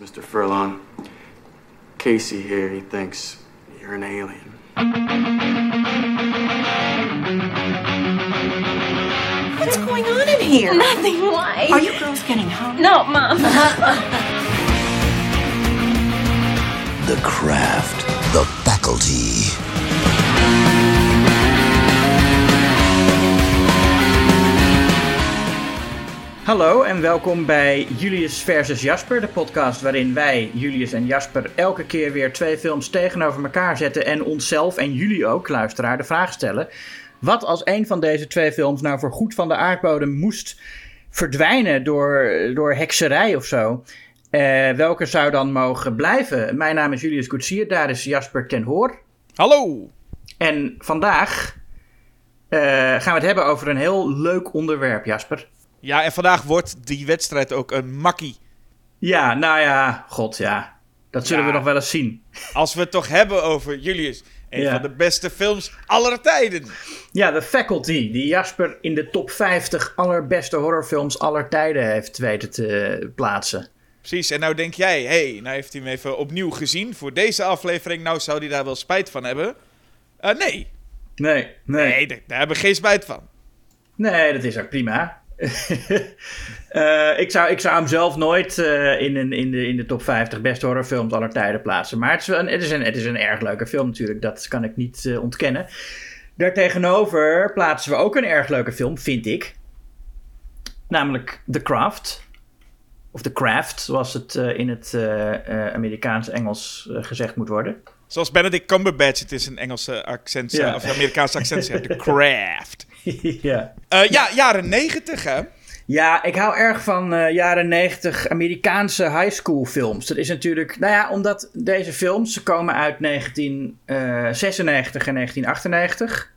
Mr. Furlong, Casey here, he thinks you're an alien. What's going on in here? Nothing. Why? Are you girls getting home? No, Mom. The craft, the faculty. Hallo en welkom bij Julius versus Jasper, de podcast waarin wij, Julius en Jasper, elke keer weer twee films tegenover elkaar zetten en onszelf en jullie ook, luisteraar, de vraag stellen. Wat als een van deze twee films nou voor goed van de aardbodem moest verdwijnen door, door hekserij of zo? Eh, welke zou dan mogen blijven? Mijn naam is Julius Koetsier, daar is Jasper ten Hoor. Hallo! En vandaag eh, gaan we het hebben over een heel leuk onderwerp, Jasper. Ja, en vandaag wordt die wedstrijd ook een makkie. Ja, nou ja, god ja. Dat zullen Ja. we nog wel eens zien. Als we het toch hebben over Julius. Een Ja. van de beste films aller tijden. Ja, The Faculty, die Jasper in de top 50 allerbeste horrorfilms aller tijden heeft weten te plaatsen. Precies, en nou denk jij, hé, hey, nou heeft hij hem even opnieuw gezien voor deze aflevering. Nou zou hij daar wel spijt van hebben. Eh, nee, Nee, nee. nee, daar, daar hebben we geen spijt van. Nee, dat is ook prima. Eh, ik, zou, ik zou hem zelf nooit eh, in, een, in, de, in de top 50 beste horrorfilms aller tijden plaatsen. Maar het is, een, het, is een, het is een erg leuke film natuurlijk, dat kan ik niet eh, ontkennen. Daartegenover plaatsen we ook een erg leuke film, vind ik. Namelijk The Craft. Of The Craft, zoals het in het Amerikaans-Engels gezegd moet worden. Zoals Benedict Cumberbatch het is een Engelse accent, Ja. of Amerikaanse accent. The Craft. ja. Eh, ja, jaren negentig hè. Ja, ik hou erg van eh, jaren 90 Amerikaanse high school films. Dat is natuurlijk, nou ja, omdat deze films ze komen uit 1996 en 1998.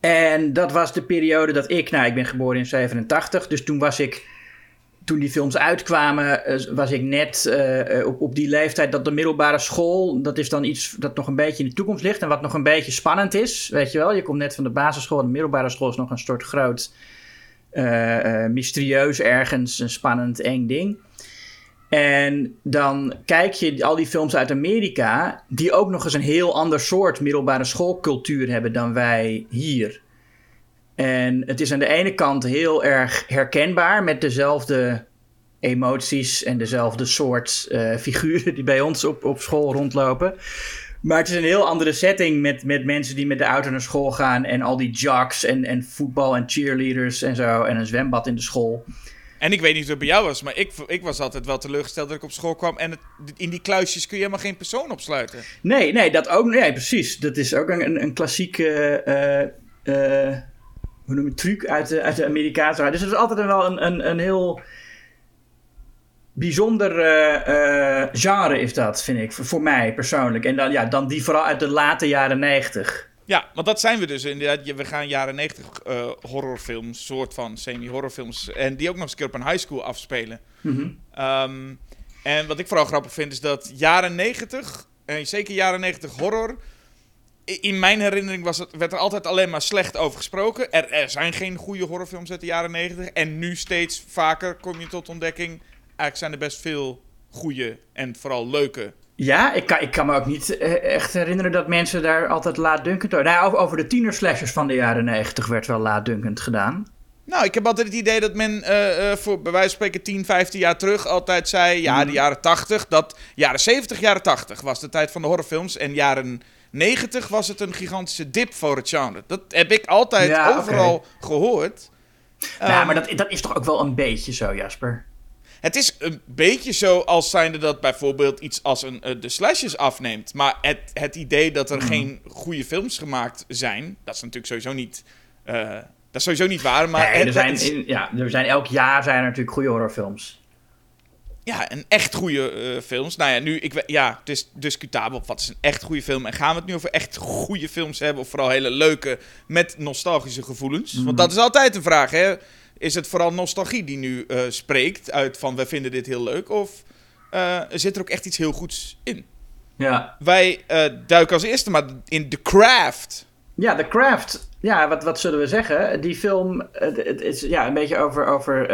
En dat was de periode dat ik, nou, ik ben geboren in 87, dus toen was ik, toen die films uitkwamen, eh, was ik net eh, eh, op, op die leeftijd dat de middelbare school, dat is dan iets dat nog een beetje in de toekomst ligt en wat nog een beetje spannend is, weet je wel. Je komt net van de basisschool en de middelbare school is nog een soort groot mysterieus ergens, een spannend eng ding. En dan kijk je al die films uit Amerika, die ook nog eens een heel ander soort middelbare schoolcultuur hebben dan wij hier. En het is aan de ene kant heel erg herkenbaar met dezelfde emoties en dezelfde soort eh, figuren die bij ons op, op school rondlopen. Maar het is een heel andere setting met, met mensen die met de auto naar school gaan en al die jocks en, en voetbal en cheerleaders en zo en een zwembad in de school. En ik weet niet hoe het bij jou was, maar ik, ik was altijd wel teleurgesteld dat ik op school kwam. En het, in die kluisjes kun je helemaal geen persoon opsluiten. Nee, nee, dat ook. Nee, precies. Dat is ook een, een, een klassieke. eh, eh, hoe noem je het? Truc uit de, uit de Amerikaanse. Dus het is altijd wel een, een, een heel. Bijzonder eh, eh, genre is dat, vind ik, voor, voor mij persoonlijk. En dan, ja, dan die vooral uit de late jaren negentig. Ja, want dat zijn we dus inderdaad. We gaan jaren 90 eh, horrorfilms, soort van semi-horrorfilms. En die ook nog eens een keer op een high school afspelen. Ehm, en wat ik vooral grappig vind is dat jaren 90, en zeker jaren 90 horror. In mijn herinnering was het, werd er altijd alleen maar slecht over gesproken. Er, er zijn geen goede horrorfilms uit de jaren 90. En nu steeds vaker kom je tot ontdekking. Eigenlijk zijn er best veel goede en vooral leuke. Ja, ik kan, ik kan me ook niet eh, echt herinneren dat mensen daar altijd laatdunkend over... Nou, over, over de tienerslashers van de jaren negentig werd wel laatdunkend gedaan. Nou, ik heb altijd het idee dat men eh, eh, voor bij wijze van spreken 10, 15 jaar terug altijd zei... Ja, de jaren 80, dat... Jaren 70, jaren 80 was de tijd van de horrorfilms. En jaren 90 was het een gigantische dip voor het genre. Dat heb ik altijd Ja, overal gehoord. nou, Ehm, maar dat, dat is toch ook wel een beetje zo, Jasper? Het is een beetje zo als zijnde dat bijvoorbeeld iets als een, eh, de slashes afneemt. Maar het, het idee dat er geen goede films gemaakt zijn... Dat is natuurlijk sowieso niet... eh, dat is sowieso niet waar, maar... Nee, er, zijn, in- ja, er zijn elk jaar zijn er natuurlijk goede horrorfilms. Ja, een echt goede eh, films. Nou ja, nu, ik, ja, het is discutabel. Wat is een echt goede film? En gaan we het nu over echt goede films hebben? Of vooral hele leuke, met nostalgische gevoelens? Want dat is altijd een vraag, hè? Is het vooral nostalgie die nu eh, spreekt uit van we vinden dit heel leuk? Of eh, zit er ook echt iets heel goeds in? Ja, Wij duiken als eerste maar in The Craft. ja The Craft. Ja, wat, wat zullen we zeggen? Die film, het, is ja, een beetje over, over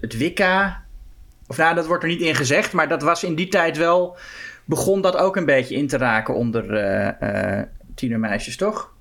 het Wicca Of nou, dat wordt er niet in gezegd, maar dat was in die tijd wel... begon dat ook een beetje in te raken onder eh, eh, tienermeisjes, toch?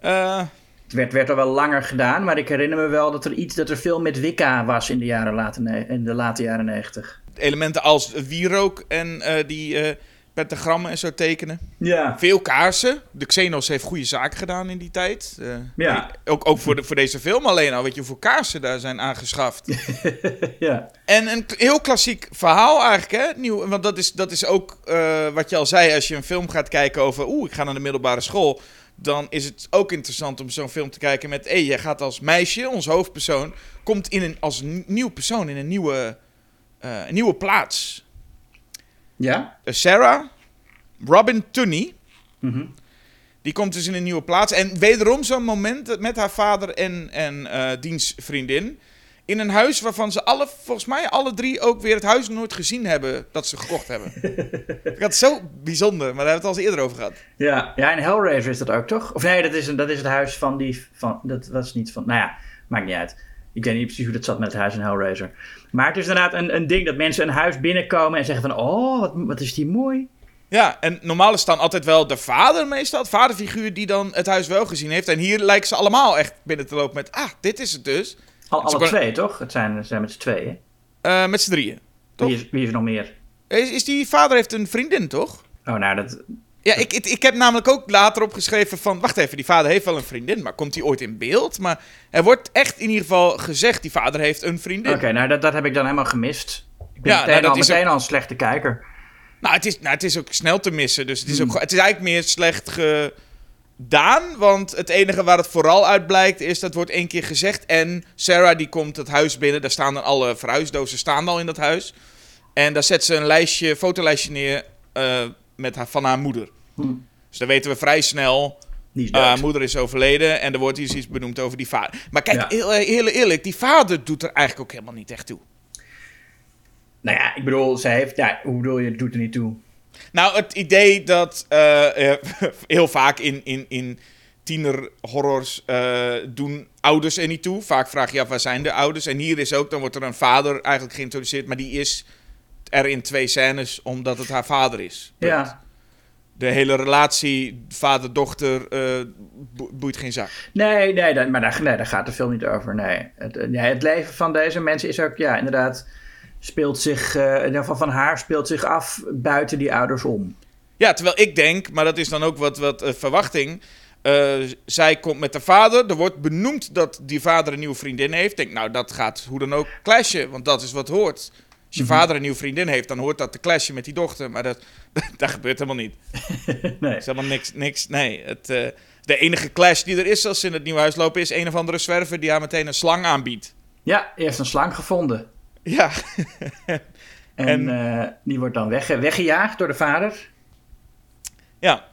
Eh, Het werd, werd al wel langer gedaan, maar ik herinner me wel dat er iets... dat er veel met Wicca was in de, jaren late, in de late jaren negentig. elementen als wierook en die pentagrammen en zo tekenen. Ja. Veel kaarsen. De Xenos heeft goede zaken gedaan in die tijd. Eh, Ja. Ook, ook voor, de, voor deze film alleen al. Weet je hoeveel kaarsen daar zijn aangeschaft. ja. En een heel klassiek verhaal eigenlijk, hè? Nieuw, want dat is, dat is ook eh, wat je al zei. Als je een film gaat kijken over... Oeh, ik ga naar de middelbare school. Dan is het ook interessant om zo'n film te kijken met... Hé, jij gaat als meisje, ons hoofdpersoon... Komt in een, als nieuw persoon in een nieuwe, eh, een nieuwe plaats. Ja? Eh, Sarah, Robin Tunney... Mhm. Die komt dus in een nieuwe plaats. En wederom zo'n moment met haar vader en, en diens vriendin. In een huis waarvan ze alle, volgens mij alle drie ook weer het huis nooit gezien hebben dat ze gekocht hebben. dat is zo bijzonder, maar daar hebben we het al eens eerder over gehad. Ja, ja, en Hellraiser is dat ook, toch? Of nee, dat is, een, dat is het huis van die... Van, dat was niet van... Nou ja, maakt niet uit. Ik weet niet precies hoe dat zat met het huis in Hellraiser. Maar het is inderdaad een, een ding dat mensen een huis binnenkomen en zeggen van... Oh, wat, wat is die mooi. Ja, en normaal is dan altijd wel de vader meestal, het vaderfiguur die dan het huis wel gezien heeft. En hier lijken ze allemaal echt binnen te lopen met, ah, dit is het dus. Al, alle kon- twee, toch? Het zijn, het zijn met z'n tweeën. Eh, met z'n drieën. Toch? Wie is, wie is er nog meer? Is, is die vader heeft een vriendin, toch? Oh, nou, dat... Ja, ik, ik, ik heb namelijk ook later opgeschreven van... Wacht even, die vader heeft wel een vriendin, maar komt die ooit in beeld? Maar er wordt echt in ieder geval gezegd, die vader heeft een vriendin. Oké, nou, dat, dat heb ik dan helemaal gemist. Ik ben Ja, meteen, nou, dat al, is meteen ook- al een slechte kijker. Nou, het is, nou, het is ook snel te missen, dus het is, ook, gewoon- het is eigenlijk meer slecht gedaan. Want het enige waar het vooral uit blijkt is, dat wordt één keer gezegd. En Sarah die komt het huis binnen, daar staan dan alle verhuisdozen staan al in dat huis. En daar zet ze een lijstje, fotolijstje neer eh, met haar, van haar moeder. Dus dan weten we vrij snel... Is Uh, dood. moeder is overleden en er wordt iets benoemd over die vader. Maar kijk, Ja. heel, heel eerlijk, die vader doet er eigenlijk ook helemaal niet echt toe. Nou ja, ik bedoel, zij heeft... Ja, hoe bedoel je, het doet er niet toe? Nou, het idee dat eh, eh, heel vaak in, in, in tienerhorrors eh, doen ouders er niet toe. Vaak vraag je af, waar zijn de ouders? En hier is ook, dan wordt er een vader eigenlijk geïntroduceerd, maar die is er in twee scènes omdat het haar vader is. Punt. Ja. De hele relatie vader-dochter eh, bo- boeit geen zak. Nee, nee, dat- maar daar, nee, daar gaat de film niet over. Nee. Het, eh, nee, het leven van deze mensen is ook, ja, inderdaad, speelt zich, eh, in ieder geval van haar, speelt zich af buiten die ouders om. Ja, terwijl ik denk, maar dat is dan ook wat, wat verwachting. zij komt met de vader. Er wordt benoemd dat die vader een nieuwe vriendin heeft. Ik denk, nou, dat gaat hoe dan ook clashen, want dat is wat hoort. Als je vader een nieuwe vriendin heeft, dan hoort dat te clashen met die dochter. Maar dat, dat gebeurt helemaal niet. nee. Het is helemaal niks. niks nee, het, eh, de enige clash die er is als ze in het nieuwe huis lopen, is een of andere zwerver die haar meteen een slang aanbiedt. Ja, heeft een slang gevonden. Ja, En, En- eh, die wordt dan wegge- weggejaagd door de vader. ja.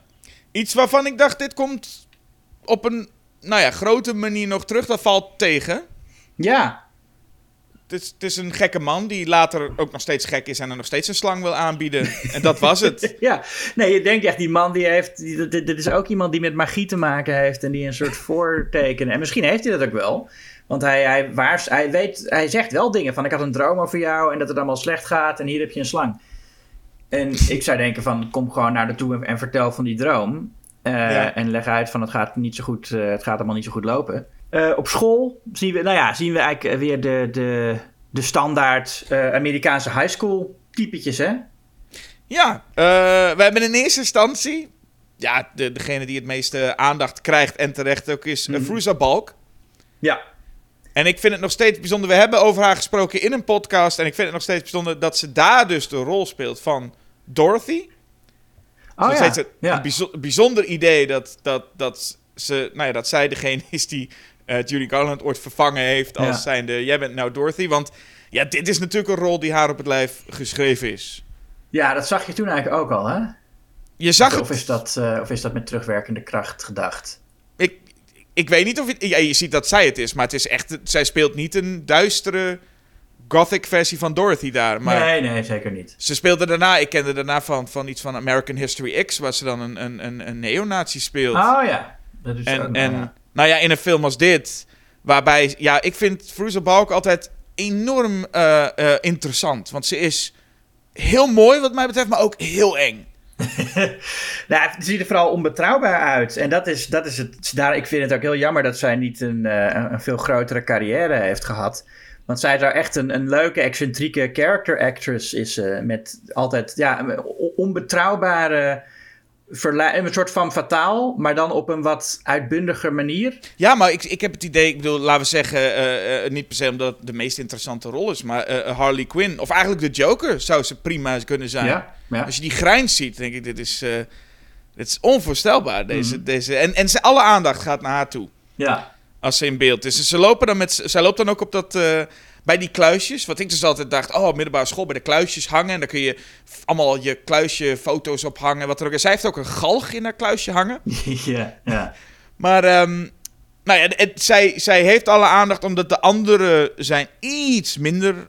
Iets waarvan ik dacht, dit komt op een, nou ja, grote manier nog terug. Dat valt tegen. Ja, Het is, het is een gekke man die later ook nog steeds gek is en er nog steeds een slang wil aanbieden. En dat was het. ja. Nee, je denkt echt, die man die heeft, die, dit, dit is ook iemand die met magie te maken heeft en die een soort voortekenen. En misschien heeft hij dat ook wel. Want hij, hij, waars, hij, weet, hij zegt wel dingen van, ik had een droom over jou en dat het allemaal slecht gaat en hier heb je een slang. En ik zou denken van, kom gewoon naar de toe en, en vertel van die droom. Eh, Ja. En leg uit van, het gaat, niet zo goed, eh, het gaat allemaal niet zo goed lopen. Eh, op school zien we, nou ja, zien we eigenlijk eh, weer de, de, de standaard eh, Amerikaanse high school typetjes, hè? Ja, we hebben in eerste instantie... Ja, de, degene die het meeste aandacht krijgt en terecht ook is mm Fruza Balk. Ja, En ik vind het nog steeds bijzonder... We hebben over haar gesproken in een podcast. En ik vind het nog steeds bijzonder dat ze daar dus de rol speelt van Dorothy. Oh ja, steeds een, ja. een bijzo- bijzonder idee dat, dat, dat, ze, nou ja, dat zij degene is die Judy Garland ooit vervangen heeft als Ja. zijnde... Jij bent nou Dorothy, want ja, dit is natuurlijk een rol die haar op het lijf geschreven is. ja, dat zag je toen eigenlijk ook al, hè? Je zag Of het. is dat, eh, of is dat met terugwerkende kracht gedacht? Ik, ik weet niet of het... Ja, je ziet dat zij het is, maar het is echt... Zij speelt niet een duistere gothic versie van Dorothy daar. Maar Nee, nee, zeker niet. ze speelde daarna... Ik kende daarna van, van iets van American History X... waar ze dan een, een, een, een neonazi speelt. Oh ja, dat is en, en ja. Nou ja, in een film als dit... waarbij... Ja, ik vind Fruza Balk altijd enorm eh, eh, interessant. Want ze is heel mooi wat mij betreft, maar ook heel eng. Nou, het ziet er vooral onbetrouwbaar uit. En dat is, dat is het. Daar, ik vind het ook heel jammer dat zij niet een, eh, een- veel grotere carrière heeft gehad. Want zij zou echt een, een leuke, excentrieke character actress is. met altijd ja, onbetrouwbare. Een soort van fataal, maar dan op een wat uitbundiger manier. Ja, maar ik, ik heb het idee, ik bedoel, laten we zeggen, eh, eh, niet per se omdat het de meest interessante rol is, maar eh, Harley Quinn, of eigenlijk de Joker, zou ze prima kunnen zijn. Ja, ja. Als je die grijns ziet, denk ik, dit is, dit is onvoorstelbaar. Deze, Mhm. deze, en en ze, alle aandacht gaat naar haar toe. ja. als ze in beeld is. Dus ze lopen dan met, zij loopt dan ook op dat, bij die kluisjes. Wat ik dus altijd dacht, oh, middelbare school, bij de kluisjes hangen. En dan kun je allemaal je kluisje foto's ophangen. Wat er ook is. Zij heeft ook een galg in haar kluisje hangen. ja, ja. Maar, ehm, nou ja, het, zij, zij heeft alle aandacht omdat de anderen zijn iets minder,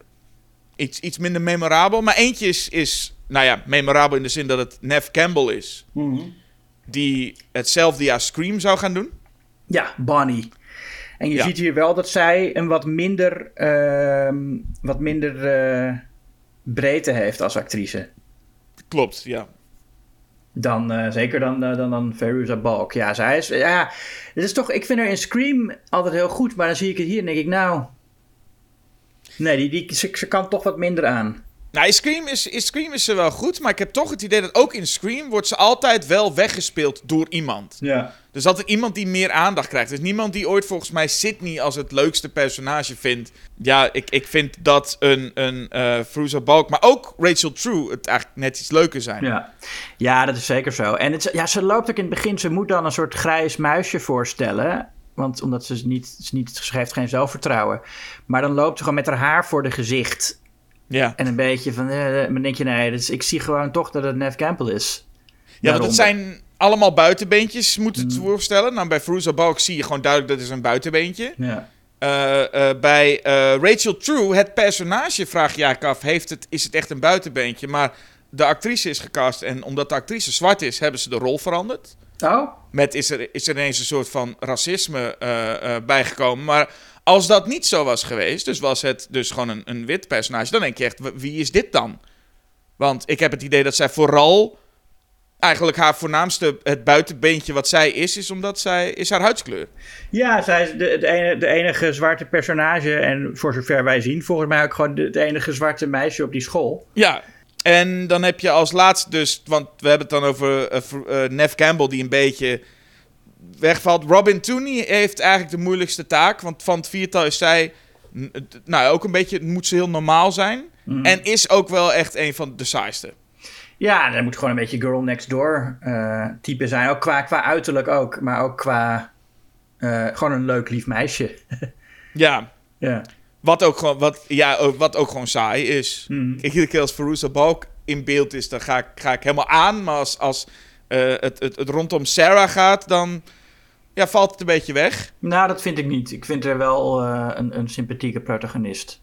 iets, iets minder memorabel. Maar eentje is, is, nou ja, memorabel in de zin dat het Nev Campbell is. Die hetzelfde jaar Scream zou gaan doen. Ja, Bonnie. En je Ja. ziet hier wel dat zij een wat minder, ehm, wat minder eh, breedte heeft als actrice. Klopt, ja. Dan, eh, zeker dan, eh, dan, dan Veruza Balk. Ja, zij is... Ja, het is toch... Ik vind haar in Scream altijd heel goed. Maar dan zie ik het hier en denk ik, nou... Nee, die, die, ze, ze kan toch wat minder aan. Nou, in Scream is, in Scream is ze wel goed, maar ik heb toch het idee dat ook in Scream wordt ze altijd wel weggespeeld door iemand. Ja. Dus altijd iemand die meer aandacht krijgt. Dus niemand die ooit volgens mij Sydney als het leukste personage vindt. Ja, ik, ik vind dat een, een eh Fruza Balk, maar ook Rachel True het eigenlijk net iets leuker zijn. Ja. ja, dat is zeker zo. En het, ja, ze loopt ook in het begin... Ze moet dan een soort grijs muisje voorstellen... Want omdat ze niet, ze niet, ze heeft geen zelfvertrouwen. Maar dan loopt ze gewoon met haar haar voor de gezicht. Ja, En een beetje van, eh, dan denk je, nee, dus ik zie gewoon toch dat het Nev Campbell is. ja want het zijn allemaal buitenbeentjes, moet het Mm. voorstellen. Nou, bij Fruza Balk zie je gewoon duidelijk dat het is een buitenbeentje. Ja. Eh, eh, bij eh, Rachel True, het personage, vraag je eigenlijk af, heeft het, is het echt een buitenbeentje? Maar de actrice is gecast en omdat de actrice zwart is, hebben ze de rol veranderd. Oh? Met is er, is er ineens een soort van racisme bijgekomen. Maar als dat niet zo was geweest, dus was het dus gewoon een, een wit personage, dan denk je echt, wie is dit dan? Want ik heb het idee dat zij vooral, eigenlijk haar voornaamste, het buitenbeentje wat zij is, is omdat zij, is haar huidskleur. Ja, zij is de, de, ene, de enige zwarte personage. En voor zover wij zien, volgens mij ook gewoon de, het enige zwarte meisje op die school. Ja, en dan heb je als laatste dus, want we hebben het dan over eh, Nev Campbell die een beetje wegvalt. Robin Tooney heeft eigenlijk de moeilijkste taak, want van het viertal is zij, nou ook een beetje, moet ze heel normaal zijn. En is ook wel echt een van de saaiste. Ja, dat moet gewoon een beetje girl next door eh, type zijn. Ook qua, qua uiterlijk ook, maar ook qua eh, gewoon een leuk lief meisje. Ja, ja. wat ook gewoon, wat, ja, wat ook gewoon saai is. Mhm. Iedere keer als Veruza Balk in beeld is, dan ga ik, ga ik helemaal aan. Maar als, als eh, het, het, het rondom Sarah gaat, dan ja, valt het een beetje weg. Nou, dat vind ik niet. Ik vind er wel eh, een, een sympathieke protagonist.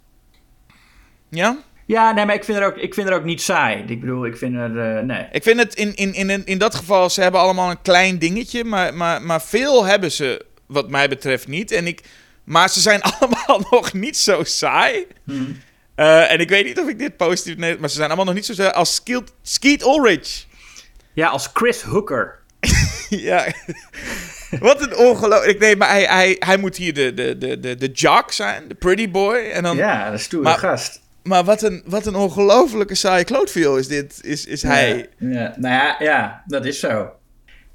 Ja? Ja, nee, maar ik vind er ook, ik vind er ook niet saai. Ik bedoel, ik vind er... eh, nee. Ik vind het in, in, in, in dat geval, ze hebben allemaal een klein dingetje, maar, maar, maar veel hebben ze, wat mij betreft, niet. En ik, maar ze zijn allemaal nog niet zo saai. Eh, en ik weet niet of ik dit positief neem, maar ze zijn allemaal nog niet zo saai als Skeet, Skeet Ulrich. Ja, als Chris Hooker. ja. Wat een ongelooflijk. Nee, maar hij, hij, hij moet hier de, de, de, de, de jock zijn, de pretty boy. En dan, Ja, een stoere Maar- gast. Maar wat een, wat een ongelofelijke saaie klootviool is dit, is, is hij. Ja, ja. Nou ja, ja, dat is zo.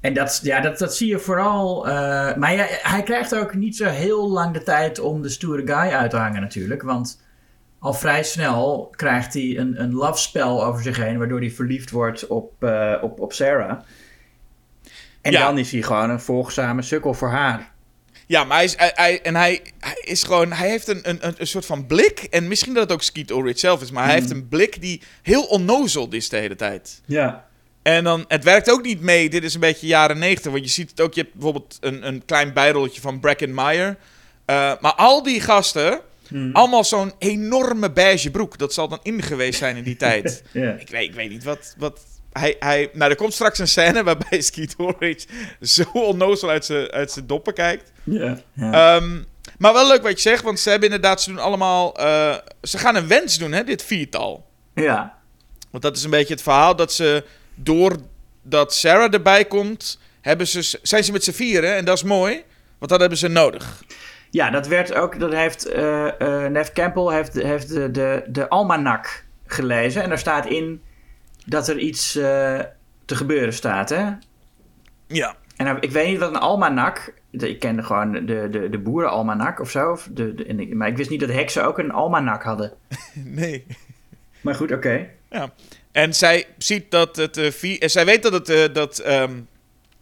En dat, ja, dat, dat zie je vooral. eh, maar ja, hij krijgt ook niet zo heel lang de tijd om de stoere guy uit te hangen, natuurlijk. Want al vrij snel krijgt hij een, een love spell over zich heen, waardoor hij verliefd wordt op, eh, op, op Sarah. En Ja. dan is hij gewoon een volgzame sukkel voor haar. Ja, maar hij is, hij, hij- en hij, hij is gewoon, hij heeft een, een, een, soort van blik. En misschien dat het ook Skeet Ulrich zelf is, maar hij heeft een blik die heel onnozel is de hele tijd. Ja. En dan, het werkt ook niet mee. Dit is een beetje jaren negentig. Want je ziet het ook, je hebt bijvoorbeeld een, een klein bijrolletje van Bracken Meyer. Eh, maar al die gasten, allemaal zo'n enorme beige broek. Dat zal dan in geweest zijn in die tijd. Ik weet, ik weet niet wat. wat hij, hij, nou, er komt straks een scène waarbij Skeet Ulrich zo onnozel uit zijn uit zijn doppen kijkt. Ja. ja. Ehm, Maar wel leuk wat je zegt, want ze hebben inderdaad, ze doen allemaal, eh, ze gaan een wens doen, hè, dit viertal. Ja. Want dat is een beetje het verhaal dat ze, doordat Sarah erbij komt, hebben ze, zijn ze met z'n vieren en dat is mooi, want dat hebben ze nodig. Ja, dat werd ook, dat heeft, eh Neve Campbell heeft, heeft de, de, de almanak gelezen. En daar staat in dat er iets eh, te gebeuren staat, hè? Ja. En nou, ik weet niet wat een almanak... Ik kende gewoon de, de, de boerenalmanak of zo. Of de, de, maar ik wist niet dat heksen ook een almanak hadden. Nee. Maar goed, oké. Ja. En zij ziet dat het vier, eh, zij weet dat het dat ehm,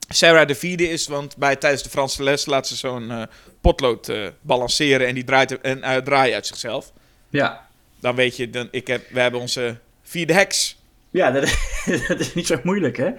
Sarah de vierde is, want bij tijdens de Franse les laat ze zo'n potlood balanceren en die draait en draaien uit zichzelf. Ja. Dan weet je, dan, ik heb, we hebben onze vierde heks. Ja, dat, dat is niet zo moeilijk, hè?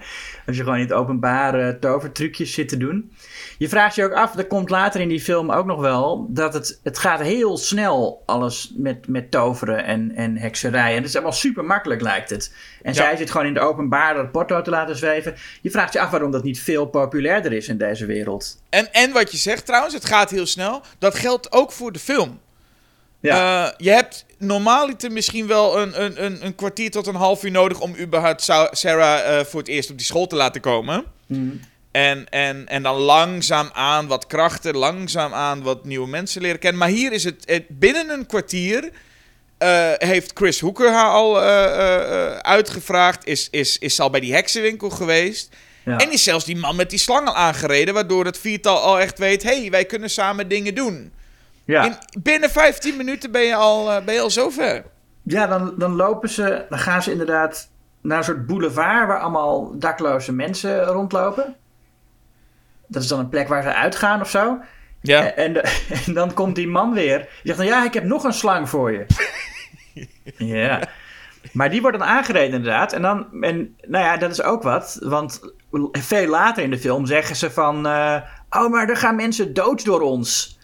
Als je gewoon in het openbaar tovertrucjes zit te doen. Je vraagt je ook af, dat komt later in die film ook nog wel, dat het, het gaat heel snel alles met, met toveren en, en hekserij. En het is allemaal super makkelijk, lijkt het. En Ja. zij zit gewoon in het openbaar dat porto te laten zweven. Je vraagt je af waarom dat niet veel populairder is in deze wereld. En, en wat je zegt trouwens, het gaat heel snel. Dat geldt ook voor de film. Ja, Eh, je hebt normaaliter misschien wel een, een, een, een kwartier tot een half uur nodig om überhaupt Sa- Sarah eh, voor het eerst op die school te laten komen. Mhm. En, en, en dan langzaam aan wat krachten, langzaam aan wat nieuwe mensen leren kennen. Maar hier is het, het binnen een kwartier eh, heeft Chris Hoeker haar al eh, uitgevraagd. Is, is, is al bij die heksenwinkel geweest. ja. En is zelfs die man met die slang al aangereden. Waardoor het viertal al echt weet: hé, hey, wij kunnen samen dingen doen. Ja. In, binnen 15 minuten ben je al, eh, ben je al zover. Ja, dan, dan lopen ze, dan gaan ze inderdaad naar een soort boulevard waar allemaal dakloze mensen rondlopen. Dat is dan een plek waar ze uitgaan of zo. Ja. En, en dan komt die man weer. Die zegt dan, ja, ik heb nog een slang voor je. ja. Maar die wordt dan aangereden inderdaad. En dan, en nou ja, dat is ook wat. Want veel later in de film zeggen ze van... eh, oh, maar er gaan mensen dood door ons.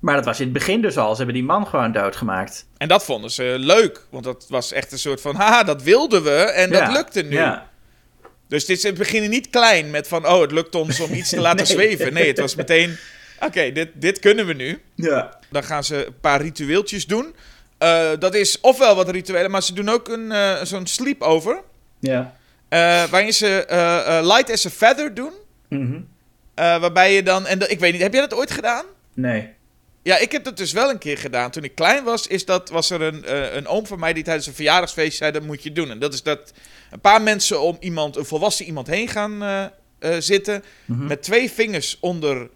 Maar dat was in het begin dus al. Ze hebben die man gewoon doodgemaakt. En dat vonden ze leuk. Want dat was echt een soort van: haha, dat wilden we. En dat lukte nu. Ja. Dus dit is, we beginnen niet klein met van: oh, het lukt ons om iets te laten Nee. zweven. Nee, het was meteen: oké, dit, dit kunnen we nu. ja. Dan gaan ze een paar ritueeltjes doen. Eh, dat is ofwel wat rituelen, maar ze doen ook een, eh, zo'n sleepover. Ja. eh waarin ze light as a feather doen. Mhm. Waarbij je dan, en ik weet niet, heb jij dat ooit gedaan? Nee. Ja, ik heb dat dus wel een keer gedaan. Toen ik klein was, is dat, was er een, eh, een oom van mij die tijdens een verjaardagsfeest zei: dat moet je doen. En dat is dat een paar mensen om iemand, een volwassen iemand heen gaan eh, eh, zitten. Mhm. Met twee vingers onder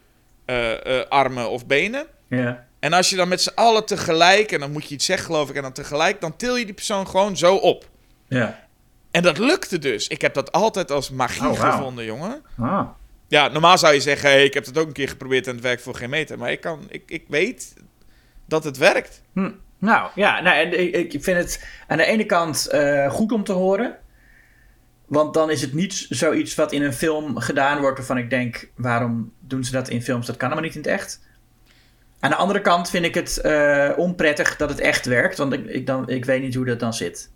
armen of benen. Ja. En als je dan met z'n allen tegelijk, en dan moet je iets zeggen, geloof ik, en dan tegelijk, dan til je die persoon gewoon zo op. Ja. En dat lukte dus. Ik heb dat altijd als magie Oh, gevonden, jongen. Ah. Ja, normaal zou je zeggen, hey, ik heb het ook een keer geprobeerd en het werkt voor geen meter. Maar ik, kan, ik, ik weet dat het werkt. Hm. Nou, ja, nou, en ik ik vind het aan de ene kant eh, goed om te horen. Want dan is het niet zoiets wat in een film gedaan wordt waarvan ik denk, waarom doen ze dat in films? Dat kan helemaal niet in het echt. Aan de andere kant vind ik het eh, onprettig dat het echt werkt, want ik, ik, dan, ik weet niet hoe dat dan zit.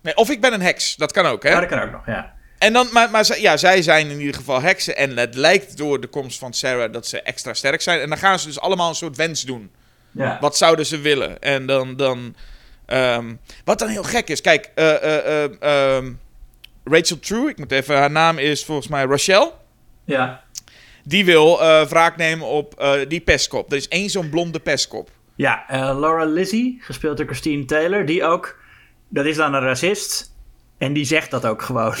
Nee, of ik ben een heks, dat kan ook, hè? Maar dat kan ook nog, ja. En dan, maar, maar ja, zij zijn in ieder geval heksen. En het lijkt door de komst van Sarah dat ze extra sterk zijn. En dan gaan ze dus allemaal een soort wens doen. ja. Wat zouden ze willen? En dan. dan ehm, wat dan heel gek is. Kijk, eh, eh, eh, ehm, Rachel True, ik moet even. Haar naam is volgens mij Rachel. Ja. Die wil wraak nemen op die pestkop. Er is één zo'n blonde pestkop. Ja, Laura Lizzie, gespeeld door Christine Taylor, die ook, dat is dan een racist. En die zegt dat ook gewoon.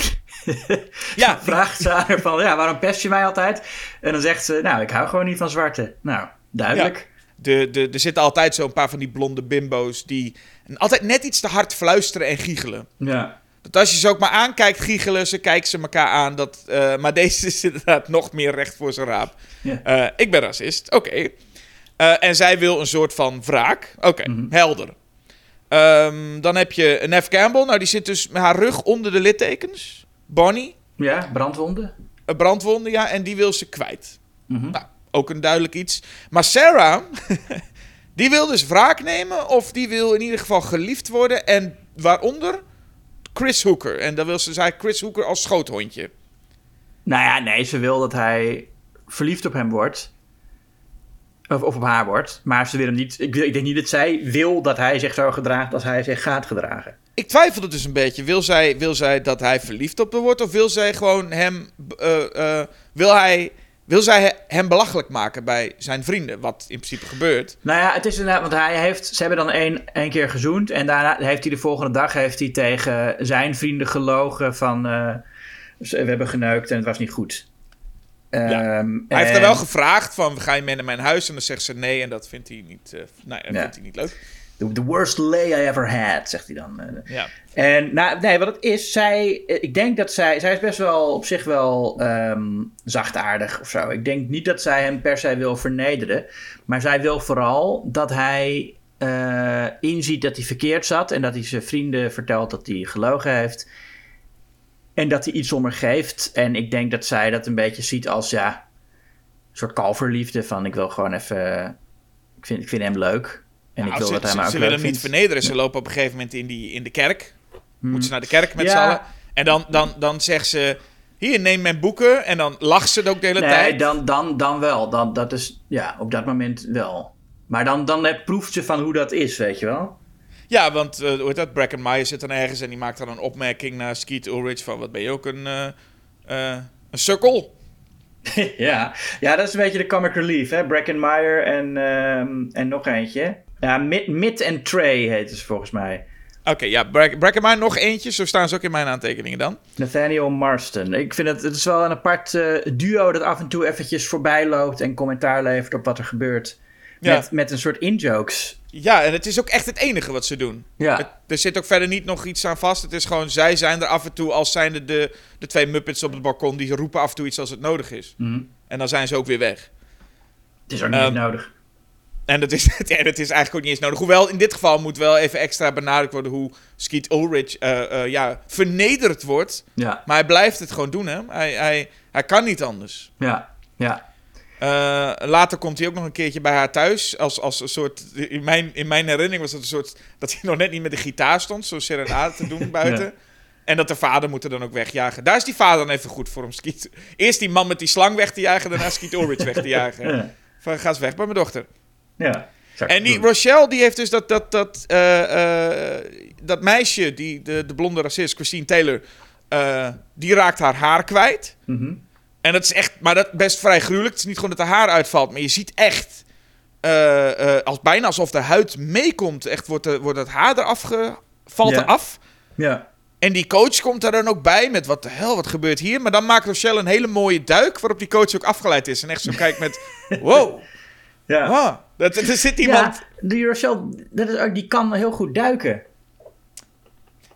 Ja, Vraagt ze aan haar van, ja, waarom pest je mij altijd? En dan zegt ze, nou, ik hou gewoon niet van zwarte. Nou, duidelijk. De, de, er zitten altijd zo'n paar van die blonde bimbo's die altijd net iets te hard fluisteren en giechelen. Ja. Dat als je ze ook maar aankijkt, giechelen ze, kijken ze elkaar aan. Dat, eh, maar deze is inderdaad nog meer recht voor zijn raap. Ja. Eh, ik ben racist, oké. Eh, en zij wil een soort van wraak. Oké, Mhm. helder. Ehm, dan heb je Neve Campbell. Nou, die zit dus met haar rug onder de littekens. Bonnie, Ja, brandwonden. een brandwonde, ja. En die wil ze kwijt. Mhm. Nou, ook een duidelijk iets. Maar Sarah, die wil dus wraak nemen. Of die wil in ieder geval geliefd worden. En waaronder Chris Hooker. En dan wil ze zei Chris Hooker als schoothondje. Nou ja, nee, ze wil dat hij verliefd op hem wordt. Of, of op haar wordt. Maar ze wil hem niet. Ik, ik denk niet dat zij wil dat hij zich zo gedraagt als hij zich gaat gedragen. Ik twijfel het dus een beetje. Wil zij, wil zij dat hij verliefd op haar wordt? Of wil zij gewoon hem. eh, eh, wil, hij, wil zij hem belachelijk maken bij zijn vrienden? Wat in principe gebeurt. Nou ja, het is inderdaad, want hij heeft, ze hebben dan één, één keer gezoend. En daarna heeft hij de volgende dag heeft hij tegen zijn vrienden gelogen van... eh, we hebben geneukt en het was niet goed. Ja. Ehm, Hij heeft en- er wel gevraagd van, ga je mee naar mijn huis? En dan zegt ze nee en dat vindt hij niet, eh, nee, dat Ja. vindt hij niet leuk. The, the worst lay I ever had, zegt hij dan. Eh, Ja. En nou, nee, wat het is, zij, eh, ik denk dat zij, zij is best wel op zich wel ehm, zachtaardig of zo. Ik denk niet dat zij hem per se wil vernederen, maar zij wil vooral dat hij inziet dat hij verkeerd zat en dat hij zijn vrienden vertelt dat hij gelogen heeft. En dat hij iets om haar geeft. En ik denk dat zij dat een beetje ziet als ja, een soort kalverliefde van ik wil gewoon even, ik vind, ik vind hem leuk. En ik Nou, wil ze dat hij me ook ze willen hem niet vernederen. Ze lopen op een gegeven moment in, die, in de kerk. Moeten ze naar de kerk met Ja. z'n allen. En dan, dan, dan zegt ze, hier, neem mijn boeken. En dan lacht ze het ook de hele Nee, tijd. dan, dan, dan wel. Dan, dat is, ja, op dat moment wel. Maar dan, dan eh, proeft ze van hoe dat is, weet je wel? Ja, want eh hoe heet dat? Bracken Meyer zit dan ergens en die maakt dan een opmerking naar Skeet Ulrich van, wat ben je ook een, eh, eh, een sukkel? ja. ja, dat is een beetje de comic relief, hè? Breckenmeyer en, ehm, en nog eentje. Ja, Mitt, Mitt en Trey heet ze volgens mij. Oké, ja, Brack, Bracken Meyer nog eentje. Zo staan ze ook in mijn aantekeningen dan. Nathaniel Marston. Ik vind het, het is wel een apart eh, duo dat af en toe eventjes voorbij loopt en commentaar levert op wat er gebeurt. Ja. Met, met een soort in-jokes. Ja, en het is ook echt het enige wat ze doen. Ja. Het- er zit ook verder niet nog iets aan vast. Het is gewoon, zij zijn er af en toe als zijnde de, de twee Muppets op het balkon. Die roepen af en toe iets als het nodig is. Mhm. En dan zijn ze ook weer weg. Het is ook niet Ehm, nodig. En dat is, en dat is eigenlijk ook niet eens nodig. Hoewel, in dit geval moet wel even extra benadrukt worden hoe Skeet Ulrich eh, eh, ja, vernederd wordt. Ja, Maar hij blijft het gewoon doen, hè. Hij, hij, hij kan niet anders. ja, ja. Eh, later komt hij ook nog een keertje bij haar thuis. Als, als een soort. In mijn, in mijn herinnering was het een soort. Dat hij nog net niet met de gitaar stond. Zo serenade te doen buiten. Ja. En dat de vader moet er dan ook wegjagen. Daar is die vader dan even goed voor om Skeet. Eerst die man met die slang weg te jagen. Daarna Skeet Ulrich weg te jagen. Ja. Van ga eens weg bij mijn dochter. ja. En die doen. Rochelle, die heeft dus dat, dat, dat, eh, eh, dat meisje, die, de, de blonde racist, Christine Taylor, die raakt haar haar kwijt. Mhm. En dat is echt, maar dat best vrij gruwelijk. Het is niet gewoon dat haar haar uitvalt, maar je ziet echt, eh, eh, als, bijna alsof de huid meekomt. Echt wordt, de, wordt het haar eraf, ge, valt Ja. eraf. Ja. En die coach komt daar dan ook bij met wat de hel, wat gebeurt hier? Maar dan maakt Rochelle een hele mooie duik, waarop die coach ook afgeleid is. En echt zo kijkt met, wow, Ja. dat, er zit iemand... Ja, die Rochelle, dat is die kan heel goed duiken.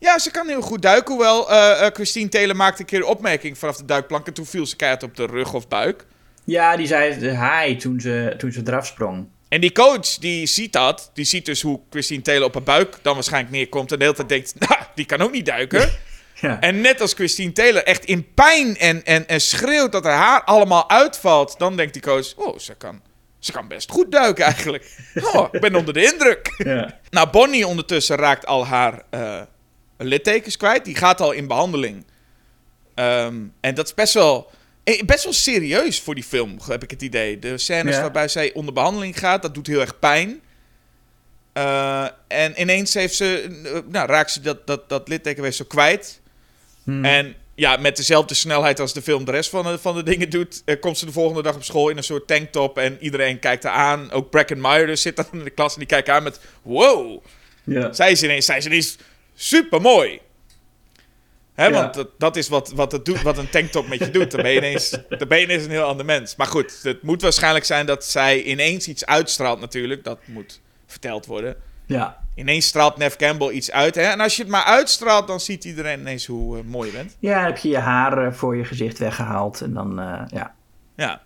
Ja, ze kan heel goed duiken. Hoewel eh, Christine Taylor maakte een keer een opmerking vanaf de duikplank. En toen viel ze keihard op de rug of buik. Ja, die zei hi toen ze, toen ze eraf sprong. En die coach, die ziet dat. Die ziet dus hoe Christine Taylor op haar buik dan waarschijnlijk neerkomt. En de hele tijd denkt, nou, die kan ook niet duiken. Ja. en net als Christine Taylor echt in pijn en, en, en schreeuwt dat haar haar allemaal uitvalt. Dan denkt die coach, oh, ze kan, ze kan best goed duiken eigenlijk. Oh, ik ben onder de indruk. ja. Nou, Bonnie ondertussen raakt al haar eh, littekens kwijt. Die gaat al in behandeling. Ehm, en dat is best wel, eh, best wel serieus voor die film, heb ik het idee. De scènes Ja. waarbij zij onder behandeling gaat, dat doet heel erg pijn. Eh, en ineens heeft ze, eh, nou, raakt ze dat, dat, dat litteken weer zo kwijt. Hmm. En ja, met dezelfde snelheid als de film de rest van de, van de dingen doet, komt ze de volgende dag op school in een soort tanktop. En iedereen kijkt haar aan. Ook Bracken Meyer dus zit dan in de klas en die kijkt haar aan met, wow. ja. Zij is ineens, zij is ineens super mooi. Hè, Ja. Want dat, dat is wat, wat, het doet, wat een tanktop met je doet. Dan ben, je ineens, dan ben je ineens een heel ander mens. Maar goed, het moet waarschijnlijk zijn dat zij ineens iets uitstraalt natuurlijk. Dat moet verteld worden. ja. Ineens straalt Nev Campbell iets uit. Hè? En als je het maar uitstraalt, dan ziet iedereen ineens hoe eh, mooi je bent. Ja, dan heb je je haren voor je gezicht weggehaald. En dan, eh, ja. Ja.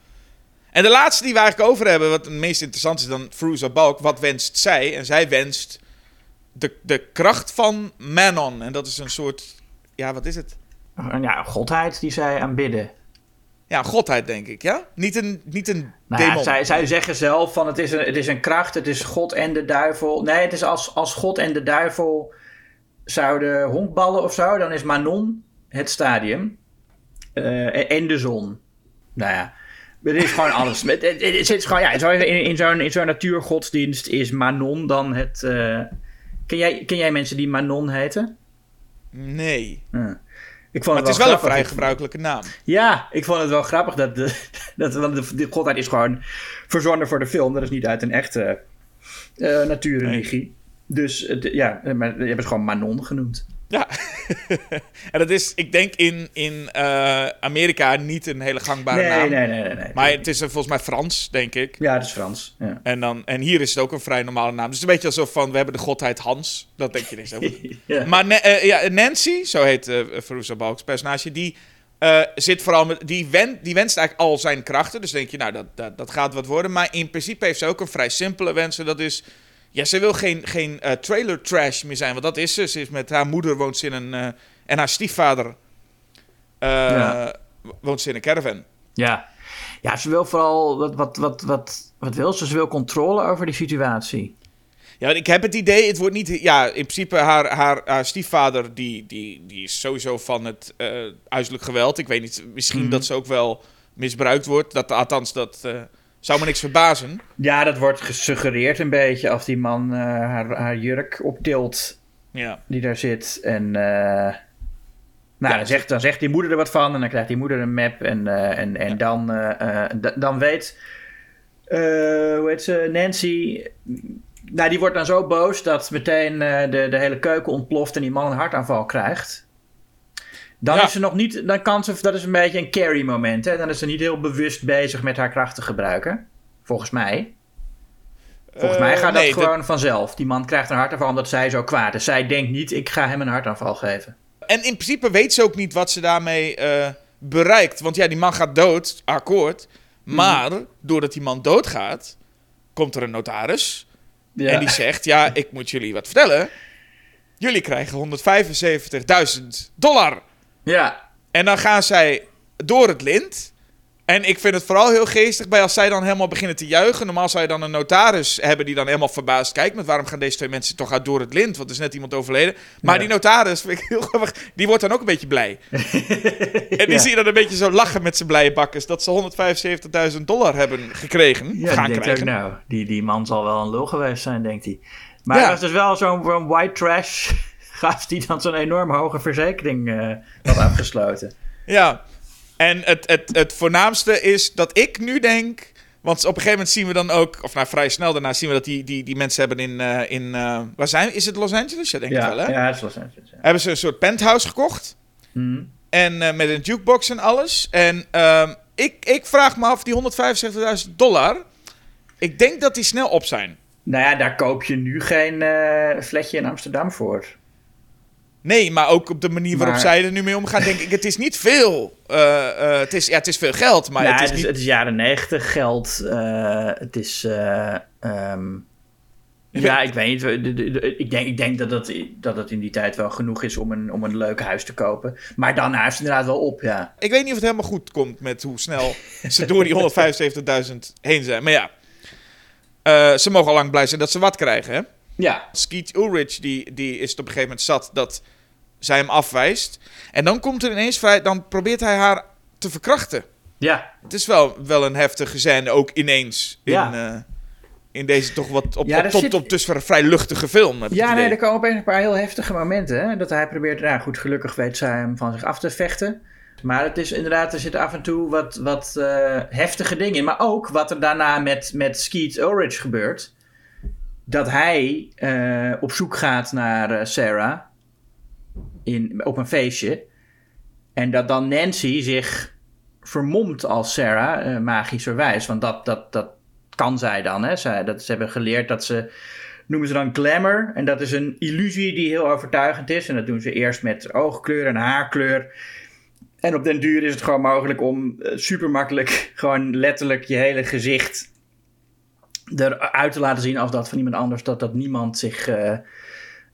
En de laatste die we eigenlijk over hebben, wat het meest interessant is dan Fruza Balk. Wat wenst zij? En zij wenst de, de kracht van Manon. En dat is een soort, ja, wat is het? Een ja, godheid die zij aanbidden. Ja, godheid denk ik, ja? Niet een, niet een Nou demon. zij, zij zeggen zelf van het is, een, het is een kracht, het is God en de duivel. Nee, het is als, als God en de duivel zouden honkballen of zo, dan is Manon het stadium. Eh, en de zon. Nou ja, Er is gewoon alles. Het, het, het is gewoon, ja, in, in zo'n in zo'n natuurgodsdienst is Manon dan het... eh, ken, jij, ken jij mensen die Manon heten? Nee. Ik vond Maar het is wel een vrij Ik- gebruikelijke naam. Ja, ik vond het wel grappig dat de, dat, want de, de godheid is gewoon verzonnen voor de film. Dat is niet uit een echte eh natuurreligie. Dus het, ja, maar die hebben ze gewoon Manon genoemd. Ja. en dat is, ik denk, in, in eh, Amerika niet een hele gangbare Nee, naam. nee, nee, nee, nee. Maar het is eh, volgens mij Frans, denk ik. Ja, dat is Frans. Ja. En, dan, en hier is het ook een vrij normale naam. Dus het is een beetje alsof van, we hebben de godheid Hans. Dat denk je niet zo. Ja. Maar eh, ja, Nancy, zo heet uh, Veruza Balk's personage, die zit vooral met, die, wen, die wenst eigenlijk al zijn krachten. Dus denk je, nou, dat, dat, dat gaat wat worden. Maar in principe heeft ze ook een vrij simpele wens. En dat is, ja, ze wil geen, geen eh, trailer trash meer zijn. Want dat is ze. Ze is met haar moeder woont ze in een, eh, en haar stiefvader eh, Ja. woont ze in een caravan. Ja. ja, ze wil vooral, wat, wat, wat, wat, wat wil ze? Ze wil controle over die situatie. Ja, ik heb het idee, het wordt niet... Ja, in principe haar, haar, haar stiefvader, die, die, die is sowieso van het eh huiselijk geweld. Ik weet niet, misschien Mhm. dat ze ook wel misbruikt wordt. Dat, althans, dat zou me niks verbazen. Ja, dat wordt gesuggereerd een beetje als die man eh, haar, haar jurk optilt Ja. die daar zit. En eh, nou, dan, zegt, dan zegt die moeder er wat van en dan krijgt die moeder een map. En, eh, en, en dan, dan weet, hoe heet ze, Nancy... Nou, die wordt dan zo boos dat meteen de, de hele keuken ontploft en die man een hartaanval krijgt. Dan Ja. is ze nog niet, dan kan ze, dat is een beetje een carry moment. Hè? Dan is ze niet heel bewust bezig met haar krachten gebruiken. Volgens mij. Volgens mij Eh, gaat nee, dat gewoon vanzelf. Die man krijgt een hartaanval omdat zij zo kwaad is. Zij denkt niet, ik ga hem een hartaanval geven. En in principe weet ze ook niet wat ze daarmee eh, bereikt. Want ja, die man gaat dood, akkoord. Maar doordat die man doodgaat, komt er een notaris. Ja. En die zegt, ja, ik moet jullie wat vertellen. Jullie krijgen 175.000 dollar. Ja. En dan gaan zij door het lint. En ik vind het vooral heel geestig bij als zij dan helemaal beginnen te juichen. Normaal zou je dan een notaris hebben die dan helemaal verbaasd kijkt. Met waarom gaan deze twee mensen toch uit door het lint? Want er is net iemand overleden. Maar Ja. die notaris, vind ik heel grappig, die wordt dan ook een beetje blij. en die Ja. zie je dan een beetje zo lachen met zijn blije bakkers. Dat ze 175.000 dollar hebben gekregen. Ja, gaan ook, krijgen. nou, die, die man zal wel een lul geweest zijn, denkt hij. Maar Ja. was dus wel zo'n white trash gast die dan zo'n enorm hoge verzekering eh, had afgesloten. Ja, en het, het, het voornaamste is dat ik nu denk. Want op een gegeven moment zien we dan ook, of nou vrij snel daarna zien we dat die, die, die mensen hebben in. eh, in eh, waar zijn? Is het Los Angeles? Ja, denk ik wel, hè? ja, het is Los Angeles. Ja. Hebben ze een soort penthouse gekocht. Hm. En met een jukebox en alles. En ehm, ik, ik vraag me af, die 175.000 dollar. Ik denk dat die snel op zijn. Nou ja, daar koop je nu geen fletje in Amsterdam voor. Nee, maar ook op de manier waarop Maar- zij er nu mee omgaan, denk ik, het is niet veel. Eh, eh, het, is, ja, het is veel geld, maar Nou, het is het, is, niet... het is jaren negentig geld. eh, het is. eh, ehm, ja, ik weet niet. Ik denk, ik denk dat, het, dat het in die tijd wel genoeg is om een, om een leuk huis te kopen. Maar daarna is het inderdaad wel op, ja. Ik weet niet of het helemaal goed komt met hoe snel ze door die 175.000 heen zijn. Maar ja, ze mogen al lang blij zijn dat ze wat krijgen, hè? Ja, Skeet Ulrich, die, die is het op een gegeven moment zat dat zij hem afwijst. En dan komt er ineens vrij, dan probeert hij haar te verkrachten. ja. Het is wel, wel een heftige scène, ook ineens. In, Ja. eh, in deze toch wat op, Ja, op, er tot, zit- op dusver vrij luchtige film. heb Ja, nee, er komen opeens een paar heel heftige momenten. Hè? Dat hij probeert, nou goed, gelukkig weet zij hem van zich af te vechten. Maar het is inderdaad, er zitten af en toe wat, wat eh, heftige dingen in. Maar ook wat er daarna met, met Skeet Ulrich gebeurt. Dat hij eh, op zoek gaat naar eh, Sarah in, op een feestje. En dat dan Nancy zich vermomt als Sarah, eh, magischerwijs. Want dat, dat, dat kan zij dan. Hè? Zij, dat, ze hebben geleerd dat ze noemen ze dan glamour. En dat is een illusie die heel overtuigend is. En dat doen ze eerst met oogkleur en haarkleur. En op den duur is het gewoon mogelijk om eh, super makkelijk, gewoon letterlijk je hele gezicht eruit te laten zien als dat van iemand anders. Dat, dat niemand zich. eh,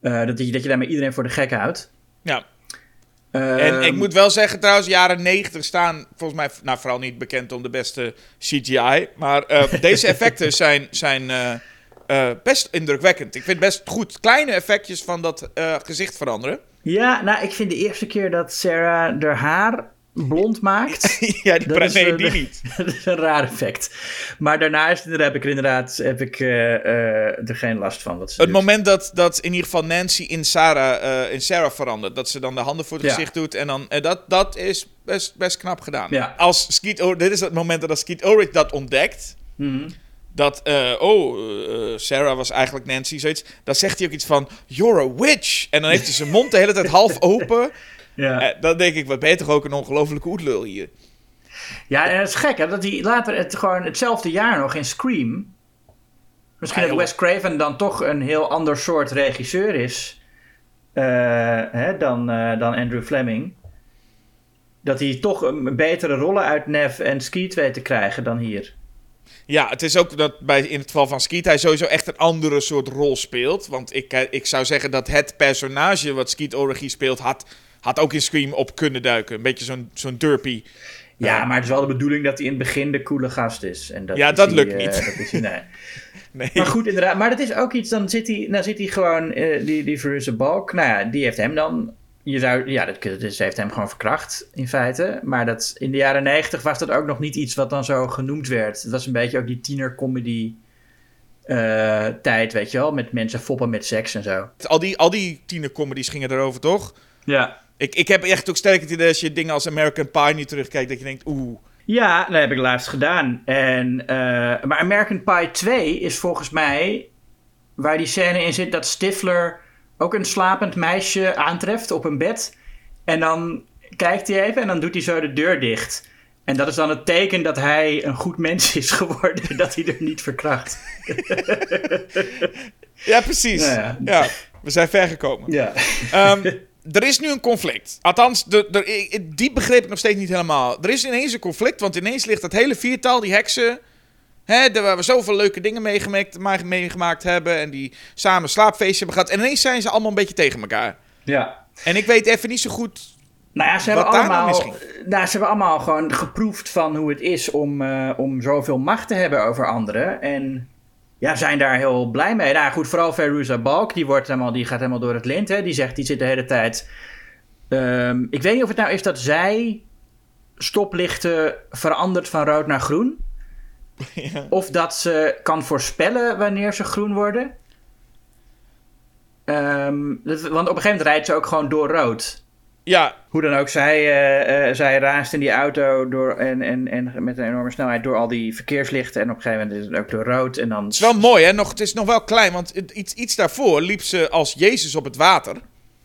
dat, je, dat je daarmee iedereen voor de gek houdt. Ja. En ik Ehm, moet wel zeggen, trouwens, jaren 90 staan volgens mij, nou vooral niet bekend om de beste CGI. Maar eh, deze effecten zijn, zijn best indrukwekkend. Ik vind best goed. Kleine effectjes van dat gezicht veranderen. Ja, nou, ik vind de eerste keer dat Sarah haar haar blond maakt. ja, die is, nee, die niet. dat is een raar effect. Maar daarna is, het- heb ik er inderdaad heb ik, eh, eh, er geen last van. Wat ze Het doet. moment dat, dat in ieder geval Nancy in Sarah, eh, in Sarah verandert. Dat ze dan de handen voor het Ja. gezicht doet. En dan, dat, dat is best, best knap gedaan. Ja. Als Skeet dit is het moment dat als Skeet Ulrich dat ontdekt. Mhm. Dat, oh, Sarah was eigenlijk Nancy, zoiets. Dan zegt hij ook iets van, you're a witch. En dan heeft hij zijn mond de hele tijd half open. Ja. Eh, dan denk ik, wat ben je toch ook een ongelofelijke oetlul hier. ja, en het is gek hè, dat hij later het, gewoon hetzelfde jaar nog in Scream... Misschien Ah, dat. Wes Craven dan toch een heel ander soort regisseur is... eh, hè, dan, eh, dan Andrew Fleming. Dat hij toch een betere rollen uit Nev en Skeet weet te krijgen dan hier. Ja, het is ook dat bij, in het geval van Skeet hij sowieso echt een andere soort rol speelt. Want ik, eh, ik zou zeggen dat het personage wat Skeet Ulrich speelt, had, had ook in Scream op kunnen duiken. Een beetje zo'n zo'n derpy. Ja, maar het is wel de bedoeling dat hij in het begin de coole gast is. En dat Ja, is dat hij, lukt eh, niet. dat is hij, nee. Nee. Maar goed, inderdaad. Maar dat is ook iets, dan zit hij, dan zit hij gewoon, eh, die, die Balk, nou ja, die heeft hem dan, je zou, ja, dat, is, heeft hem gewoon verkracht, in feite. Maar dat, in de jaren negentig was dat ook nog niet iets wat dan zo genoemd werd. Het was een beetje ook die tienercomedy eh tijd, weet je wel, met mensen foppen met seks en zo. Al die, al die tienercomedies gingen erover, toch? Ja. Ik, ik heb echt ook sterk het idee als je dingen als American Pie nu terugkijkt, dat je denkt, oeh. Ja, dat heb ik laatst gedaan. En, eh, maar American Pie 2 is volgens mij waar die scène in zit dat Stifler ook een slapend meisje aantreft op een bed. En dan kijkt hij even en dan doet hij zo de deur dicht. En dat is dan het teken dat hij een goed mens is geworden, dat hij er niet verkracht. Ja, precies. Nou ja. ja, we zijn ver gekomen. Ja. Ehm, er is nu een conflict. Althans, de, die begreep ik nog steeds niet helemaal. Er is ineens een conflict, want ineens ligt dat hele viertal, die heksen... Hè, daar waar we zoveel leuke dingen meegemaakt, ma- meegemaakt hebben... en die samen slaapfeestje hebben gehad... en ineens zijn ze allemaal een beetje tegen elkaar. ja. En ik weet even niet zo goed... Nou ja, ze hebben, nou allemaal, nou, ze hebben allemaal gewoon geproefd van hoe het is om, eh, om zoveel macht te hebben over anderen. En ja, zijn daar heel blij mee. Nou goed, vooral Veruza Balk, die, wordt helemaal, die gaat helemaal door het lint. Hè. Die zegt, die zit de hele tijd... ehm, ik weet niet of het nou is dat zij stoplichten verandert van rood naar groen. Ja. Of dat ze kan voorspellen wanneer ze groen worden. Ehm, dat- want op een gegeven moment rijdt ze ook gewoon door rood. Ja, Hoe dan ook, zij, eh, eh, zij raast in die auto door, en, en, en met een enorme snelheid door al die verkeerslichten. En op een gegeven moment is het ook door rood. En dan... het is wel mooi, hè? Nog, het is nog wel klein, want iets, iets daarvoor liep ze als Jezus op het water...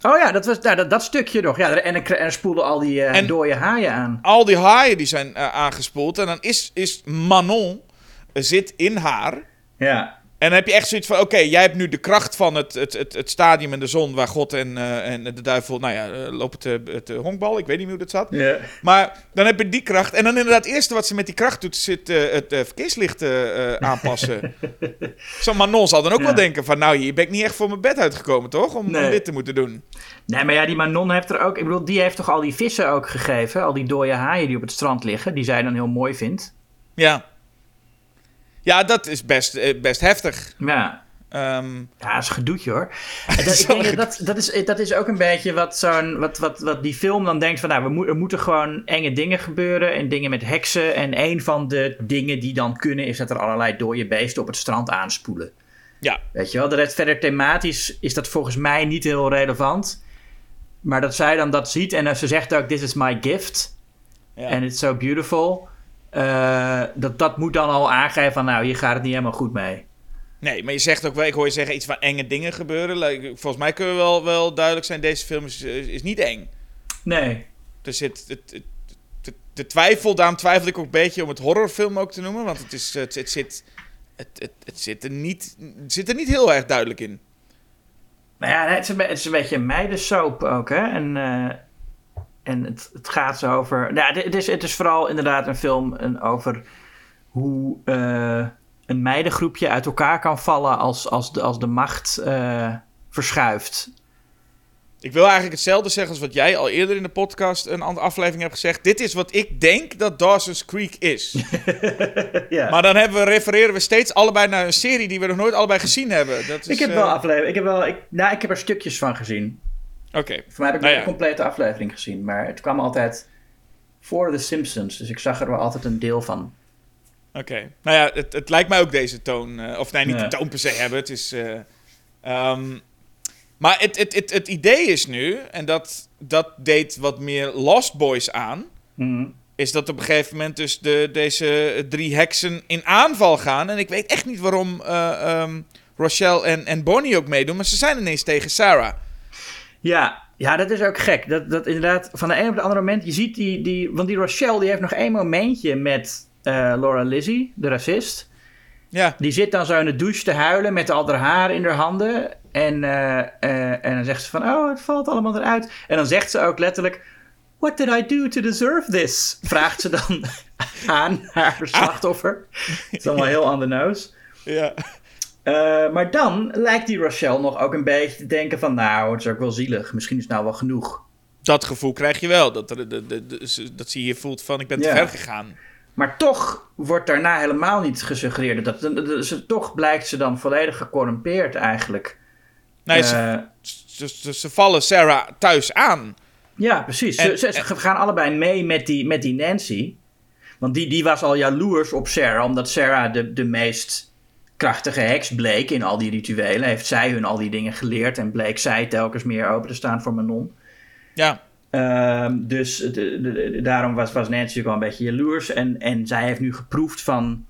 Oh ja, dat, was, nou, dat, dat stukje nog. Ja, en, er spoelden al die eh En- dode haaien aan. al die haaien die zijn aangespoeld. En dan is, is Manon zit in haar. Ja. En dan heb je echt zoiets van: oké, jij hebt nu de kracht van het, het, het, het stadium en de zon waar God en, eh, en de duivel, nou ja, lopen het eh, honkbal. Ik weet niet meer hoe dat zat. Maar dan heb je die kracht. En dan inderdaad, het eerste wat ze met die kracht doet, zit het eh, verkeerslicht eh, eh, aanpassen. Zo'n Manon zal dan ook Ja. wel denken: van nou, hier ben ik niet echt voor mijn bed uitgekomen, toch? Om, dit te moeten doen. Nee, maar ja, die Manon heeft er ook... Ik bedoel, die heeft toch al die vissen ook gegeven? Al die dode haaien die op het strand liggen, die zij dan heel mooi vindt. Ja. Ja, dat is best, eh, best heftig. Ja. Ehm, Ja, dat is gedoetje hoor. En dat, is ik denk dat, dat, dat, is, dat is ook een beetje wat, zo'n, wat, wat, wat die film dan denkt van... Nou, we mo- er moeten gewoon enge dingen gebeuren en dingen met heksen. En een van de dingen die dan kunnen is dat er allerlei dode beesten op het strand aanspoelen. ja. Weet je wel, de rest verder thematisch is dat volgens mij niet heel relevant. Maar dat zij dan dat ziet en dan ze zegt ook, this is my gift. Ja. And it's so beautiful. Eh, dat, dat moet dan al aangeven van, nou, hier gaat het niet helemaal goed mee. Nee, maar je zegt ook wel, ik hoor je zeggen iets van enge dingen gebeuren. Like, Volgens mij kunnen we wel, wel duidelijk zijn, deze film is, is niet eng. Nee. Er zit het, het, de, de twijfel, daarom twijfel ik ook een beetje om het horrorfilm ook te noemen. Want het, is, het, het, zit, het, het, het zit, er niet, het zit er niet heel erg duidelijk in. Nou ja, het is een, be- het is een beetje een meidensoap ook, hè. En, eh, en het, het gaat zo over... Nou, het, is, het is vooral inderdaad een film over hoe eh, een meidengroepje uit elkaar kan vallen als, als, de, als de macht eh, verschuift. Ik wil eigenlijk hetzelfde zeggen als wat jij al eerder in de podcast een andere aflevering hebt gezegd. Dit is wat ik denk dat Dawson's Creek is. ja. Maar dan hebben we, refereren we steeds allebei naar een serie die we nog nooit allebei gezien hebben. Dat is, ik heb wel aflevering. Ik heb wel. Ik, nou, ik heb er stukjes van gezien. Oké. Voor mij heb ik Nou ja. de complete aflevering gezien, maar het kwam altijd voor The Simpsons. Dus ik zag er wel altijd een deel van. Oké. Nou ja, het, het lijkt mij ook deze toon. eh, of nee, niet Ja. de toon per se hebben. Het is. eh, ehm, maar het, het, het, het idee is nu, en dat, dat deed wat meer Lost Boys aan. Mhm. Is dat op een gegeven moment dus de, deze drie heksen in aanval gaan. En ik weet echt niet waarom eh, ehm, Rochelle en, en Bonnie ook meedoen. Maar ze zijn ineens tegen Sarah. Ja, ja, dat is ook gek. Dat, dat inderdaad, van de een op de andere moment, je ziet die, die want die Rochelle, die heeft nog één momentje met eh, Laura Lizzie, de racist. Ja, Die zit dan zo in de douche te huilen met al haar haar in haar handen. En, eh, eh, en dan zegt ze van, oh, het valt allemaal eruit. En dan zegt ze ook letterlijk, what did I do to deserve this? Vraagt ze dan aan haar slachtoffer. Het is allemaal heel on the nose. ja. Eh, maar dan lijkt die Rochelle nog ook een beetje te denken van... nou, het is ook wel zielig. Misschien is het nou wel genoeg. Dat gevoel krijg je wel. Dat, dat, dat, dat, ze hier voelt van ik ben Ja. te ver gegaan. Maar toch wordt daarna helemaal niet gesuggereerd. Dat, ze, toch blijkt ze dan volledig gecorrumpeerd eigenlijk. Nee, ze, Eh, ze, ze, ze vallen Sarah thuis aan. ja, precies. Ze, En- ze, ze gaan allebei mee met die, met die Nancy. Want die, die was al jaloers op Sarah... omdat Sarah de, de meest krachtige heks bleek in al die rituelen. Heeft zij hun al die dingen geleerd... en bleek zij telkens meer open te staan voor Manon. Ja, Ehm, dus de, de- de- daarom was, was Nancy natuurlijk wel een beetje jaloers. En, en zij heeft nu geproefd van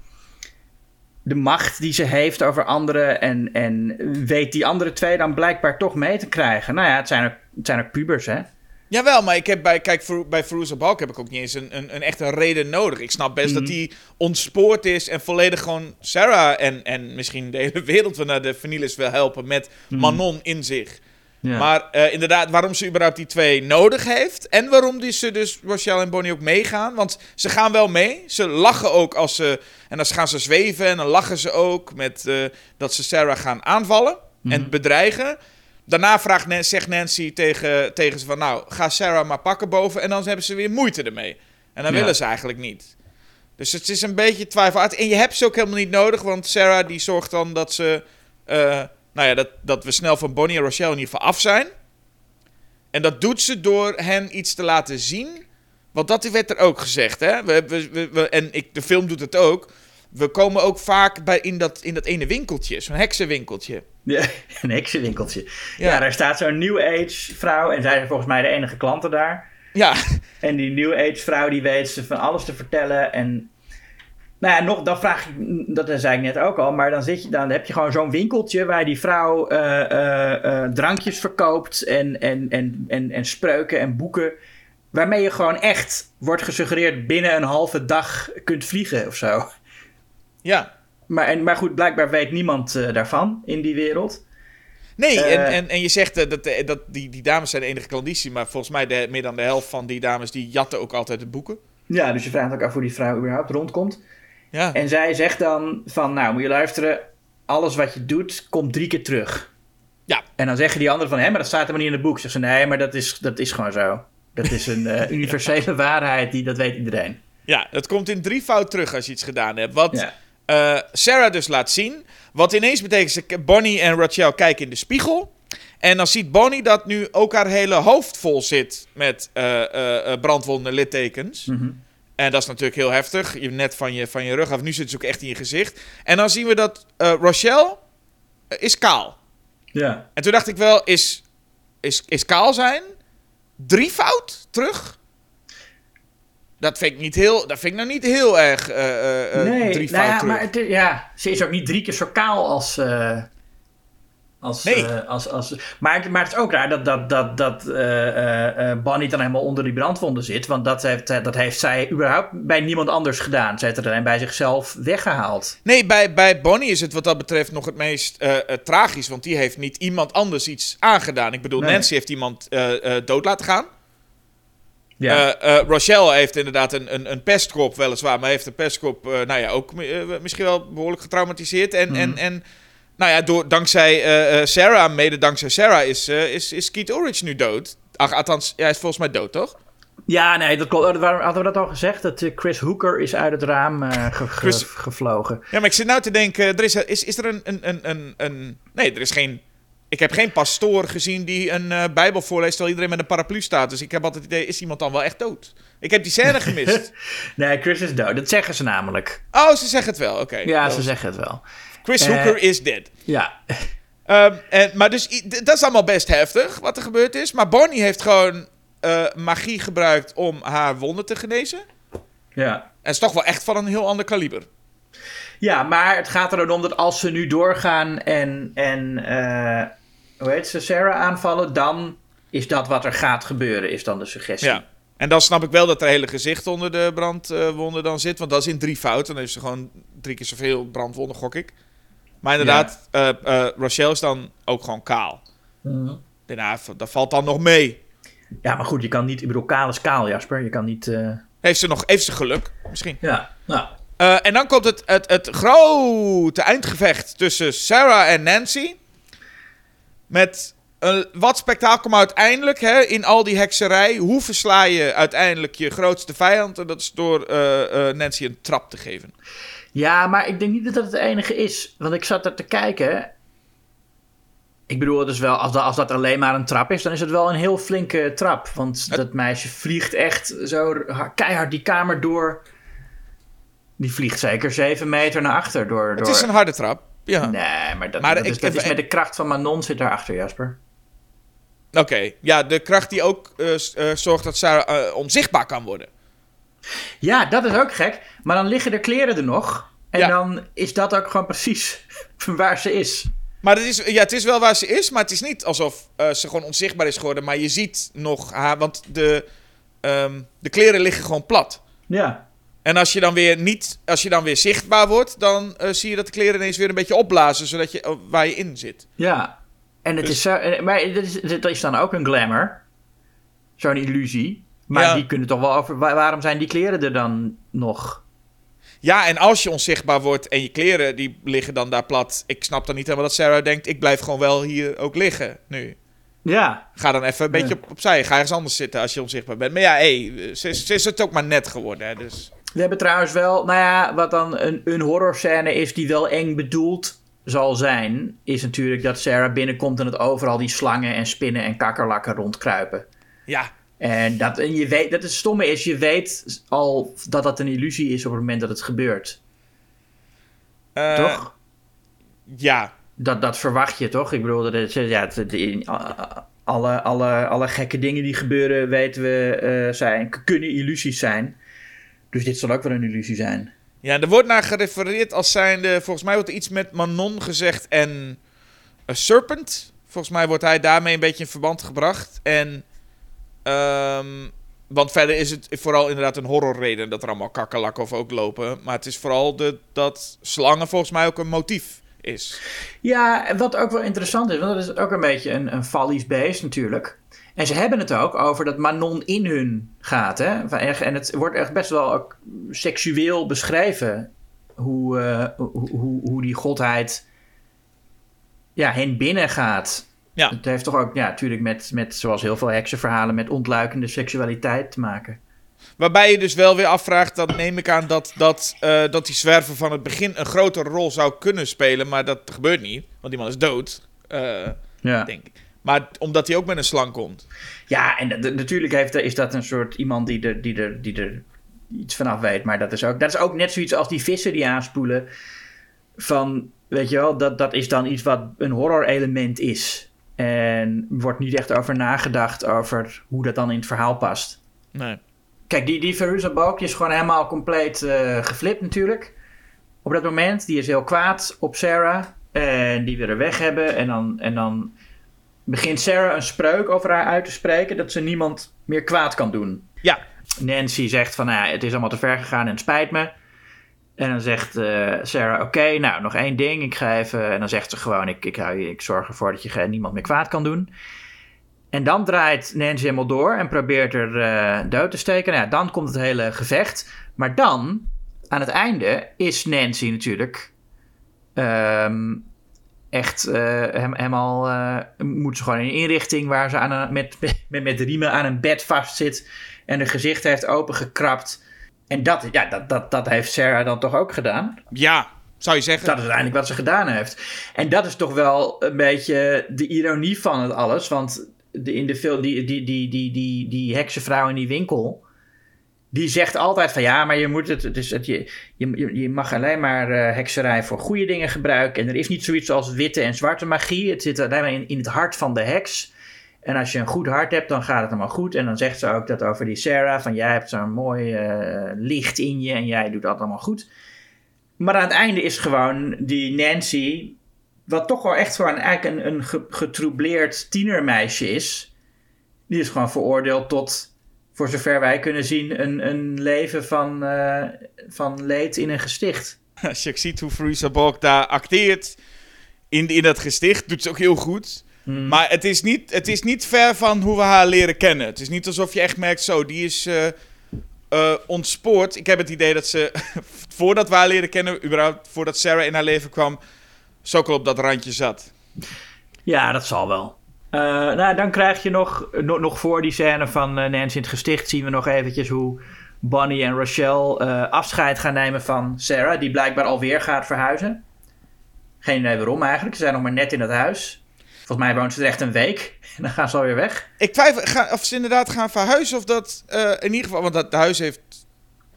de macht die ze heeft over anderen. En, en weet die andere twee dan blijkbaar toch mee te krijgen. Nou ja, het zijn ook, het zijn ook pubers, hè? Jawel, maar ik heb bij, kijk, voor, bij Balk heb ik ook niet eens een, een, een echte reden nodig. Ik snap best dat hij ontspoord is en volledig gewoon Sarah en, en misschien de hele wereld van naar de Vanilis wil helpen met Manon in zich. Maar eh, inderdaad, waarom ze überhaupt die twee nodig heeft. En waarom die ze dus Rochelle en Bonnie ook meegaan. Want ze gaan wel mee. Ze lachen ook als ze. En dan gaan ze zweven. En dan lachen ze ook met eh, dat ze Sarah gaan aanvallen. En bedreigen. Daarna vraagt Nan- zegt Nancy tegen, tegen ze van... Nou, ga Sarah maar pakken boven. En dan hebben ze weer moeite ermee. En dan Ja. willen ze eigenlijk niet. Dus het is een beetje twijfelachtig. En je hebt ze ook helemaal niet nodig. Want Sarah die zorgt dan dat ze... eh, nou ja, dat, dat we snel van Bonnie en Rochelle in ieder geval af zijn. En dat doet ze door hen iets te laten zien. Want dat werd er ook gezegd, hè. We, we, we, we- en ik, de film doet het ook. We komen ook vaak bij in, dat, in dat ene winkeltje. Zo'n heksenwinkeltje. Ja, een heksenwinkeltje. Ja. Ja. daar staat zo'n New Age vrouw. En zij zijn volgens mij de enige klanten daar. Ja, En die New Age vrouw die weet ze van alles te vertellen. En nou ja, nog, dan vraag ik, dat zei ik net ook al, maar dan, zit je, dan heb je gewoon zo'n winkeltje waar die vrouw eh, eh, eh, drankjes verkoopt en, en, en, en, en spreuken en boeken. Waarmee je gewoon echt wordt gesuggereerd binnen een halve dag kunt vliegen of zo. Ja. Maar, en, maar goed, blijkbaar weet niemand eh, daarvan in die wereld. Nee, Eh. en, en, en je zegt eh, dat, dat die, die dames zijn de enige klanditie. Maar volgens mij de, meer dan de helft van die dames die jatten ook altijd de boeken. Ja, dus je vraagt ook af hoe die vrouw überhaupt rondkomt. Ja, En zij zegt dan van, nou moet je luisteren, alles wat je doet komt drie keer terug. Ja. En dan zeggen die anderen van, hé, maar dat staat helemaal niet in het boek. Zegt ze, nee, maar dat is, dat is gewoon zo. Dat is een universele waarheid, die, dat weet iedereen. ja, dat komt in drievoud terug als je iets gedaan hebt. Wat Ja. Eh, Sarah dus laat zien. Wat ineens betekent, ze- Bonnie en Rachel kijken in de spiegel. En dan ziet Bonnie dat nu ook haar hele hoofd vol zit met eh eh, brandwonden, littekens. Mhm. En dat is natuurlijk heel heftig. Je net van je, van je rug af. Nu zit ze ook echt in je gezicht. En dan zien we dat Rochelle is kaal. Ja. En toen dacht ik wel, is, is, is kaal zijn drievoud terug? Dat vind ik, niet heel, dat vind ik nou niet heel erg eh, eh, nee, nou ja, maar het, ja, ze is ook niet drie keer zo kaal als... als, Nee. als, als, maar, het- maar het is ook raar dat, dat, dat, dat Bonnie dan helemaal onder die brandwonden zit. Want dat heeft, dat heeft zij überhaupt bij niemand anders gedaan. Ze heeft het alleen bij zichzelf weggehaald. Nee, bij, bij Bonnie is het wat dat betreft nog het meest tragisch. Want die heeft niet iemand anders iets aangedaan. Ik bedoel, Nee. Nancy heeft iemand dood laten gaan. Ja. Eh, eh, Rochelle heeft inderdaad een, een, een pestkop, weliswaar. Maar heeft een pestkop, eh, nou ja, ook misschien wel behoorlijk getraumatiseerd. En, en, en nou ja, door, dankzij eh, eh, Sarah, mede dankzij Sarah, is, eh, is, is Keith Ulrich nu dood. Ach, althans, hij is volgens mij dood, toch? Ja, nee, dat klopt. Hadden we dat al gezegd? Dat Chris Hooker is uit het raam eh, ge- ge- Chris- gevlogen. Ja, maar ik zit nou te denken, er is, is, is er een, een, een, een, een... Nee, er is geen ik heb geen pastoor gezien die een eh, Bijbel voorleest terwijl iedereen met een paraplu staat. Dus ik heb altijd het idee, is iemand dan wel echt dood? Ik heb die scène gemist. Nee, Chris is dood. Dat zeggen ze namelijk. oh, ze zeggen het wel. Oké. Ja, Dat ze was- zeggen het wel. Chris Eh, Hooker is dead. Ja. Ehm, en, maar dus, dat is allemaal best heftig wat er gebeurd is. Maar Bonnie heeft gewoon eh, magie gebruikt om haar wonden te genezen. ja. En is toch wel echt van een heel ander kaliber. Ja, maar het gaat er dan om dat als ze nu doorgaan en, en hoe heet ze, Sarah aanvallen, dan is dat wat er gaat gebeuren, is dan de suggestie. Ja. En dan snap ik wel dat er hele gezicht onder de brandwonden dan zit. Want dat is in drie fouten. Dan heeft ze gewoon drie keer zoveel brandwonden, gok ik. Maar inderdaad, eh eh, Rochelle is dan ook gewoon kaal. Mhm. Daarna, dat valt dan nog mee. Ja, maar goed, je kan niet, ik bedoel, kaal is kaal, Jasper. Je kan niet, eh, Heeft ze nog heeft ze geluk, misschien. ja, nou, en dan komt het, het, het grote eindgevecht tussen Sarah en Nancy. Met een, wat spektakel, maar uiteindelijk hè, in al die hekserij. Hoe versla je uiteindelijk je grootste vijand? En dat is door eh, eh, Nancy een trap te geven. Ja, maar ik denk niet dat dat het enige is. Want ik zat er te kijken. Ik bedoel, het is wel, als, dat, als dat alleen maar een trap is, dan is het wel een heel flinke trap. Want dat meisje vliegt echt zo ha- keihard die kamer door. Die vliegt zeker zeven meter naar achter. Door, Het door... is een harde trap. Ja. Nee, maar dat, Maar dat, ik- is, dat is ik- met de kracht van Manon zit daarachter, Jasper. Oké. Ja, de kracht die ook eh, eh, zorgt dat Sarah eh, onzichtbaar kan worden. Ja, dat is ook gek. Maar dan liggen de kleren er nog. En Ja. dan is dat ook gewoon precies waar ze is. Maar het is, ja, het is wel waar ze is, maar het is niet alsof ze gewoon onzichtbaar is geworden. Maar je ziet nog haar, want de, ehm, de kleren liggen gewoon plat. Ja. En als je dan weer niet, als je dan weer zichtbaar wordt, dan eh, zie je dat de kleren ineens weer een beetje opblazen, zodat je, oh, waar je in zit. Ja, en het Dus- is zo, maar dat is, dat is dan ook een glamour. Zo'n illusie. Maar Ja. die kunnen toch wel over. wa- Waarom zijn die kleren er dan nog? Ja, en als je onzichtbaar wordt en je kleren die liggen dan daar plat. Ik snap dan niet helemaal dat Sarah denkt, ik blijf gewoon wel hier ook liggen nu. Ja. Ga dan even een beetje op, opzij. Ga ergens anders zitten als je onzichtbaar bent. Maar ja, hé, ze, is- ze is het ook maar net geworden. Hè, dus. We hebben trouwens wel, nou ja, wat dan een, een horrorscène is die wel eng bedoeld zal zijn, is natuurlijk dat Sarah binnenkomt en dat overal die slangen en spinnen en kakkerlakken rondkruipen. Ja, En dat, en je weet, dat het stomme is, je weet al dat dat een illusie is op het moment dat het gebeurt. eh, toch? Ja, Dat, dat verwacht je toch? Ik bedoel, dat ja, het- alle, alle, alle gekke dingen die gebeuren, weten we, eh, zijn, kunnen illusies zijn. Dus dit zal ook wel een illusie zijn. Ja, er wordt naar gerefereerd als zijnde... Volgens mij wordt er iets met Manon gezegd en a Serpent. Volgens mij wordt hij daarmee een beetje in verband gebracht. En... ehm, want verder is het vooral inderdaad een horrorreden dat er allemaal kakkerlakken of ook lopen. Maar het is vooral de, dat slangen volgens mij ook een motief is. Ja, en wat ook wel interessant is, want dat is ook een beetje een, een fallies beest natuurlijk. En ze hebben het ook over dat Manon in hun gaat. Hè? En het wordt echt best wel ook seksueel beschreven. Hoe, eh, hoe, hoe, hoe die godheid ja, hen binnengaat. Ja. Het heeft toch ook, ja, natuurlijk met, met, zoals heel veel heksenverhalen, met ontluikende seksualiteit te maken. Waarbij je dus wel weer afvraagt, dan neem ik aan dat, dat, eh, dat die zwerver van het begin een grotere rol zou kunnen spelen. Maar dat gebeurt niet, want die man is dood. eh, Ja. denk ik. Maar omdat hij ook met een slang komt. Ja, en natuurlijk heeft, is dat een soort iemand die er, die, er, die er iets vanaf weet. Maar dat is, ook, dat is ook net zoiets als die vissen die aanspoelen. Van, weet je wel, dat, dat is dan iets wat een horror-element is. En er wordt niet echt over nagedacht over hoe dat dan in het verhaal past. Nee. Kijk, die, die Veruza Balk is gewoon helemaal compleet eh geflipt natuurlijk. Op dat moment, die is heel kwaad op Sarah. En die wil er weg hebben. En dan, en dan begint Sarah een spreuk over haar uit te spreken... dat ze niemand meer kwaad kan doen. Ja, Nancy zegt van, nou ja, het is allemaal te ver gegaan en het spijt me. En dan zegt eh, Sarah, oké, nou, nog één ding. Ik ga even... En dan zegt ze gewoon, ik, ik, hou je, ik zorg ervoor dat je geen- niemand meer kwaad kan doen. En dan draait Nancy helemaal door en probeert er eh, dood te steken. Nou ja, dan komt het hele gevecht. Maar dan, aan het einde, is Nancy natuurlijk ehm, echt eh, hem, helemaal... eh, moet ze gewoon in een inrichting waar ze aan een, met, met, met riemen aan een bed vastzit... en haar gezicht heeft opengekrapt. En dat, ja, dat, dat, dat heeft Sarah dan toch ook gedaan? ja. Zou je zeggen? Dat is uiteindelijk wat ze gedaan heeft. En dat is toch wel een beetje de ironie van het alles. Want de, in de film, die, die, die, die, die, die heksenvrouw in die winkel. Die zegt altijd van ja, maar je moet het. Dus het je, je, je mag alleen maar eh, hekserij voor goede dingen gebruiken. En er is niet zoiets als witte en zwarte magie. Het zit alleen maar in, in het hart van de heks. En als je een goed hart hebt, dan gaat het allemaal goed. En dan zegt ze ook dat over die Sarah: van jij hebt zo'n mooi eh, licht in je en jij doet dat allemaal goed. Maar aan het einde is gewoon die Nancy, wat toch wel echt gewoon eigenlijk een, een ge- getroubleerd tienermeisje is. Die is gewoon veroordeeld tot, voor zover wij kunnen zien, een, een leven van, eh, van leed in een gesticht. Als je ziet hoe Fruisa Balk daar acteert in, in dat gesticht, doet ze ook heel goed. Maar het is, niet, het is niet ver van hoe we haar leren kennen. Het is niet alsof je echt merkt, zo, die is eh, ontspoord. Ik heb het idee dat ze, voordat we haar leren kennen, überhaupt voordat Sarah in haar leven kwam, zo al op dat randje zat. Ja, dat zal wel. Eh, nou, dan krijg je nog, nog, voor die scène van eh, Nancy in het gesticht... zien we nog eventjes hoe Bonnie en Rochelle eh, afscheid gaan nemen van Sarah... die blijkbaar alweer gaat verhuizen. Geen idee waarom eigenlijk. Ze zijn nog maar net in het huis. Volgens mij woont ze er echt een week. En dan gaan ze alweer weg. Ik twijfel ga, of ze inderdaad gaan verhuizen of dat in ieder geval, want dat huis heeft,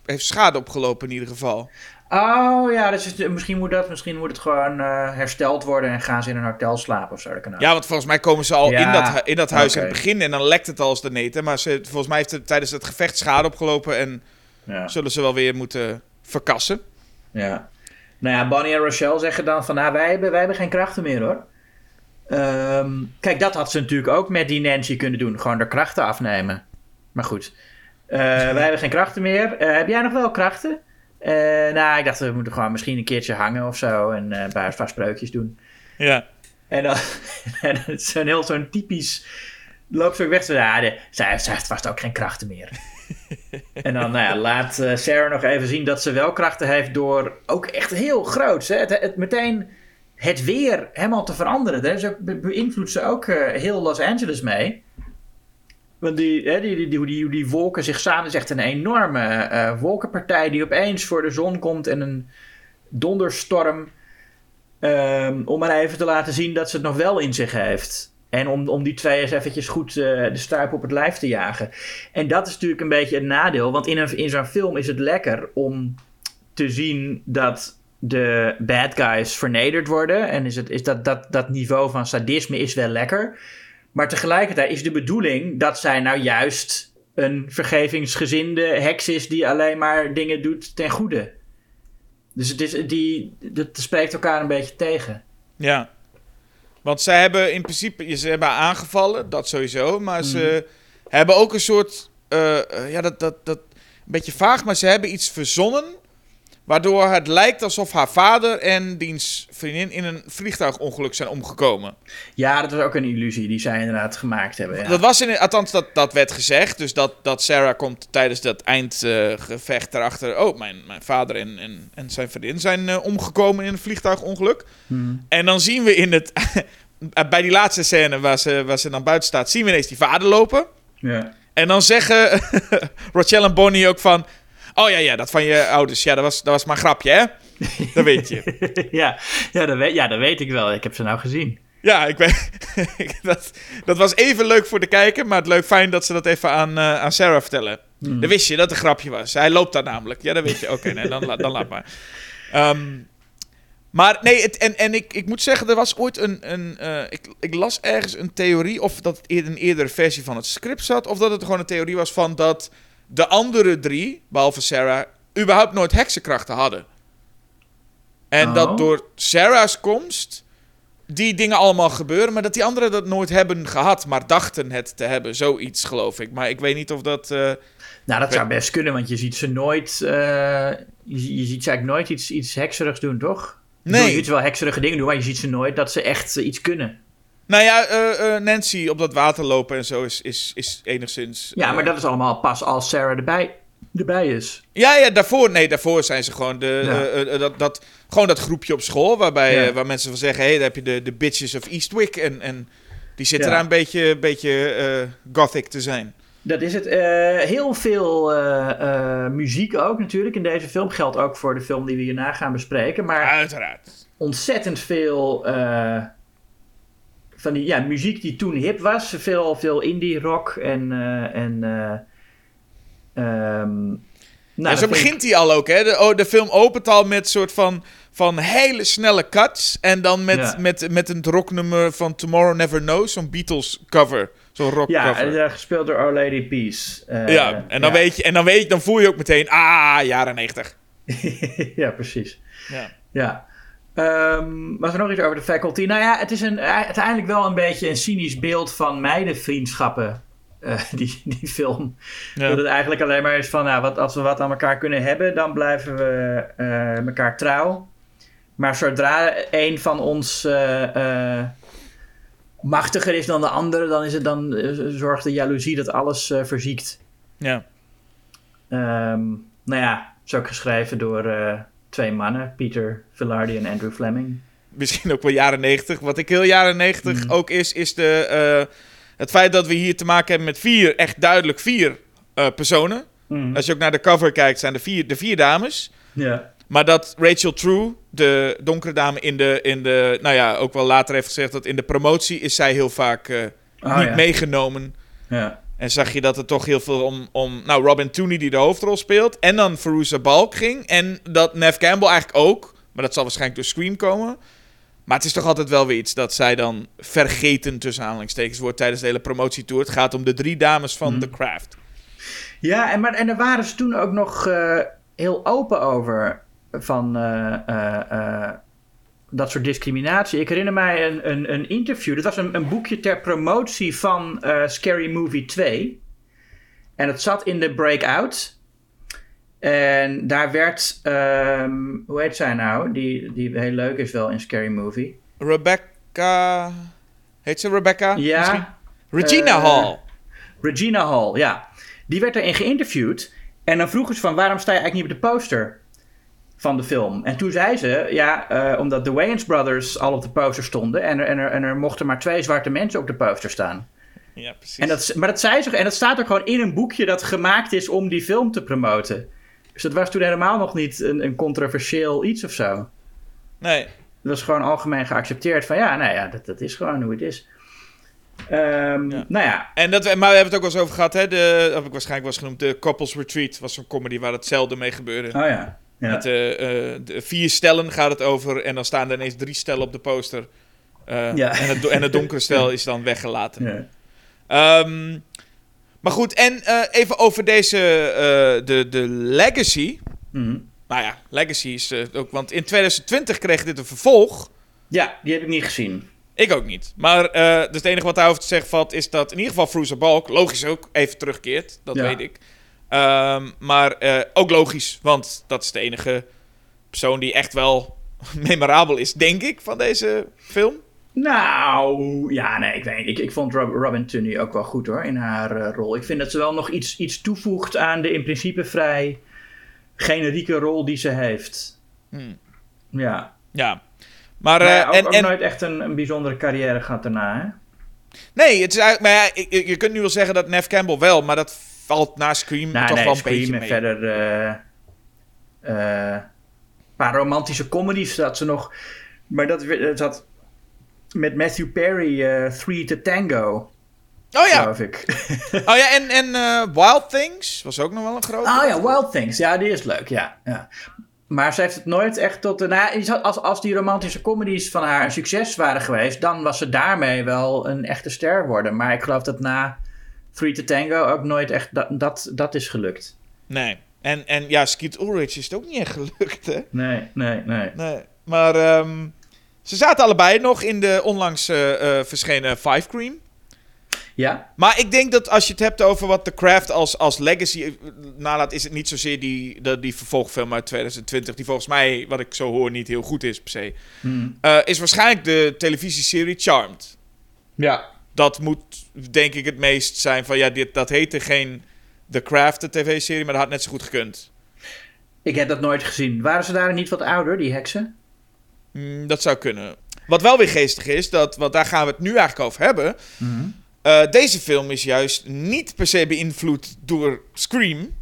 heeft schade opgelopen in ieder geval. Oh ja, dus het- misschien, moet dat, misschien moet het gewoon eh, hersteld worden... en gaan ze in een hotel slapen of zo. Dat kan. Ja, want volgens mij komen ze al Ja, in, dat, in dat huis in oké. het begin en dan lekt het al als de neten. Maar ze, volgens mij heeft het tijdens het gevecht schade opgelopen en Ja. zullen ze wel weer moeten verkassen. Ja. Nou ja, Bonnie en Rochelle zeggen dan van... Nou, wij hebben, wij hebben geen krachten meer, hoor. Ehm, kijk, dat had ze natuurlijk ook met die Nancy kunnen doen. Gewoon de krachten afnemen. Maar goed. Eh, wij hebben geen krachten meer. Eh, heb jij nog wel krachten? Eh, nou, ik dacht, we moeten gewoon misschien een keertje hangen of zo. En eh een paar, spreukjes doen. Ja. En dan, en dan is zo'n heel zo'n typisch... Loopt ze ook weg. Zo, ja, de, zij, zij heeft vast ook geen krachten meer. en dan nou ja, laat eh, Sarah nog even zien dat ze wel krachten heeft door ook echt heel groot. Hè? Het, het, meteen het weer helemaal te veranderen. Daar beïnvloedt ze ook heel Los Angeles mee. Want die, hè, die, die, die, wolken zich samen is echt een enorme eh, wolkenpartij die opeens voor de zon komt en een donderstorm. Ehm, om maar even te laten zien dat ze het nog wel in zich heeft. En om, om die twee eens eventjes goed eh, de stuip op het lijf te jagen. En dat is natuurlijk een beetje een nadeel. Want in, in zo'n film is het lekker om te zien dat de bad guys vernederd worden. En is het, is dat, dat, dat niveau van sadisme is wel lekker. Maar tegelijkertijd is de bedoeling dat zij nou juist een vergevingsgezinde heks is die alleen maar dingen doet ten goede. Dus het is, die, dat spreekt elkaar een beetje tegen. Ja. Want zij hebben in principe, ze hebben aangevallen, dat sowieso. Maar ze hebben ook een soort, eh, eh, ja, dat, dat, dat, een beetje vaag, maar ze hebben iets verzonnen. Waardoor het lijkt alsof haar vader en diens vriendin in een vliegtuigongeluk zijn omgekomen. Ja, dat is ook een illusie die zij inderdaad gemaakt hebben. Ja. Dat was in, althans, dat, dat werd gezegd. Dus dat, dat Sarah komt tijdens dat eindgevecht erachter. Oh, mijn, mijn vader en, en, en zijn vriendin zijn eh, omgekomen in een vliegtuigongeluk. En dan zien we in het. bij die laatste scène waar ze, waar ze dan buiten staat, zien we ineens die vader lopen. Ja. En dan zeggen Rochelle en Bonnie ook van. Oh ja, ja, dat van je ouders. Ja, dat was, dat was maar een grapje, hè? Dat weet je. ja, ja, dat weet, ja, dat weet ik wel. Ik heb ze nou gezien. Ja, ik weet. dat, dat was even leuk voor de kijker, maar het leuk fijn dat ze dat even aan, eh, aan Sarah vertellen. Dan wist je dat het een grapje was. Hij loopt daar namelijk. Ja, dat weet je. Oké, nee, dan, dan laat maar. Ehm, maar nee, het, en, en ik, ik moet zeggen, er was ooit een. een eh, ik, ik las ergens een theorie, of dat het in een eerdere versie van het script zat, of dat het gewoon een theorie was van dat de andere drie, behalve Sarah, überhaupt nooit heksenkrachten hadden. En Oh. dat door Sarah's komst die dingen allemaal gebeuren, maar dat die anderen dat nooit hebben gehad, maar dachten het te hebben. Zoiets, geloof ik. Maar ik weet niet of dat. eh, Nou, dat zou best kunnen, want je ziet ze nooit... eh, je, je ziet ze eigenlijk nooit iets, iets hekserigs doen, toch? Nee. Je ziet ze wel hekserige dingen doen, maar je ziet ze nooit dat ze echt iets kunnen. Nou ja, eh, eh, Nancy op dat water lopen en zo is, is, is enigszins. Ja, eh, maar dat is allemaal pas als Sarah erbij, erbij is. Ja, ja, daarvoor, nee, daarvoor zijn ze gewoon de, Ja. eh, eh, dat, dat, gewoon dat groepje op school, waarbij, Ja. eh, waar mensen van zeggen, hé, hey, daar heb je de, de bitches of Eastwick en, en die zitten Ja. daar een beetje, beetje eh, gothic te zijn. Dat is het. Eh, heel veel eh, eh, muziek ook natuurlijk in deze film. Geldt ook voor de film die we hierna gaan bespreken. Maar Uiteraard. ontzettend veel eh, van die ja, muziek die toen hip was. Veel, veel indie rock en. eh, en eh, ehm, nou, ja, zo begint hij al ook, hè? De, oh, de film opent al met soort van, van hele snelle cuts. En dan met, Ja. met, met een rocknummer van Tomorrow Never Knows, zo'n Beatles cover. Zo'n rock Ja, cover. en, eh, gespeeld door Our Lady Peace. Ja, en dan, ja. Weet je, en dan, weet je, dan voel je ook meteen, ah, jaren 90. ja, precies. Ja. Ja. Ehm, was er nog iets over de faculty? Nou ja, het is een, uiteindelijk wel een beetje een cynisch beeld van meidenvriendschappen. eh, die, die film. Ja. Dat het eigenlijk alleen maar is van, nou, wat, als we wat aan elkaar kunnen hebben, dan blijven we eh, elkaar trouw. Maar zodra een van ons eh, eh, machtiger is dan de andere, dan, is het, dan eh, zorgt de jaloezie dat alles eh, verziekt. ja. Ehm, nou ja, is ook geschreven door eh, twee mannen, Peter Villardi en Andrew Fleming. Misschien ook wel jaren 90. Wat ik heel jaren 90 Mhm. ook is, is de, eh, het feit dat we hier te maken hebben met vier, echt duidelijk vier eh, personen. Mhm. Als je ook naar de cover kijkt, zijn de vier, de vier dames. Ja. Maar dat Rachel True, de donkere dame in de, in de... Nou ja, ook wel later heeft gezegd dat in de promotie is zij heel vaak eh, Oh, niet ja. meegenomen. Ja. En zag je dat het toch heel veel om, om... Nou, Robin Tooney die de hoofdrol speelt. En dan Veruza Balk ging. En dat Nev Campbell eigenlijk ook. Maar dat zal waarschijnlijk door Scream komen. Maar het is toch altijd wel weer iets dat zij dan vergeten tussen aanhalingstekens wordt tijdens de hele promotietour. Het gaat om de drie dames van Mhm. The Craft. Ja, en, maar, en daar waren ze toen ook nog eh, heel open over. Van eh, eh, dat soort discriminatie. Ik herinner mij een, een, een interview. Dat was een, een boekje ter promotie van eh, Scary Movie 2. En het zat in de Breakout. En daar werd, ehm, hoe heet zij nou? Die, die heel leuk is wel in Scary Movie. Rebecca... Heet ze Rebecca? Ja. Misschien? Regina Eh, Hall. Regina Hall, ja. Die werd erin geïnterviewd. En dan vroegen ze van, waarom sta je eigenlijk niet op de poster van de film? En toen zei ze, ja, eh, omdat de Wayans Brothers al op de poster stonden... En er, en, er, en er mochten maar twee zwarte mensen op de poster staan. Ja, precies. En dat, maar dat zei ze, en dat staat ook gewoon in een boekje dat gemaakt is om die film te promoten. Dus dat was toen helemaal nog niet een, een controversieel iets of zo. Nee. Het was gewoon algemeen geaccepteerd van, ja, nou ja, dat, dat is gewoon hoe het is. Ehm, Ja. Nou ja, En dat, maar we hebben het ook wel eens over gehad, hè? De, heb ik waarschijnlijk wel eens genoemd. De Couples Retreat was zo'n comedy waar hetzelfde mee gebeurde. oh ja. Ja. Met eh, eh, de vier stellen gaat het over en dan staan er ineens drie stellen op de poster. Eh, Ja. en, het, en het donkere stel is dan weggelaten. ja. Ehm, maar goed, en even over deze, de, de Legacy. Mhm. Nou ja, Legacy is ook, want in 2020 kreeg dit een vervolg. Ja, die heb ik niet gezien. Ik ook niet. Maar dus het enige wat daarover te zeggen valt is dat in ieder geval Fruza Balk, logisch ook, even terugkeert. Dat Ja. weet ik. Ehm, maar eh, ook logisch, want dat is de enige persoon die echt wel memorabel is, denk ik, van deze film. Nou, ja, nee, ik weet. Ik, ik vond Rob- Robin Tunney ook wel goed hoor, in haar eh, rol. Ik vind dat ze wel nog iets, iets toevoegt aan de in principe vrij generieke rol die ze heeft. Hmm. Ja. Ja. Maar, Maar eh, ja, ook, en, ook en, nooit echt een, een bijzondere carrière gehad daarna, hè? nee, het is eigenlijk, maar ja, je kunt nu wel zeggen dat Nev Campbell wel, maar dat valt na Scream Nou, toch nee, wel een Scream beetje en verder... eh, eh, een paar romantische comedies dat ze nog... Maar dat had met Matthew Perry eh Three to Tango, Oh ja, geloof ik. oh, ja en, en eh, Wild Things was ook nog wel een grote. Oh ja, Wild Things. Ja, die is leuk, ja. ja. Maar ze heeft het nooit echt tot... de- Nou, als, als die romantische comedies van haar een succes waren geweest... dan was ze daarmee wel een echte ster worden. Maar ik geloof dat na Three to Tango ook nooit echt dat, dat, dat is gelukt. Nee. En, en ja, Skeet Ulrich is het ook niet echt gelukt, hè? Nee, nee, nee. Nee. Maar ehm, ze zaten allebei nog in de onlangs eh, verschenen Five Cream. Ja? Maar ik denk dat als je het hebt over wat The Craft als, als legacy eh, nalaat, is het niet zozeer die, die, die vervolgfilm uit 2020, die volgens mij, wat ik zo hoor, niet heel goed is per se. Hm. Eh, is waarschijnlijk de televisieserie Charmed. Ja. Dat moet denk ik het meest zijn van, ja, dit, dat heette geen The Craft, de tv-serie, maar dat had net zo goed gekund. Ik heb dat nooit gezien. Waren ze daar niet wat ouder, die heksen? Mm, dat zou kunnen. Wat wel weer geestig is, dat, want daar gaan we het nu eigenlijk over hebben. Eh, deze film is juist niet per se beïnvloed door Scream.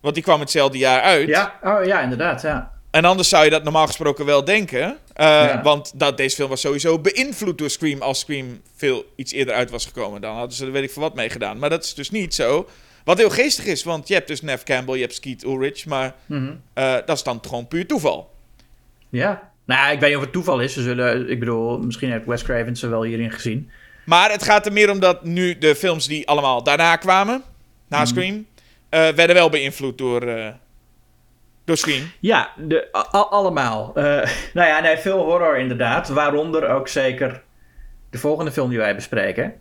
Want die kwam hetzelfde jaar uit. Ja, oh ja, inderdaad, ja. En anders zou je dat normaal gesproken wel denken. Eh, Ja. Want dat, deze film was sowieso beïnvloed door Scream. Als Scream veel iets eerder uit was gekomen. Dan hadden ze er weet ik veel wat mee gedaan. Maar dat is dus niet zo. Wat heel geestig is. Want je hebt dus Nev Campbell, je hebt Skeet Ulrich. Maar Mhm. eh, dat is dan gewoon puur toeval. Ja. Nou, ik weet niet of het toeval is. Ze zullen, ik bedoel, misschien heeft Wes Craven ze wel hierin gezien. Maar het gaat er meer om dat nu de films die allemaal daarna kwamen. Na Scream. eh, werden wel beïnvloed door, Ja, de, allemaal. Eh, nou ja, nee, veel horror inderdaad. Waaronder ook zeker de volgende film die wij bespreken.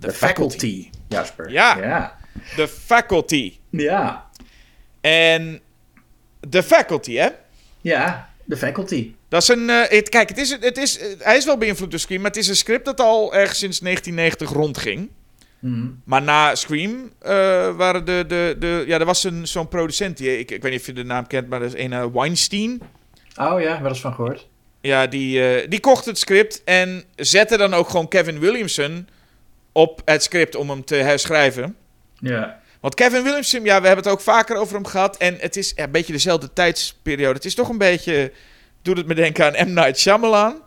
The, Faculty. Jasper. Ja. Ja. The Faculty. Ja. En The Faculty, hè? Ja, The Faculty. Dat is een. eh, het, kijk, het is, het is, eh, hij is wel beïnvloed door Scream, maar het is een script dat al ergens sinds 1990 rondging. Mhm. Maar na Scream eh, waren de, de, de. Ja, er was een, zo'n producent. Die, ik, ik weet niet of je de naam kent, maar dat is een eh, Weinstein. Oh ja, wel eens van gehoord. Ja, die, eh, die kocht het script en zette dan ook gewoon Kevin Williamson op het script om hem te herschrijven. Ja. Want Kevin Williamson, ja, we hebben het ook vaker over hem gehad. En het is ja, een beetje dezelfde tijdsperiode. Het is toch een beetje. Doet het me denken aan M. Night Shyamalan.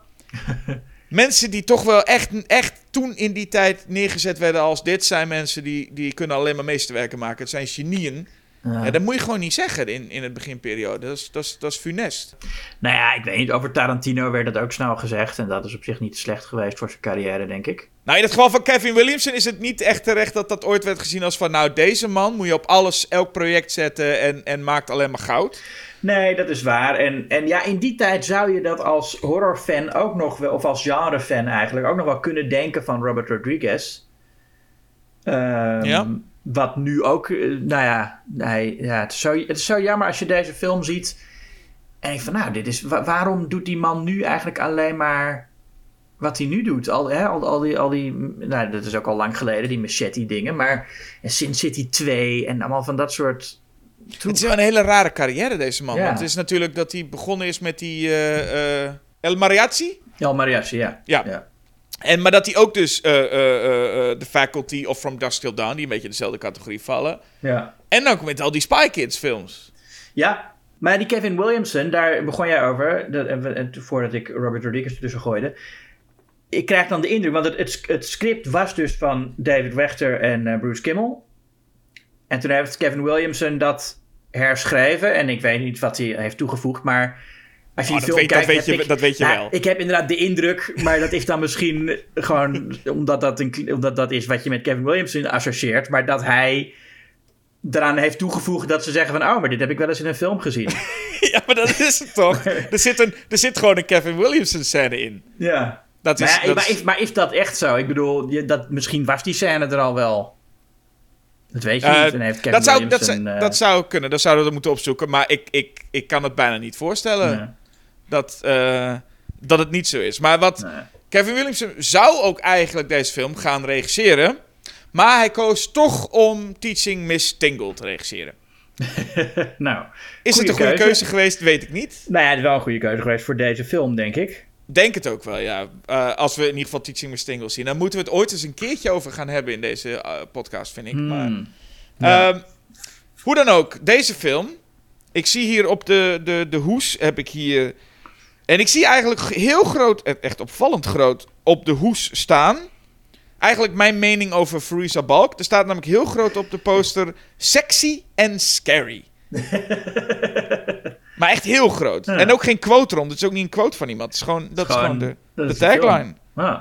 mensen die toch wel echt, echt toen in die tijd neergezet werden als... dit zijn mensen die, die kunnen alleen maar meesterwerken maken. Het zijn genieën. Ja. Ja, dat moet je gewoon niet zeggen in, in het beginperiode. Dat is, dat, is, dat is funest. Nou ja, ik weet niet. Over Tarantino werd dat ook snel gezegd. En dat is op zich niet slecht geweest voor zijn carrière, denk ik. Nou, in het geval van Kevin Williamson is het niet echt terecht dat dat ooit werd gezien als van... nou, deze man moet je op alles, elk project zetten en, en maakt alleen maar goud. Nee, dat is waar. En, en ja, in die tijd zou je dat als horrorfan ook nog wel, of als genrefan eigenlijk, ook nog wel kunnen denken van Robert Rodriguez. Ehm, Ja. Wat nu ook, eh, nou ja, hij, ja het, is zo, het is zo jammer als je deze film ziet. En ik van, nou, dit is, wa- waarom doet die man nu eigenlijk alleen maar wat hij nu doet? Al, hè, al, al, die, al die, nou, dat is ook al lang geleden, die machete dingen. Maar en Sin City 2 en allemaal van dat soort troep. Het is wel een hele rare carrière, deze man. Ja. Want het is natuurlijk dat hij begonnen is met die eh, El Mariachi. El Mariachi, ja. Ja. ja. En, maar dat hij ook dus eh, eh, eh, The Faculty of From Dusk Till Dawn, die een beetje in dezelfde categorie vallen. ja. En ook met al die Spy Kids films. Ja, maar die Kevin Williamson, daar begon jij over, dat, en, en voordat ik Robert Rodriguez ertussen gooide. Ik krijg dan de indruk, want het, het, het script was dus van David Wechter en Bruce Kimmel. En toen heeft Kevin Williamson dat herschreven. En ik weet niet wat hij heeft toegevoegd, maar als je Oh, die dat weet- dat je- ik- dat weet je nou, wel. Ik heb inderdaad de indruk, maar dat is dan misschien gewoon omdat dat, een, omdat dat is wat je met Kevin Williamson associeert. Maar dat hij eraan heeft toegevoegd dat ze zeggen van... oh, maar dit heb ik wel eens in een film gezien. ja, maar dat is het toch? er, zit een, er zit gewoon een Kevin Williamson scène in. ja. Dat is, Maar, dat maar, is- is, maar is dat echt zo? Ik bedoel, dat, misschien was die scène er al wel. Dat weet je Eh, niet. En heeft Kevin dat, zou, dat, eh, dat zou kunnen. Dat zouden we moeten opzoeken. Maar ik, ik, ik kan het bijna niet voorstellen dat, eh, dat het niet zo is. Maar wat nee. Kevin Williamson zou ook eigenlijk deze film gaan regisseren. Maar hij koos toch om Teaching Miss Tingle te regisseren. nou, Is het een goede keuze. keuze. geweest? Weet ik niet. nou ja, het is wel een goede keuze geweest voor deze film, denk ik. Denk het ook wel, ja. Eh, als we in ieder geval Teaching Miss Tingle zien. Dan moeten we het ooit eens een keertje over gaan hebben in deze eh, podcast, vind ik. Maar, Hmm. Ja. Ehm, hoe dan ook, deze film. Ik zie hier op de, de, de hoes, heb ik hier... En ik zie eigenlijk heel groot, e- echt opvallend groot, op de hoes staan. Eigenlijk mijn mening over Farisa Balk. Er staat namelijk heel groot op de poster... Sexy and scary. maar echt heel groot. Ja. En ook geen quote erom. Dat is ook niet een quote van iemand. Het is gewoon, dat is Gewoon- de, de tagline. Ah.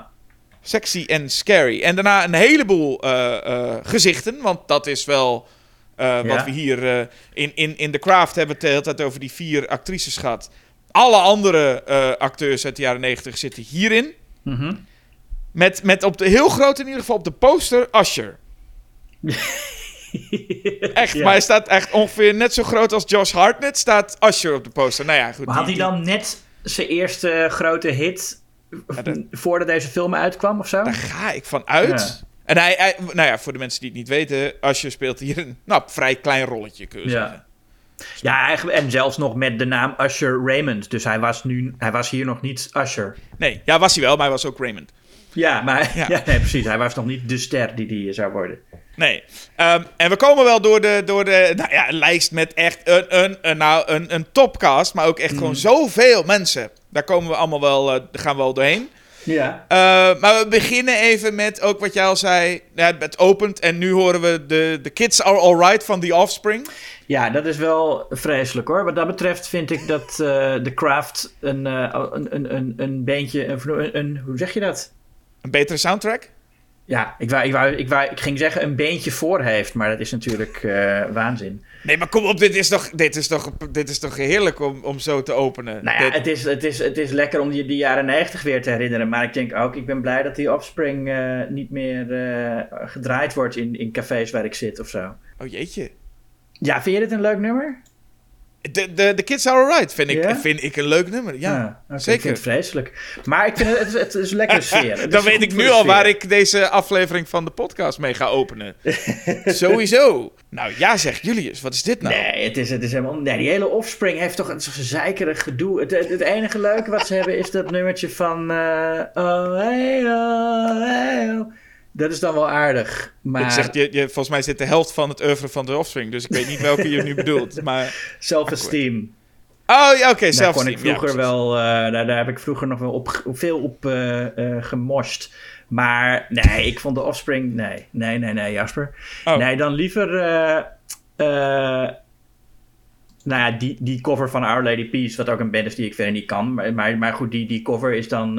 Sexy en scary. En daarna een heleboel eh, eh, gezichten. Want dat is wel eh, wat Ja. we hier eh, in, in, in The Craft hebben het de hele tijd over die vier actrices gehad. Alle andere eh, acteurs uit de jaren negentig zitten hierin. Mhm. Met, met op de heel groot in ieder geval op de poster Usher. Echt, Ja. maar hij staat echt ongeveer net zo groot als Josh Hartnett. Staat Usher op de poster. Nou ja, goed. Maar had hij dan net zijn eerste grote hit Ja, dat- voordat deze film uitkwam of zo? Daar ga ik van uit. Ja. En hij, hij- nou ja, voor de mensen die het niet weten, Usher speelt hier een nou, vrij klein rolletje, kun je zeggen. Ja, eigenlijk, en zelfs nog met de naam Usher Raymond. Dus hij was, nu, hij was hier nog niet Usher. Nee, ja, was hij wel, maar hij was ook Raymond. Ja, maar Ja. ja. nee, precies. Hij was nog niet de ster die die zou worden. Nee. Ehm, en we komen wel door de, door de nou ja, lijst met echt een, een, een, nou, een, een topcast, maar ook echt gewoon zoveel mensen. Daar komen we allemaal wel, daar gaan we wel doorheen. Ja. Eh, maar we beginnen even met ook wat jij al zei. Ja, het opent en nu horen we de, de Kids Are Alright van The Offspring. Ja, dat is wel vreselijk hoor. Wat dat betreft vind ik dat eh The Craft een, eh, een, een, een, een beentje, een, een, hoe zeg je dat? Een betere soundtrack. Ja, ik, wou, ik, wou, ik, wou, ik ging zeggen een beentje voor heeft, maar dat is natuurlijk eh, waanzin. Nee, maar kom op, dit is toch, dit is toch, dit is toch heerlijk om, om zo te openen. Nou ja, Dit- het is, het, is, het is lekker om die, die jaren 90 weer te herinneren. Maar ik denk ook, ik ben blij dat die Offspring eh, niet meer eh, gedraaid wordt in, in cafés waar ik zit of zo. Oh jeetje. Ja, vind je dit een leuk nummer? De, de, de Kids Are Alright vind ik, vind ik een leuk nummer. Ja, zeker. Ik vind het vreselijk. Maar ik vind het, het, is- een lekkere sfeer. Het Dan weet ik nu al waar ik deze aflevering van de podcast mee ga openen. Sowieso. Nou ja, zeg Julius, wat is dit nou? Nee, het is, het is helemaal... Nee, die hele Offspring heeft toch een zeikerig gedoe. Het, het, het enige leuke wat ze hebben is dat nummertje van... eh, oh, hey, oh, hey, oh. Dat is dan wel aardig. Maar Ik zeg, je, je, volgens mij zit de helft van het oeuvre van de Offspring, dus ik weet niet welke je nu bedoelt. Maar... self-esteem. Oh ja, oké, Daar kon ik vroeger wel... eh, daar, daar heb ik vroeger nog wel op, veel op eh gemorst. Maar nee, ik vond de Offspring... Nee, nee, nee, nee, Jasper. Oh. Nee, dan liever... nou ja, die, die cover van Our Lady Peace, wat ook een band is die ik verder niet kan. Maar, maar, maar goed, die, die cover is dan...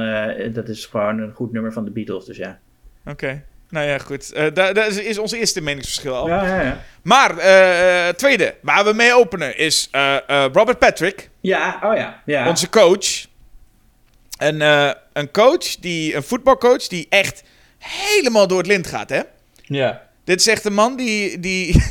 dat is gewoon een goed nummer van de Beatles, dus ja. Oké. Nou ja, goed. Eh daar is, ons eerste meningsverschil al. Ja, ja, ja. Maar, eh, tweede, waar we mee openen is Robert Patrick, Ja, oh ja. ja. onze coach. En, een coach, die, een voetbalcoach, die echt helemaal door het lint gaat, hè? Ja. Dit is echt een man die. die,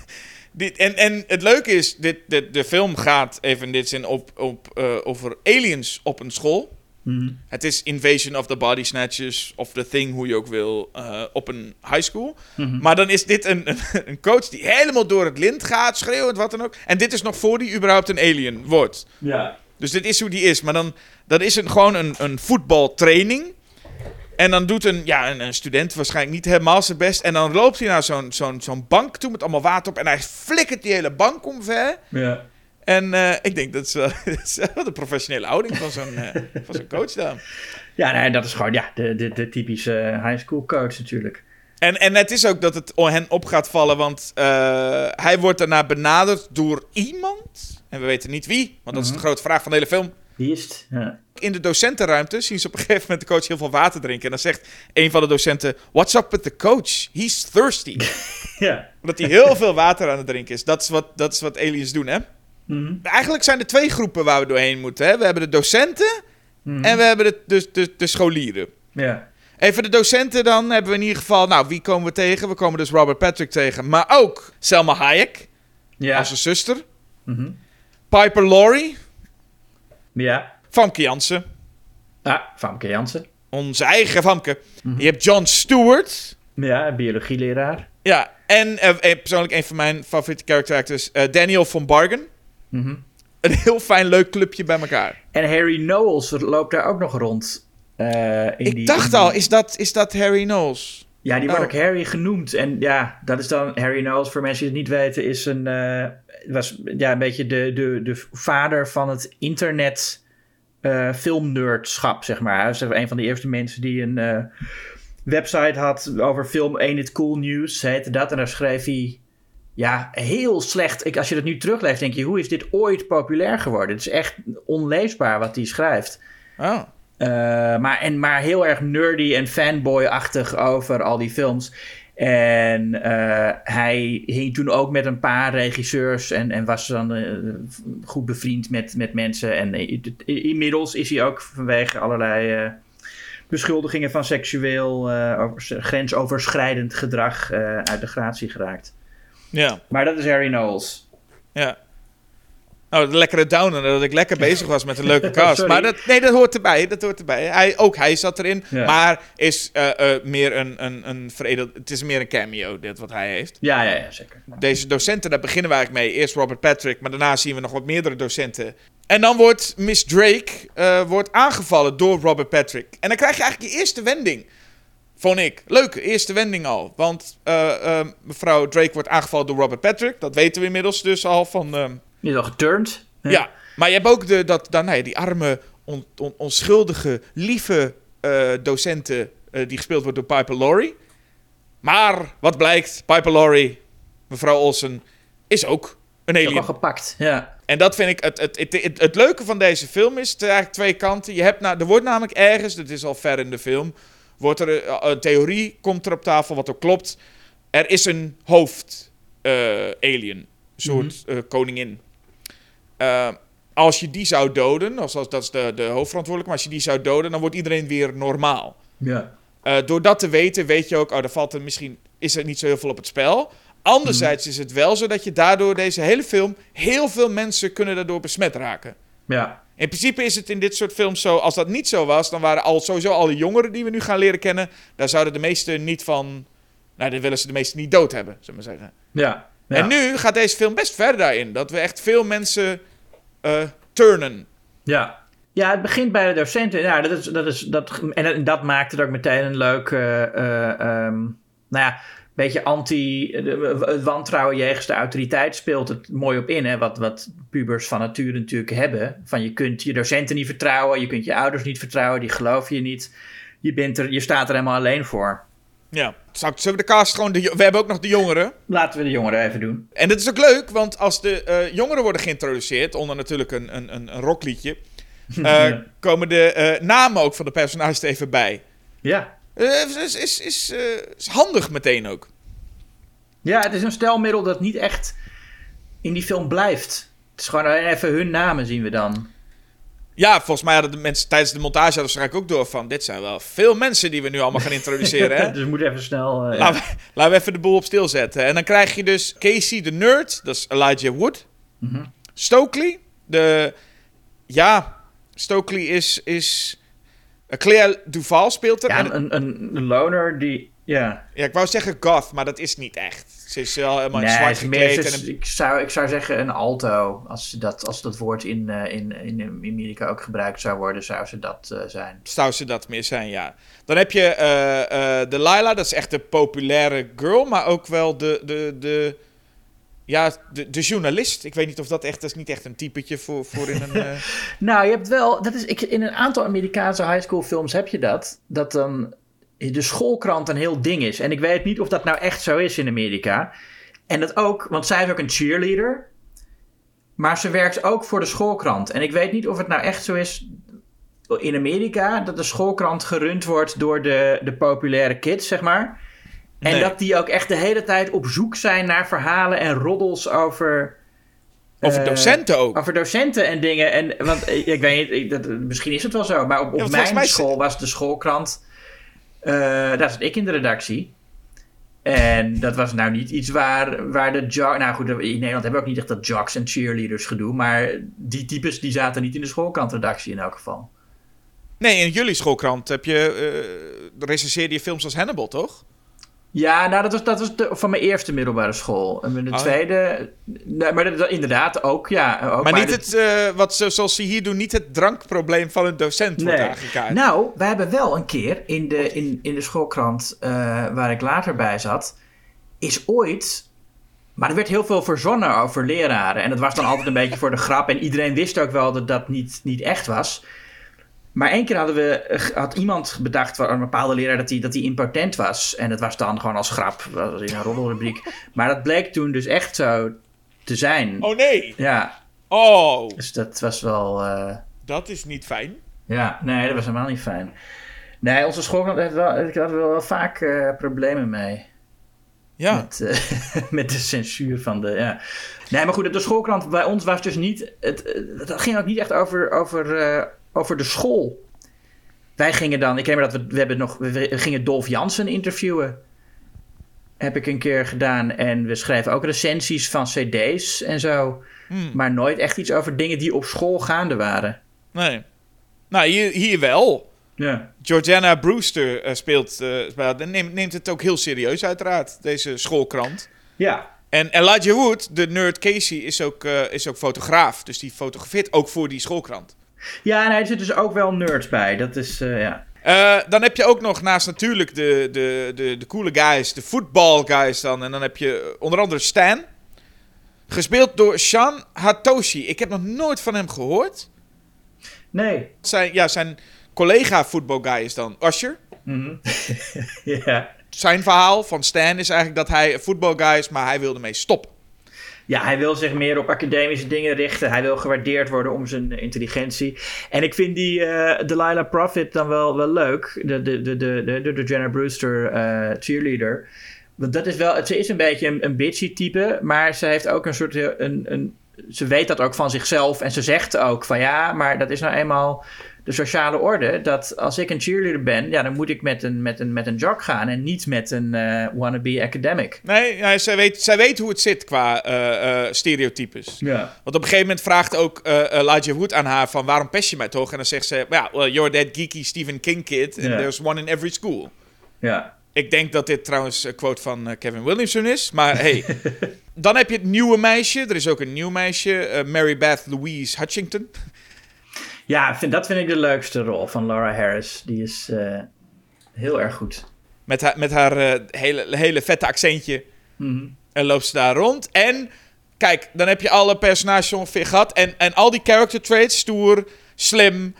die en, en het leuke is, dit, dit, de film gaat even in dit zin op, op, over aliens op een school. Mhm. Het is Invasion of the Body Snatchers, of The Thing, hoe je ook wil, eh, op een high school. Mhm. Maar dan is dit een, een, een coach die helemaal door het lint gaat, schreeuwend, wat dan ook. En dit is nog voor die überhaupt een alien wordt. Ja. Dus dit is hoe die is. Maar dan dat is een, gewoon een, een voetbaltraining. En dan doet een, ja, een, een student waarschijnlijk niet helemaal zijn best. En dan loopt hij naar zo'n zo'n zo'n bank toe met allemaal water op. En hij flikkert die hele bank omver. Ja. En eh, ik denk dat is, wel, de professionele houding van zo'n eh, van zo'n coach dan. Ja, nee, dat is gewoon ja, de, de, de typische high school coach natuurlijk. En, en het is ook dat het hen op gaat vallen, want eh, hij wordt daarna benaderd door iemand. En we weten niet wie, want dat is de grote vraag van de hele film. Wie is het? Ja. In de docentenruimte zien ze op een gegeven moment de coach heel veel water drinken. En dan zegt een van de docenten: What's up with the coach? He's thirsty. ja. Omdat hij heel veel water aan het drinken is. Dat is wat, dat is wat aliens doen, hè? Mhm. Eigenlijk zijn er twee groepen waar we doorheen moeten. Hè? We hebben de docenten Mhm. en we hebben de, de, de, de scholieren. Ja. Even de docenten dan hebben we in ieder geval... Nou, wie komen we tegen? We komen dus Robert Patrick tegen. Maar ook Selma Hayek Ja. als zijn zuster. Mhm. Piper Laurie. Ja. Famke Jansen. Ah, Famke Jansen. Onze eigen Famke. Je hebt John Stewart. Ja, biologieleraar. Ja, en eh, persoonlijk een van mijn favoriete character actors, eh, Daniel van Bargen. Mhm. Een heel fijn, leuk clubje bij elkaar. En Harry Knowles loopt daar ook nog rond. eh, in Ik die- dacht in die- al, is dat, is dat Harry Knowles? Ja, die wordt Oh. ook Harry genoemd. En ja, dat is dan... Harry Knowles, voor mensen die het niet weten, is een... eh, was ja, een beetje de, de, de vader van het internet eh filmnerdschap, zeg maar. Hij was een van de eerste mensen die een website had over film Ain't It Cool News, heette dat. En daar schreef hij... Ja, heel slecht. Ik, als je dat nu terugleest, denk je... Hoe is dit ooit populair geworden? Het is echt onleesbaar wat hij schrijft. Oh. Uh, maar, en, maar heel erg nerdy en fanboy-achtig over al die films. En uh, hij hing toen ook met een paar regisseurs en, en was dan uh, goed bevriend met, met mensen. En inmiddels is hij ook vanwege allerlei beschuldigingen van seksueel over, grensoverschrijdend gedrag uit de gratie geraakt. Ja. Maar dat is Harry Knowles. Ja. Oh, de lekkere downer, dat ik lekker bezig was met een leuke cast. Maar dat, nee, dat hoort erbij. Dat hoort erbij. Hij, ook hij zat erin, Ja. maar is eh, eh, meer een, een, een veredeld... Het is meer een cameo, dit wat hij heeft. Ja, ja, ja, zeker. Deze docenten, daar beginnen we eigenlijk mee. Eerst Robert Patrick, maar daarna zien we nog wat meerdere docenten. En dan wordt Miss Drake eh, wordt aangevallen door Robert Patrick. En dan krijg je eigenlijk je eerste wending. Vond ik. Leuke eerste wending al. Want eh, eh, mevrouw Drake wordt aangevallen door Robert Patrick. Dat weten we inmiddels dus al van... Je is al geturnd. ja, maar je hebt ook de, dat, dan, nee, die arme, on- on- onschuldige, lieve eh, docenten eh, die gespeeld wordt door Piper Laurie. Maar wat blijkt, Piper Laurie, mevrouw Olsen, is ook een Is ook alien. al gepakt. Ja. En dat vind ik het, het, het, het, het leuke van deze film is, het eigenlijk twee kanten. Je hebt nou, er wordt namelijk ergens, dat is al ver in de film, wordt er eh, een theorie, komt er op tafel wat ook klopt. Er is een hoofd eh, soort eh, koningin. Als je die zou doden, als, als, dat is de, de hoofdverantwoordelijke, maar als je die zou doden, dan wordt iedereen weer normaal. Ja. Door dat te weten, weet je ook, oh, er valt er misschien is er niet zo heel veel op het spel. Anderzijds is het wel zo dat je daardoor deze hele film, heel veel mensen kunnen daardoor besmet raken. Ja. In principe is het in dit soort films zo, als dat niet zo was, dan waren al, sowieso alle jongeren die we nu gaan leren kennen, daar zouden de meesten niet van, nou, dan willen ze de meesten niet dood hebben, zullen we maar zeggen. Ja. ja. En nu gaat deze film best ver daarin, dat we echt veel mensen eh, turnen. Ja. Ja, het begint bij de docenten. Ja, dat is, dat is, dat, en dat- en dat maakt het ook meteen een leuk, ehm, nou ja, beetje anti, het wantrouwen jegens de autoriteit speelt het mooi op in. Hè? Wat, wat pubers van nature natuurlijk hebben. Van je kunt je docenten niet vertrouwen, je kunt je ouders niet vertrouwen, die geloven je niet. Je, bent er, je staat er helemaal alleen voor. Ja, zullen we de cast gewoon, de, we hebben ook nog de jongeren. Laten we de jongeren even doen. En dat is ook leuk, want als de eh, jongeren worden geïntroduceerd, onder natuurlijk een, een, een, rockliedje, eh, Ja. komen de eh, namen ook van de personages er even bij. Ja. Eh, is, is, is, eh, is handig meteen ook. Ja, het is een stelmiddel dat niet echt in die film blijft. Het is gewoon even hun namen zien we dan. Ja, volgens mij hadden de mensen tijdens de montage hadden ze eigenlijk ook door van, dit zijn wel veel mensen die we nu allemaal gaan introduceren, hè? dus we moeten even snel... ja. Laten we, laten we even de boel op stil zetten. En dan krijg je dus Casey de nerd, dat is Elijah Wood. Mhm. Stokely, de... Ja, Stokely is... is Claire Duval speelt er. Ja, En- een, een, een loner die... Ja, ja, ik wou zeggen goth, maar dat is niet echt. Ze is wel helemaal in zwart is gekleed. En een- ik, zou, ik zou zeggen een alto. Als dat, als dat woord in, eh, in, in Amerika ook gebruikt zou worden, zou ze dat eh, zijn. zou ze dat meer zijn, ja. Dan heb je eh eh Delilah, dat is echt de populaire girl, maar ook wel de, de, de, ja, de, de journalist. Ik weet niet of dat echt, dat is niet echt een typetje voor, voor in een... eh, Nou, je hebt wel, dat is, ik, in een aantal Amerikaanse high school films heb je dat, dat dan de schoolkrant een heel ding is. En ik weet niet of dat nou echt zo is in Amerika. En dat ook, want zij is ook een cheerleader, maar ze werkt ook voor de schoolkrant. En ik weet niet of het nou echt zo is in Amerika, dat de schoolkrant gerund wordt door de, de populaire kids, zeg maar. En Nee. dat die ook echt de hele tijd op zoek zijn naar verhalen en roddels over... over eh, docenten ook. over docenten en dingen. En, want eh, ik weet niet, ik- dat, misschien is het wel zo. Maar op, mijn mij school was de schoolkrant. eh, daar zat ik in de redactie. En dat was nou niet iets waar, waar de jock... Nou goed, in Nederland hebben we ook niet echt dat jocks en cheerleaders gedoe. Maar die types die zaten niet in de schoolkrantredactie in elk geval. Nee, in jullie schoolkrant heb je, eh recenseerde je films als Hannibal, toch? Ja, nou dat was, dat was de, van mijn eerste middelbare school. En de Oh. tweede... Nee, maar dat- dat- inderdaad ook, ja. Ook maar niet het, eh, wat ze, zoals ze hier doen, niet het drankprobleem van een docent wordt aangekaart. Nou, we hebben wel een keer in de, in, in de schoolkrant eh, waar ik later bij zat, is ooit. Maar er werd heel veel verzonnen over leraren. En dat was dan altijd een beetje voor de grap. En iedereen wist ook wel dat dat niet, niet echt was. Maar één keer hadden we, eh, had iemand bedacht, een bepaalde leraar, dat hij dat impotent was. En dat was dan gewoon als grap, was in een roddelrubriek. Maar dat bleek toen dus echt zo te zijn. Oh nee! Ja, Oh, dus dat was wel... eh, dat is niet fijn. ja, nee, dat was helemaal niet fijn. Nee, onze schoolkrant heeft wel, ik had wel vaak eh, problemen mee. Ja. Met, met de censuur van de. Ja. Nee, maar goed, de schoolkrant bij ons was dus niet. Het, dat ging ook niet echt over, over, over de school. Wij gingen dan, ik herinner dat we, we hebben nog, we gingen Dolf Jansen interviewen. heb ik een keer gedaan. En we schrijven ook recensies van cd's en zo. Hmm. Maar nooit echt iets over dingen die op school gaande waren. Nee. Nou, hier, hier wel. Ja. Georgiana Brewster eh, speelt, eh, speelt- en neemt, neemt het ook heel serieus uiteraard, deze schoolkrant. Ja. En Elijah Wood, de nerd Casey, is ook, eh, is ook fotograaf. Dus die fotografeert ook voor die schoolkrant. Ja, en hij zit dus ook wel nerds bij. Dat is, eh, ja. Eh, dan heb je ook nog naast natuurlijk de, de, de, de coole guys, de football guys dan. En dan heb je onder andere Stan. Gespeeld door Sean Hatoshi. Ik heb nog nooit van hem gehoord. Nee. Zijn, ja, zijn collega voetbalguy is dan Usher. Mhm. ja. Zijn verhaal van Stan is eigenlijk dat hij een voetbalguy is, maar hij wilde mee stoppen. Ja, hij wil zich meer op academische dingen richten. Hij wil gewaardeerd worden om zijn eh, intelligentie. En ik vind die eh, Delilah Profit dan wel, wel leuk. De, de, de, de, de, de Jenna Brewster eh, cheerleader. Want dat is wel, ze is een beetje een, een bitchy type. Maar ze heeft ook een soort. Een, een, ze weet dat ook van zichzelf. En ze zegt ook van ja, maar dat is nou eenmaal de sociale orde. Dat als ik een cheerleader ben, ja, dan moet ik met een, met een, met een jog gaan. En niet met een eh, wannabe academic. Nee, ja, zij, weet, zij weet hoe het zit qua eh, eh, stereotypes. Ja. Want op een gegeven moment vraagt ook Elijah Wood aan haar van waarom pest je mij toch? En dan zegt ze, ja, well, you're that geeky Stephen King kid and Ja. there's one in every school. Ja. Ik denk dat dit trouwens een quote van Kevin Williamson is. Maar hey, dan heb je het nieuwe meisje. Er is ook een nieuw meisje, Mary Beth Louise Hutchington. Ja, vind, dat vind ik de leukste rol van Laura Harris. Die is eh, heel erg goed. Met haar, met haar eh, hele, hele vette accentje. En loopt ze daar rond. En kijk, dan heb je alle personages ongeveer gehad. En, en al die character traits, stoer, slim,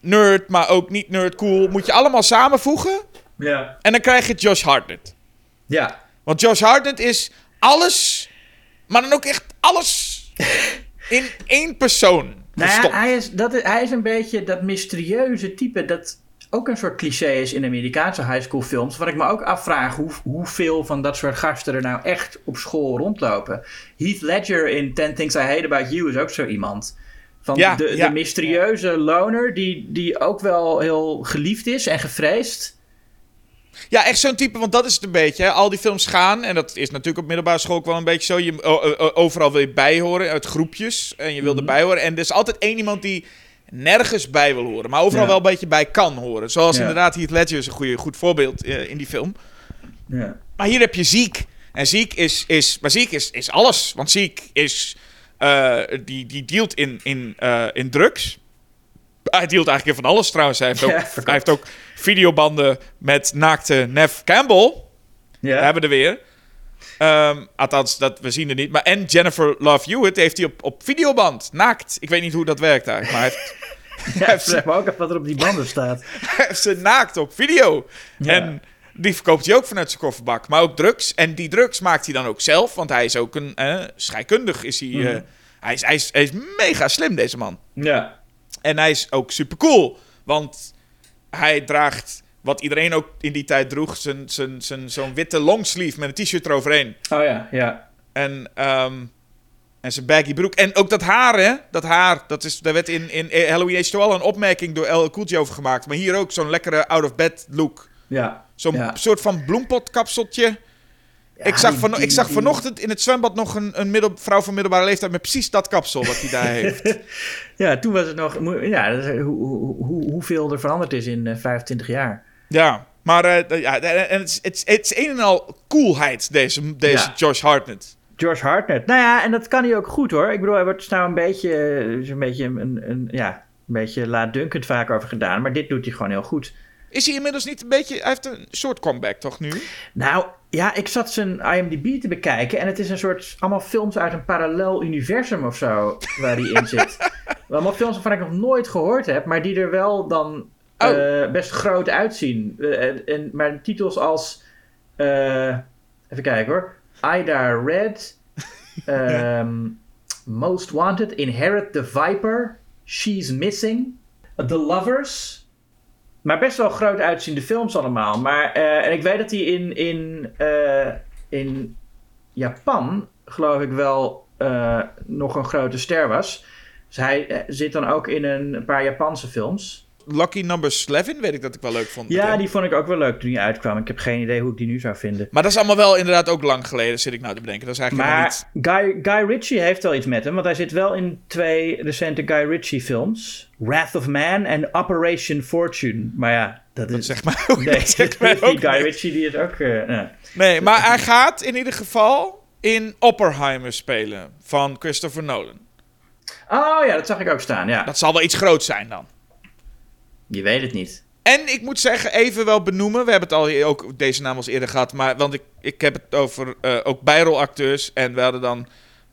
nerd, maar ook niet nerd, cool, moet je allemaal samenvoegen. Ja. En dan krijg je Josh Hartnett. Ja. Want Josh Hartnett is alles, maar dan ook echt alles in één persoon. Nou ja, hij is, dat is, hij is een beetje dat mysterieuze type dat ook een soort cliché is in Amerikaanse high school films. Wat ik me ook afvraag hoe, hoeveel van dat soort gasten er nou echt op school rondlopen. Heath Ledger in Ten Things I Hate About You is ook zo iemand. Van Ja, de, ja. de mysterieuze loner die, die ook wel heel geliefd is en gevreesd. Ja, echt zo'n type, want dat is het een beetje. Hè. Al die films gaan, en dat is natuurlijk op middelbare school ook wel een beetje zo. Je, o- o- o- overal wil je bijhoren, uit groepjes. En je wil Mhm. erbij horen. En er is altijd één iemand die nergens bij wil horen. Maar overal Ja. wel een beetje bij kan horen. Zoals Ja. inderdaad Heath Ledger is een goede, goed voorbeeld eh, in die film. Ja. Maar hier heb je Ziek. En Ziek is, is, maar Ziek is, is alles. Want Ziek is, eh, die, die dealt in, in, eh, in drugs. Hij dealt eigenlijk in van alles trouwens. Hij heeft ook, Ja, hij verkoopt. heeft ook videobanden met naakte Nev Campbell. Ja. Daar hebben we er weer. Ehm, althans, dat, we zien er niet. Maar en Jennifer Love Hewitt heeft hij op, op videoband. Naakt. Ik weet niet hoe dat werkt eigenlijk. Maar hij heeft, Ja, vraag me ook af wat er op die banden staat. hij heeft ze naakt op video. Ja. En die verkoopt hij ook vanuit zijn kofferbak. Maar ook drugs. En die drugs maakt hij dan ook zelf. Want hij is ook een eh, scheikundig. Is hij, Mhm. eh, hij, is, hij, is, hij is mega slim, deze man. Ja. En hij is ook super cool. Want hij draagt wat iedereen ook in die tijd droeg. Zijn, zijn, zijn, zo'n witte longsleeve met een t-shirt eroverheen. Oh ja, ja. En, ehm, en zijn baggy broek. En ook dat haar, hè? Dat haar, dat is, daar werd in, in Halloween H2 al een opmerking door El Cool over gemaakt. Maar hier ook zo'n lekkere out-of-bed look. Ja. Zo'n Ja. soort van bloempotkapseltje. Ja, ik zag, van, die- ik zag vanochtend in het zwembad nog een, een middel, vrouw van middelbare leeftijd met precies dat kapsel wat hij daar heeft. Ja, toen was het nog... Ja, hoe, hoe, hoe, hoeveel er veranderd is in eh, 25 jaar. Ja, maar eh, ja, en het is, het, is, het is een en al coolheid, deze, deze Ja. Josh Hartnett. George Hartnett. Nou ja, en dat kan hij ook goed hoor. Ik bedoel, hij wordt dus nou een beetje, is een beetje, een, een, ja, een beetje laatdunkend vaak over gedaan. Maar dit doet hij gewoon heel goed. Is hij inmiddels niet een beetje... Hij heeft een soort comeback toch nu? Nou, ja, ik zat zijn IMDb te bekijken. En het is een soort, allemaal films uit een parallel universum of zo, waar hij in zit. allemaal films waarvan ik nog nooit gehoord heb, maar die er wel dan Oh. eh, best groot uitzien. Eh, en, en, maar titels als, eh, even kijken hoor, Ida Red, ehm, Most Wanted, Inherit the Viper, She's Missing, The Lovers. Maar best wel groot uitziende films allemaal. Maar, eh, en ik weet dat hij in, in, eh, in Japan, geloof ik wel, eh, nog een grote ster was. Dus hij zit dan ook in een paar Japanse films. Lucky Number 11 weet ik dat ik wel leuk vond. Ja, die vond ik ook wel leuk toen die uitkwam. Ik heb geen idee hoe ik die nu zou vinden. Maar dat is allemaal wel inderdaad ook lang geleden, zit ik nou te bedenken. Dat is eigenlijk Maar niet... Guy, Guy Ritchie heeft wel iets met hem, want hij zit wel in twee recente Guy Ritchie films: Wrath of Man en Operation Fortune. Maar ja, dat is. Dat zegt mij ook, nee, ook Guy niks. Ritchie die is ook. eh, nou. Nee, maar hij gaat in ieder geval in Oppenheimer spelen van Christopher Nolan. Oh ja, dat zag ik ook staan. Ja, Dat zal wel iets groots zijn dan. Je weet het niet. En ik moet zeggen, even wel benoemen. We hebben het al hier ook deze naam al eens eerder gehad. Maar, want ik, ik heb het over eh, ook bijrolacteurs. En we hadden dan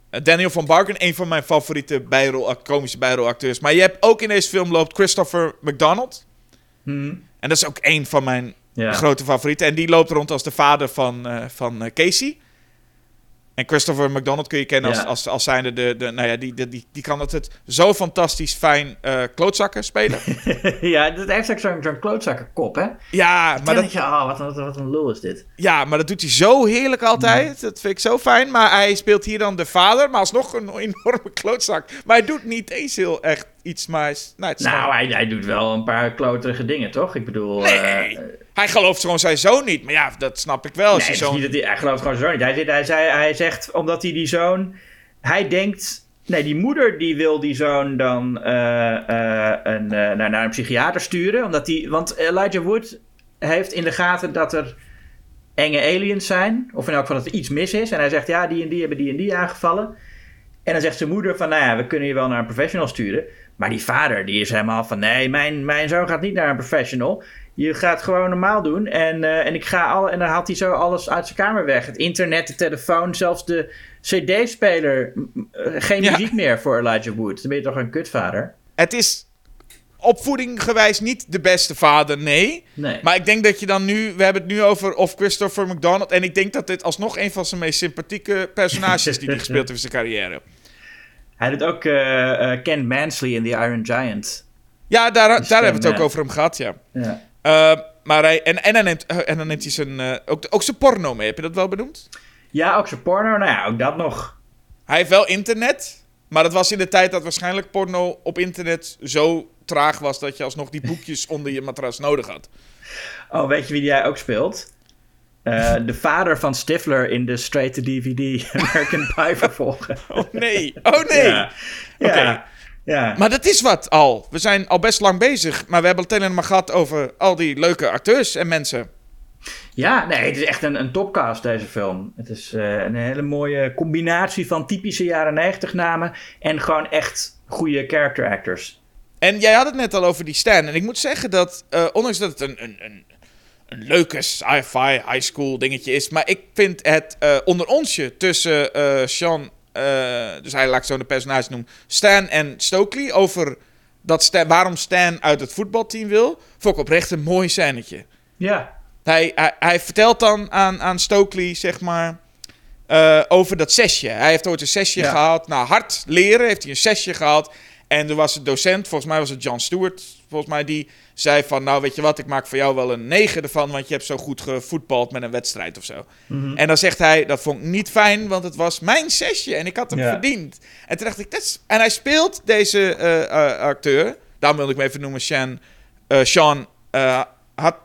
eh, Daniel van Barken, een van mijn favoriete bijrol, komische bijrolacteurs. Maar je hebt ook in deze film loopt Christopher McDonald. Hm. En dat is ook een van mijn Ja. grote favorieten. En die loopt rond als de vader van, eh, van eh, Casey. En Christopher McDonald kun je kennen als, Ja. als, als zijnde de, de... Nou ja, die, die, die, die kan altijd zo fantastisch fijn eh klootzakken spelen. ja, dat heeft ook zo'n zo'n klootzakkenkop, hè? ja, maar dat, dat je, oh, wat, wat, wat een lul is dit. Ja, maar dat doet hij zo heerlijk altijd. Dat vind ik zo fijn. Maar hij speelt hier dan de vader, maar alsnog een enorme klootzak. Maar hij doet niet eens heel echt iets, maar hij is- nou, het Nou, hij, hij doet wel een paar kloterige dingen, toch? Ik bedoel. Nee, eh, hij gelooft gewoon zijn zoon niet. Maar ja, dat snap ik wel. Als Nee, niet hij, hij gelooft gewoon zo niet. Hij, hij, zei, hij zegt, omdat hij die zoon... Hij denkt... Nee, die moeder die wil die zoon dan eh, eh, een, eh, naar, naar een psychiater sturen. Omdat die, want Elijah Wood heeft in de gaten dat er enge aliens zijn. Of in elk geval dat er iets mis is. En hij zegt, ja, die en die hebben die en die aangevallen. En dan zegt zijn moeder van, nou ja, we kunnen je wel naar een professional sturen. Maar die vader, die is helemaal van, nee, mijn, mijn zoon gaat niet naar een professional. Je gaat gewoon normaal doen. En, eh, en, ik ga alle, en dan haalt hij zo alles uit zijn kamer weg. Het internet, de telefoon, zelfs de cd-speler. Eh, Geen Ja. muziek meer voor Elijah Wood. Dan ben je toch een kutvader? Het is opvoeding gewijs niet de beste vader, nee. Nee. Maar ik denk dat je dan nu... We hebben het nu over of Christopher McDonald. En ik denk dat dit alsnog een van zijn meest sympathieke personages is die hij gespeeld heeft in zijn carrière. Hij doet ook eh, Ken Mansley in The Iron Giant. Ja, daar, daar hebben we het ook over hem gehad, ja. Ja. Eh, maar hij, en, en, hij neemt, eh, en dan neemt hij zijn, eh, ook, ook zijn porno mee. Heb je dat wel benoemd? ja, ook zijn porno. Nou ja, ook dat nog. Hij heeft wel internet. Maar dat was in de tijd dat waarschijnlijk porno op internet zo traag was... dat je alsnog die boekjes onder je matras nodig had. Oh, weet je wie jij ook speelt? Eh, de vader van Stifler in de straight-to-DVD American Pie vervolgen. Oh nee, oh nee. Ja. Oké. Ja. Ja. Maar dat is wat al. We zijn al best lang bezig. Maar we hebben het alleen maar gehad over al die leuke acteurs en mensen. Ja, nee, het is echt een, een topcast deze film. Het is eh, een hele mooie combinatie van typische jaren 90 namen en gewoon echt goede character actors. En jij had het net al over die Stan. En ik moet zeggen dat, eh, ondanks dat het een, een, een, een leuke sci-fi high school dingetje is. Maar ik vind het eh, onder onsje tussen Sean, dus hij laat ik zo de personage noemen, Stan en Stokely. Over dat Stan, waarom Stan uit het voetbalteam wil. Vond ik oprecht een mooi scènetje. Ja, Hij, hij, hij vertelt dan aan, aan Stokely, zeg maar, eh, over dat zesje. Hij heeft ooit een zesje Ja. gehad. Nou, hard leren heeft hij een zesje gehad. En er was een docent, volgens mij was het John Stewart, volgens mij, die zei van... Nou, weet je wat, ik maak voor jou wel een negen ervan, want je hebt zo goed gevoetbald met een wedstrijd of zo. Mhm. En dan zegt hij, dat vond ik niet fijn, want het was mijn zesje en ik had hem Ja. verdiend. En toen dacht ik, dat is... En hij speelt deze eh, eh, acteur, daarom wilde ik hem even noemen, Sean, eh, Sean eh, had...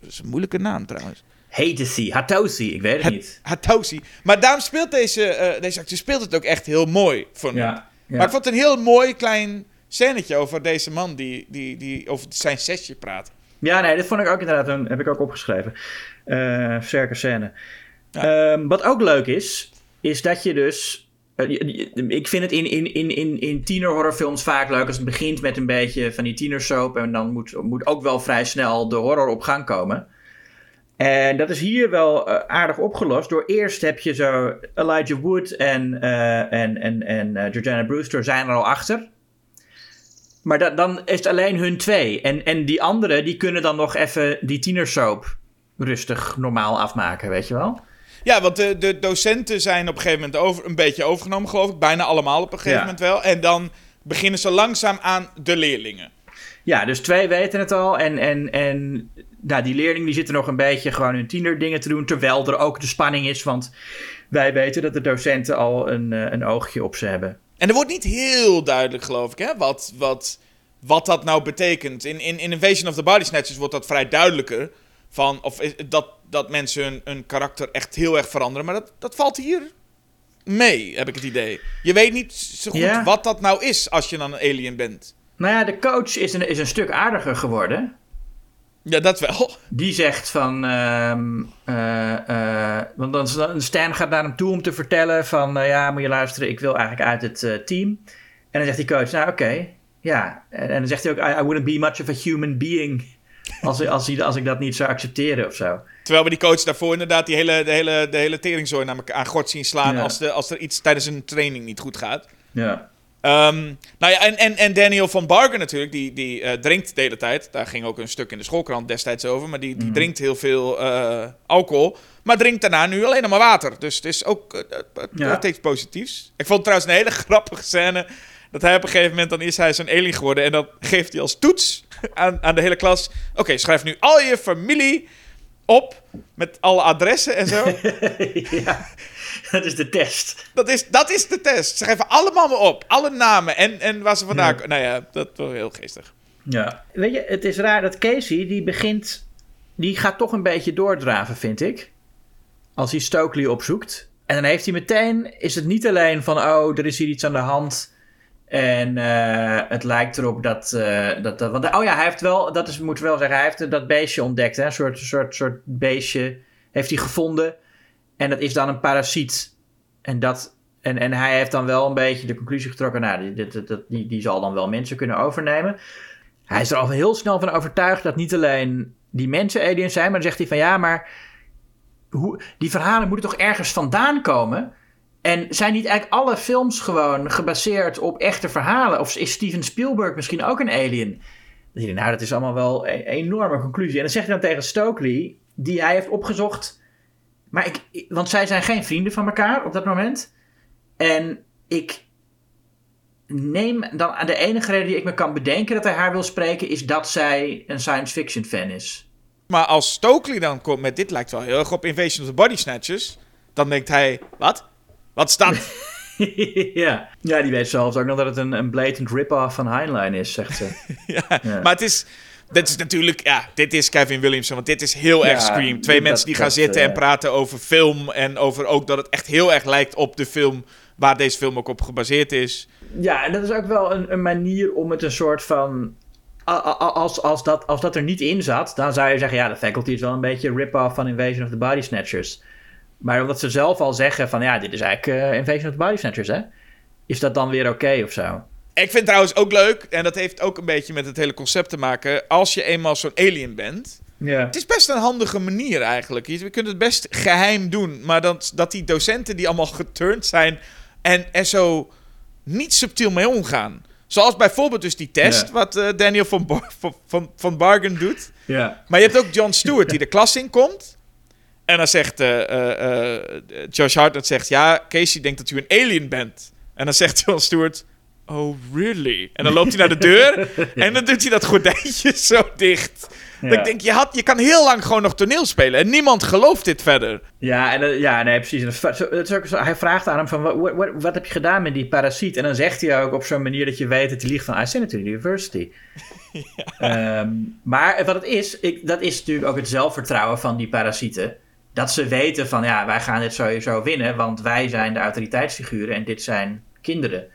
Dat is een moeilijke naam trouwens. Hatesi, Hatosi, ik weet het niet. Hatosi. Maar daarom speelt deze, eh, deze acteur speelt het ook echt heel mooi, vond ik. Ja, ja. Maar ik vond het een heel mooi klein scènetje over deze man die, die, die over zijn sessie praat. Ja, nee, dat vond ik ook inderdaad, een, heb ik ook opgeschreven. Eh sterke scène. Ehm, wat ook leuk is, is dat je dus... eh, ik vind het in, in, in, in, in tienerhorrorfilms vaak leuk als het begint met een beetje van die tienersoap. En dan moet, moet ook wel vrij snel de horror op gang komen. En dat is hier wel eh, aardig opgelost. Door eerst heb je zo Elijah Wood en, eh, en, en, en Georgiana Brewster zijn er al achter. Maar da- dan is het alleen hun twee. En, en die anderen, die kunnen dan nog even die tienersoap rustig normaal afmaken, weet je wel? Ja, want de, de docenten zijn op een gegeven moment over, een beetje overgenomen, geloof ik. Bijna allemaal op een gegeven Ja. moment wel. En dan beginnen ze langzaam aan de leerlingen. Ja, dus twee weten het al. En, en, en nou, die leerlingen die zitten nog een beetje gewoon hun tienerdingen te doen. Terwijl er ook de spanning is, want wij weten dat de docenten al een, eh, een oogje op ze hebben. En er wordt niet heel duidelijk, geloof ik, hè, wat, wat wat dat nou betekent. In, in, in Invasion of the Body Snatchers wordt dat vrij duidelijker. Van, of is- dat, dat mensen hun, hun karakter echt heel erg veranderen. Maar dat, dat valt hier mee, heb ik het idee. Je weet niet zo goed wat dat nou is als je dan een alien bent. Nou ja, de coach is een, is een stuk aardiger geworden. Ja, dat wel. Die zegt van. ehm, eh, eh, want dan, Stan gaat naar hem toe om te vertellen: van eh, ja, moet je luisteren, ik wil eigenlijk uit het team. En dan zegt die coach: Nou, oké, ja. En, en dan zegt hij ook: I, I wouldn't be much of a human being. Als, als, hij- als ik dat niet zou accepteren of zo. Terwijl we die coach daarvoor inderdaad die hele, de hele, de hele teringzooi naar elkaar aan gort zien slaan Ja. als, de, als er iets tijdens een training niet goed gaat. Ja. Ehm, nou ja, en, en, en Daniel van Barger natuurlijk, die, die eh, drinkt de hele tijd. Daar ging ook een stuk in de schoolkrant destijds over. Maar die, die drinkt heel veel eh, alcohol. Maar drinkt daarna nu alleen nog maar water. Dus het is ook heeft iets positiefs. Ik vond trouwens een hele grappige scène. Dat hij op een gegeven moment, dan is hij zo'n alien geworden. En dan geeft hij als toets aan, aan de hele klas. Oké, schrijf nu al je familie op. Met alle adressen en zo. ja, dat is de test. Dat is, dat is de test. Ze geven allemaal maar op. Alle namen en, en waar ze vandaan komen. Nou ja, dat was heel geestig. Ja. Weet je, het is raar dat Casey, die begint... Die gaat toch een beetje doordraven, vind ik. Als hij Stokely opzoekt. En dan heeft hij meteen... Is het niet alleen van... Oh, er is hier iets aan de hand... En eh, het lijkt erop dat, eh, dat, oh ja, hij heeft wel... Dat is, moeten we wel zeggen. Hij heeft dat beestje ontdekt. Hè? Een soort, soort, soort beestje heeft hij gevonden. En dat is dan een parasiet. En, dat, en, en hij heeft dan wel een beetje de conclusie getrokken... Nou, die, die, die, die zal dan wel mensen kunnen overnemen. Hij is er al heel snel van overtuigd dat niet alleen die mensen aliens zijn, maar dan zegt hij van ja, maar hoe, die verhalen moeten toch ergens vandaan komen? En zijn niet eigenlijk alle films gewoon gebaseerd op echte verhalen? Of is Steven Spielberg misschien ook een alien? Je, nou, dat is allemaal wel een enorme conclusie. En dan zegt hij dan tegen Stokely, die hij heeft opgezocht. Maar ik- want zij zijn geen vrienden van elkaar op dat moment. En ik neem dan aan de enige reden die ik me kan bedenken dat hij haar wil spreken, is dat zij een science fiction fan is. Maar als Stokely dan komt met dit lijkt wel heel erg op Invasion of the Body Snatchers. Dan denkt hij, wat? Wat staat... ja. ja, die weet zelfs ook nog dat het een, een blatant rip-off van Heinlein is, zegt ze. ja. Ja. Maar het is... Dit is natuurlijk... Ja, dit is Kevin Williamson. Want dit is heel Ja, erg Scream. Twee mensen die gaan dat, zitten en eh, praten over film. En over ook dat het echt heel erg lijkt op de film... Waar deze film ook op gebaseerd is. ja, en dat is ook wel een, een manier om het een soort van... Als, als, dat, als dat er niet in zat, dan zou je zeggen... ja, de faculty is wel een beetje een rip-off van Invasion of the Body Snatchers. Maar omdat ze zelf al zeggen van... ja, dit is eigenlijk eh, Invasion of the Body Snatchers, hè? Is dat dan weer oké of zo? Ik vind trouwens ook leuk... En dat heeft ook een beetje met het hele concept te maken. Als je eenmaal zo'n alien bent... Ja. Het is best een handige manier eigenlijk. Je- We kunnen het best geheim doen. Maar dat, dat die docenten die allemaal geturnd zijn en er zo niet subtiel mee omgaan. Zoals bijvoorbeeld dus die test, Ja. wat eh, Daniel van, Bar- van, van, van Bargen doet. Ja. Maar je hebt ook John Stewart die de klas in komt. En dan zegt eh, eh, Josh Hartnett zegt, ja, Casey denkt dat u een alien bent. En dan zegt John Stewart, oh really? En dan loopt hij naar de deur en dan doet hij dat gordijntje zo dicht. Dat ik denk, je, had, je kan heel lang gewoon nog toneel spelen en niemand gelooft dit verder. Ja, en, ja, nee, precies. Hij vraagt aan hem van, wat, wat, wat heb je gedaan met die parasiet? En dan zegt hij ook op zo'n manier dat je weet dat hij liegt van, I sent it to the university. Ehm, maar wat het is, ik, dat is natuurlijk ook het zelfvertrouwen van die parasieten. Dat ze weten van, ja, wij gaan dit sowieso winnen, want wij zijn de autoriteitsfiguren en dit zijn kinderen.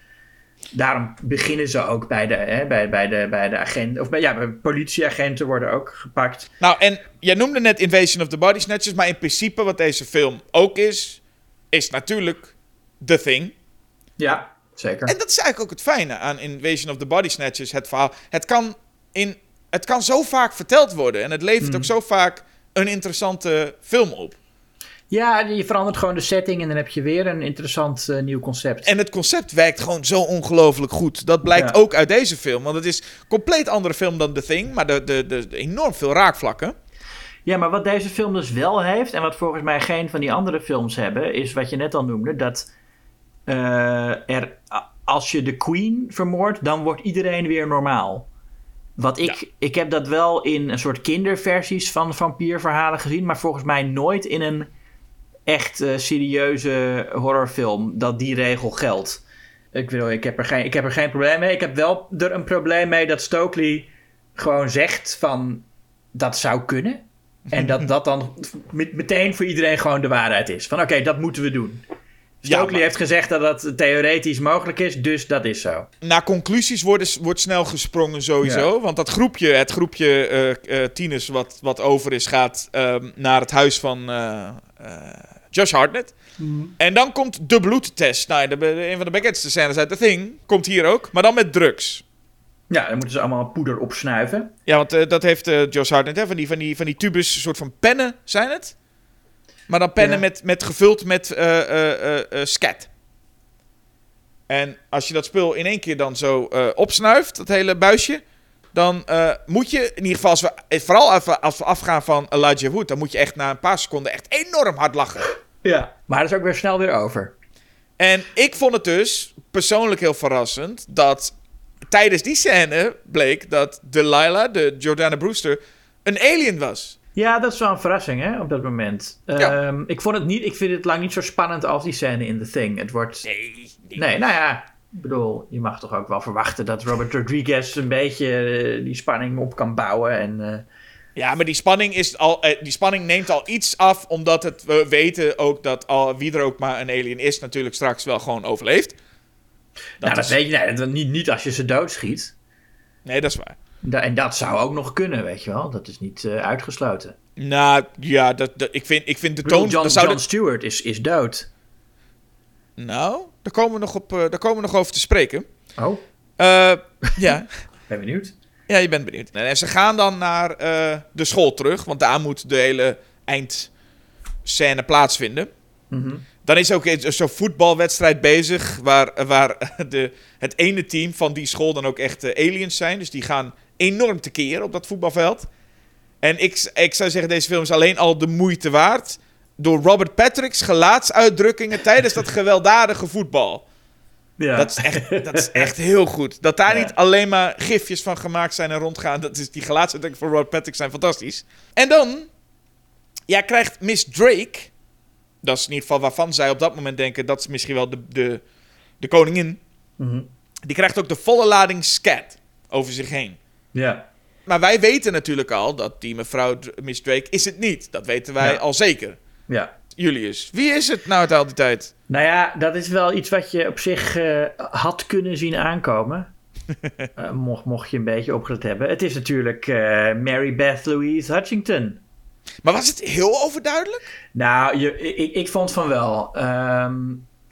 Daarom beginnen ze ook bij de, hè, bij, bij de, bij de agenten, of bij, ja, bij politieagenten worden ook gepakt. Nou, en jij noemde net Invasion of the Body Snatchers, maar in principe wat deze film ook is, is natuurlijk The Thing. Ja, zeker. En dat is eigenlijk ook het fijne aan Invasion of the Body Snatchers, het verhaal. Het kan, in, het kan zo vaak verteld worden en het levert ook zo vaak een interessante film op. Ja, je verandert gewoon de setting en dan heb je weer een interessant eh, nieuw concept. En het concept werkt gewoon zo ongelooflijk goed. Dat blijkt Ja. ook uit deze film. Want het is een compleet andere film dan The Thing. Maar de, de, de, enorm veel raakvlakken. Ja, maar wat deze film dus wel heeft, en wat volgens mij geen van die andere films hebben, is wat je net al noemde, dat eh, er, als je de Queen vermoordt, dan wordt iedereen weer normaal. Wat ik, ik heb dat wel in een soort kinderversies van vampierverhalen gezien, maar volgens mij nooit in een echt eh, serieuze horrorfilm dat die regel geldt. Ik, bedoel, ik, heb er geen, ik heb er geen probleem mee. Ik heb wel er een probleem mee dat Stokely gewoon zegt van dat zou kunnen. En dat dat dan met- meteen voor iedereen gewoon de waarheid is. Van oké, dat moeten we doen. Stokely maar- heeft gezegd dat dat theoretisch mogelijk is, dus dat is zo. Naar conclusies worden, wordt snel gesprongen sowieso. Ja. Want dat groepje, het groepje eh, eh, tieners wat, wat over is, gaat ehm, naar het huis van eh, eh, Josh Hartnett. En dan komt de bloedtest. Nou, de, de- een van de bekendste scènes uit The Thing komt hier ook, maar dan met drugs. Ja, dan moeten ze allemaal poeder opsnuiven. Ja, want dat heeft eh, Josh Hartnett, hè, van, die, van, die, van die tubus, een soort van pennen zijn het. Maar dan pennen Ja. met, met gevuld met eh, eh, eh, eh, scat. En als je dat spul in één keer dan zo eh, opsnuift, dat hele buisje, dan eh, moet je, in ieder geval als we, vooral even, als we afgaan van Elijah Wood, dan moet je echt na een paar seconden echt enorm hard lachen. Ja. Maar dat is ook weer snel weer over. En ik vond het dus persoonlijk heel verrassend dat tijdens die scène bleek dat Delilah, de Jordana Brewster, een alien was. Ja, dat is wel een verrassing, hè, op dat moment. Ja. Ehm, ik, vond het niet, ik vind het lang niet zo spannend als die scène in The Thing. Het wordt... Nee, nee. Nee, nou ja, ik bedoel, je mag toch ook wel verwachten dat Robert Rodriguez een beetje eh, die spanning op kan bouwen. En, eh, Ja, maar die spanning, is al, eh, die spanning neemt al iets af, omdat het, we weten ook dat al, wie er ook maar een alien is, natuurlijk straks wel gewoon overleeft. nou, dat is- weet je nee, dat, niet, niet als je ze doodschiet. Nee, dat is waar. Da- en dat zou ook nog kunnen, weet je wel. Dat is niet eh, uitgesloten. Nou, ja, dat, dat, ik, vind, ik vind de Ik bedoel, toon... John, John dit- Stewart is, is dood. nou, daar komen, we nog op, eh, daar komen we nog over te spreken. Oh, Eh, ja. ben benieuwd. Ja, je bent benieuwd. En ze gaan dan naar de school terug, want daar moet de hele eindscène plaatsvinden. Mhm. Dan is ook zo'n voetbalwedstrijd bezig, waar, waar de, het ene team van die school dan ook echt aliens zijn. Dus die gaan enorm tekeer op dat voetbalveld. En ik, ik zou zeggen, deze film is alleen al de moeite waard. Door Robert Patrick's gelaatsuitdrukkingen tijdens dat gewelddadige voetbal. Ja. Dat is, echt, dat is echt heel goed. Dat daar Ja. niet alleen maar gifjes van gemaakt zijn en rondgaan. Dat is, die gelaatsuitdrukkingen van Robert Patrick zijn fantastisch. En dan ja, krijgt Miss Drake... Dat is in ieder geval waarvan zij op dat moment denken... dat is misschien wel de, de, de koningin. Mhm. Die krijgt ook de volle lading scat over zich heen. Ja. Maar wij weten natuurlijk al dat die mevrouw Miss Drake is het niet. Dat weten wij Ja. al zeker. ja. Julius, wie is het nou uit al die tijd? Nou ja, dat is wel iets wat je op zich eh, had kunnen zien aankomen. Eh, mocht, mocht je een beetje opgelet hebben. Het is natuurlijk eh, Mary Beth Louise Hutchington. Maar was het heel overduidelijk? Nou, je, ik, ik vond van wel. Ehm,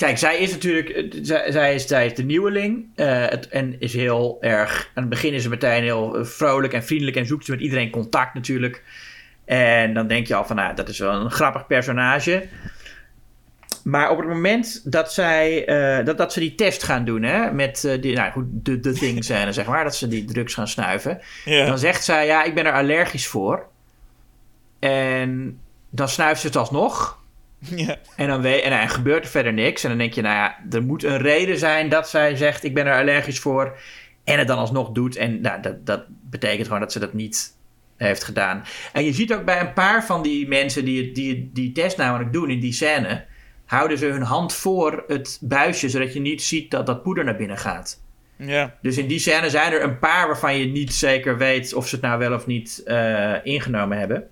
kijk, zij is natuurlijk. eh, Zij, zij, is, zij is de nieuweling. eh, het, en is heel erg. Aan het begin is ze meteen heel eh, vrolijk en vriendelijk. En zoekt ze met iedereen contact natuurlijk. En dan denk je al van, nou, dat is wel een grappig personage. Maar op het moment dat, zij, dat, dat ze die test gaan doen, hè, met die, nou goed, de, de thing scène, zeg maar, dat ze die drugs gaan snuiven. Ja. Dan zegt zij, ja, ik ben er allergisch voor. En dan snuift ze het alsnog. Ja. En dan, en dan gebeurt er verder niks. En dan denk je, nou ja, er moet een reden zijn dat zij zegt, ik ben er allergisch voor. En het dan alsnog doet. En nou, dat, dat betekent gewoon dat ze dat niet heeft gedaan. En je ziet ook bij een paar van die mensen die die, die test namelijk doen in die scène... houden ze hun hand voor het buisje, zodat je niet ziet dat dat poeder naar binnen gaat. ja. Dus in die scène zijn er een paar waarvan je niet zeker weet of ze het nou wel of niet eh, ingenomen hebben.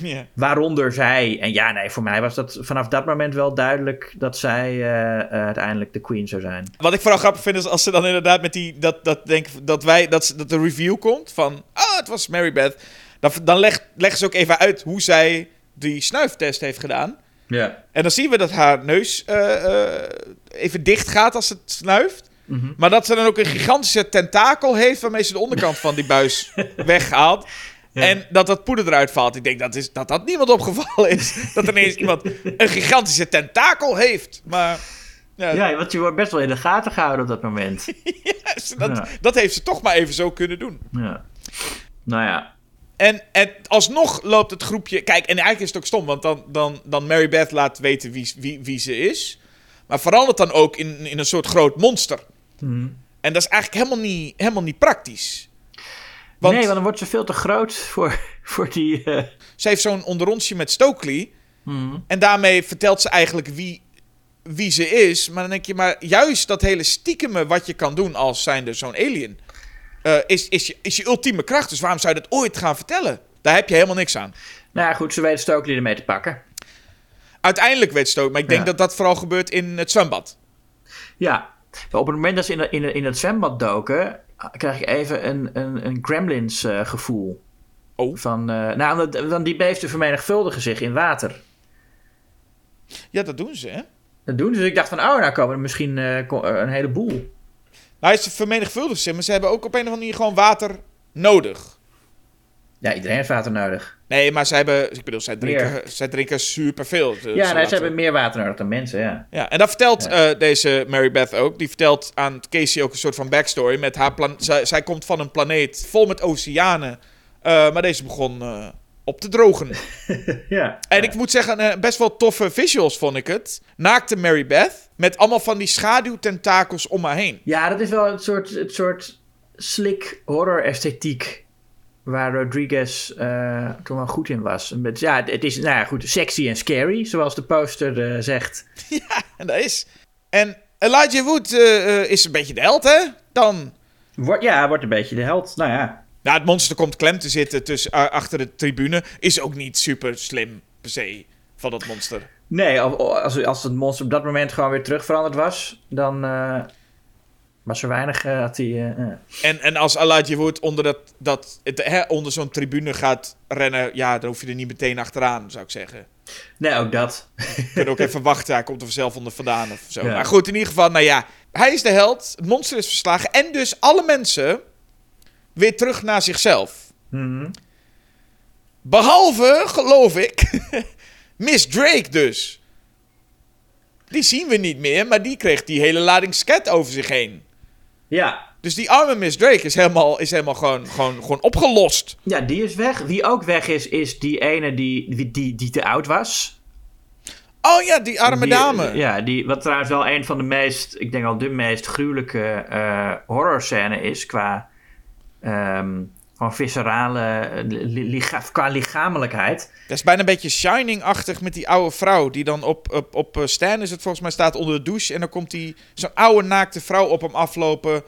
Waaronder zij, en ja, nee, voor mij was dat vanaf dat moment wel duidelijk dat zij eh, eh, uiteindelijk de queen zou zijn. Wat ik vooral grappig vind is als ze dan inderdaad met die. Dat, dat, denk, dat, wij, dat, dat de review komt van. Ah, het was Mary Beth. Dan, dan leg, leggen ze ook even uit hoe zij die snuiftest heeft gedaan. Ja. En dan zien we dat haar neus eh, even dicht gaat als ze het snuift. Maar dat ze dan ook een gigantische tentakel heeft waarmee ze de onderkant van die buis weghaalt. En dat dat poeder eruit valt. Ik denk dat, is, dat dat niemand opgevallen is. Dat ineens iemand een gigantische tentakel heeft. Maar ja, ja, want je wordt best wel in de gaten gehouden op dat moment. dat, Ja. dat heeft ze toch maar even zo kunnen doen. ja. Nou ja. En, en alsnog loopt het groepje. Kijk, en eigenlijk is het ook stom, want dan, dan, dan Mary Beth laat weten wie, wie, wie ze is. Maar verandert dan ook in, in een soort groot monster. Mhm. En dat is eigenlijk helemaal niet, helemaal niet praktisch. Want, Nee, want dan wordt ze veel te groot voor, voor die... eh, ze heeft zo'n onderrondje met Stokely. mhm. En daarmee vertelt ze eigenlijk wie wie ze is. Maar dan denk je, maar juist dat hele stiekeme wat je kan doen als zijnde zo'n alien... eh, is, is, je, is je ultieme kracht. Dus waarom zou je dat ooit gaan vertellen? Daar heb je helemaal niks aan. Nou ja, goed, ze weten Stokely ermee te pakken. Uiteindelijk weet Stoke, maar ik denk Ja. dat dat vooral gebeurt in het zwembad. Ja, maar op het moment dat ze in, in, in het zwembad doken, krijg ik even een, een, een Gremlins eh, gevoel. Oh. Van, eh, nou, want, want die beesten vermenigvuldigen zich in water. Ja, dat doen ze, hè? Dat doen ze. Dus ik dacht van, oh, nou komen er misschien eh, een heleboel. Nou, ze vermenigvuldigen zich, maar ze hebben ook op een of andere manier gewoon water nodig. Ja, iedereen heeft water nodig. Nee, maar zij hebben, ik bedoel, zij Meer. drinken, zij drinken superveel. Dus ja, nee, ze hebben meer water nodig dan mensen, ja. Ja, en dat vertelt Ja. eh, deze Mary Beth ook. Die vertelt aan Casey ook een soort van backstory. Met haar plan zij, zij komt van een planeet vol met oceanen. eh, maar deze begon eh, op te drogen. ja. En ik moet zeggen, best wel toffe visuals vond ik het. Naakte Mary Beth. Met allemaal van die schaduwtentakels om haar heen. Ja, dat is wel het soort, het soort slick horror esthetiek waar Rodriguez eh, toen wel goed in was. Beetje- Ja, het is nou ja, goed, sexy en scary, zoals de poster eh, zegt. En dat is. En Elijah Wood eh, eh, is een beetje de held, hè? Dan. Wordt, ja, wordt een beetje de held. Nou ja, Nou, het monster komt klem te zitten tussen, achter de tribune. Is ook niet super slim, per se, van dat monster. nee, als, als het monster op dat moment gewoon weer terug veranderd was, dan was er weinig, eh, had hij... eh, eh. En, en als Elijah Wood onder, dat, dat, het, hè, onder zo'n tribune gaat rennen, ja, dan hoef je er niet meteen achteraan, zou ik zeggen. Nee, ook dat. Je kunt ook even wachten, hij komt er vanzelf onder vandaan of zo. Ja. Maar goed, in ieder geval, nou ja, hij is de held, het monster is verslagen. En dus alle mensen weer terug naar zichzelf. Mhm. Behalve, geloof ik, Miss Drake dus. Die zien we niet meer, maar die kreeg die hele lading sket over zich heen. Ja. Dus die arme Miss Drake is helemaal, is helemaal gewoon, gewoon, gewoon opgelost. ja, die is weg. Wie ook weg is, is die ene die, die, die, te oud was. Oh ja, die arme Die- dame. Ja, die, wat trouwens wel een van de meest, ik denk al de meest gruwelijke eh horrorscène is qua, ehm van viscerale, eh, licha- qua lichamelijkheid. Dat is bijna een beetje Shining-achtig met die oude vrouw. Die dan op, op, op eh, Stan is het volgens mij staat onder de douche. En dan komt die zo'n oude naakte vrouw op hem aflopen.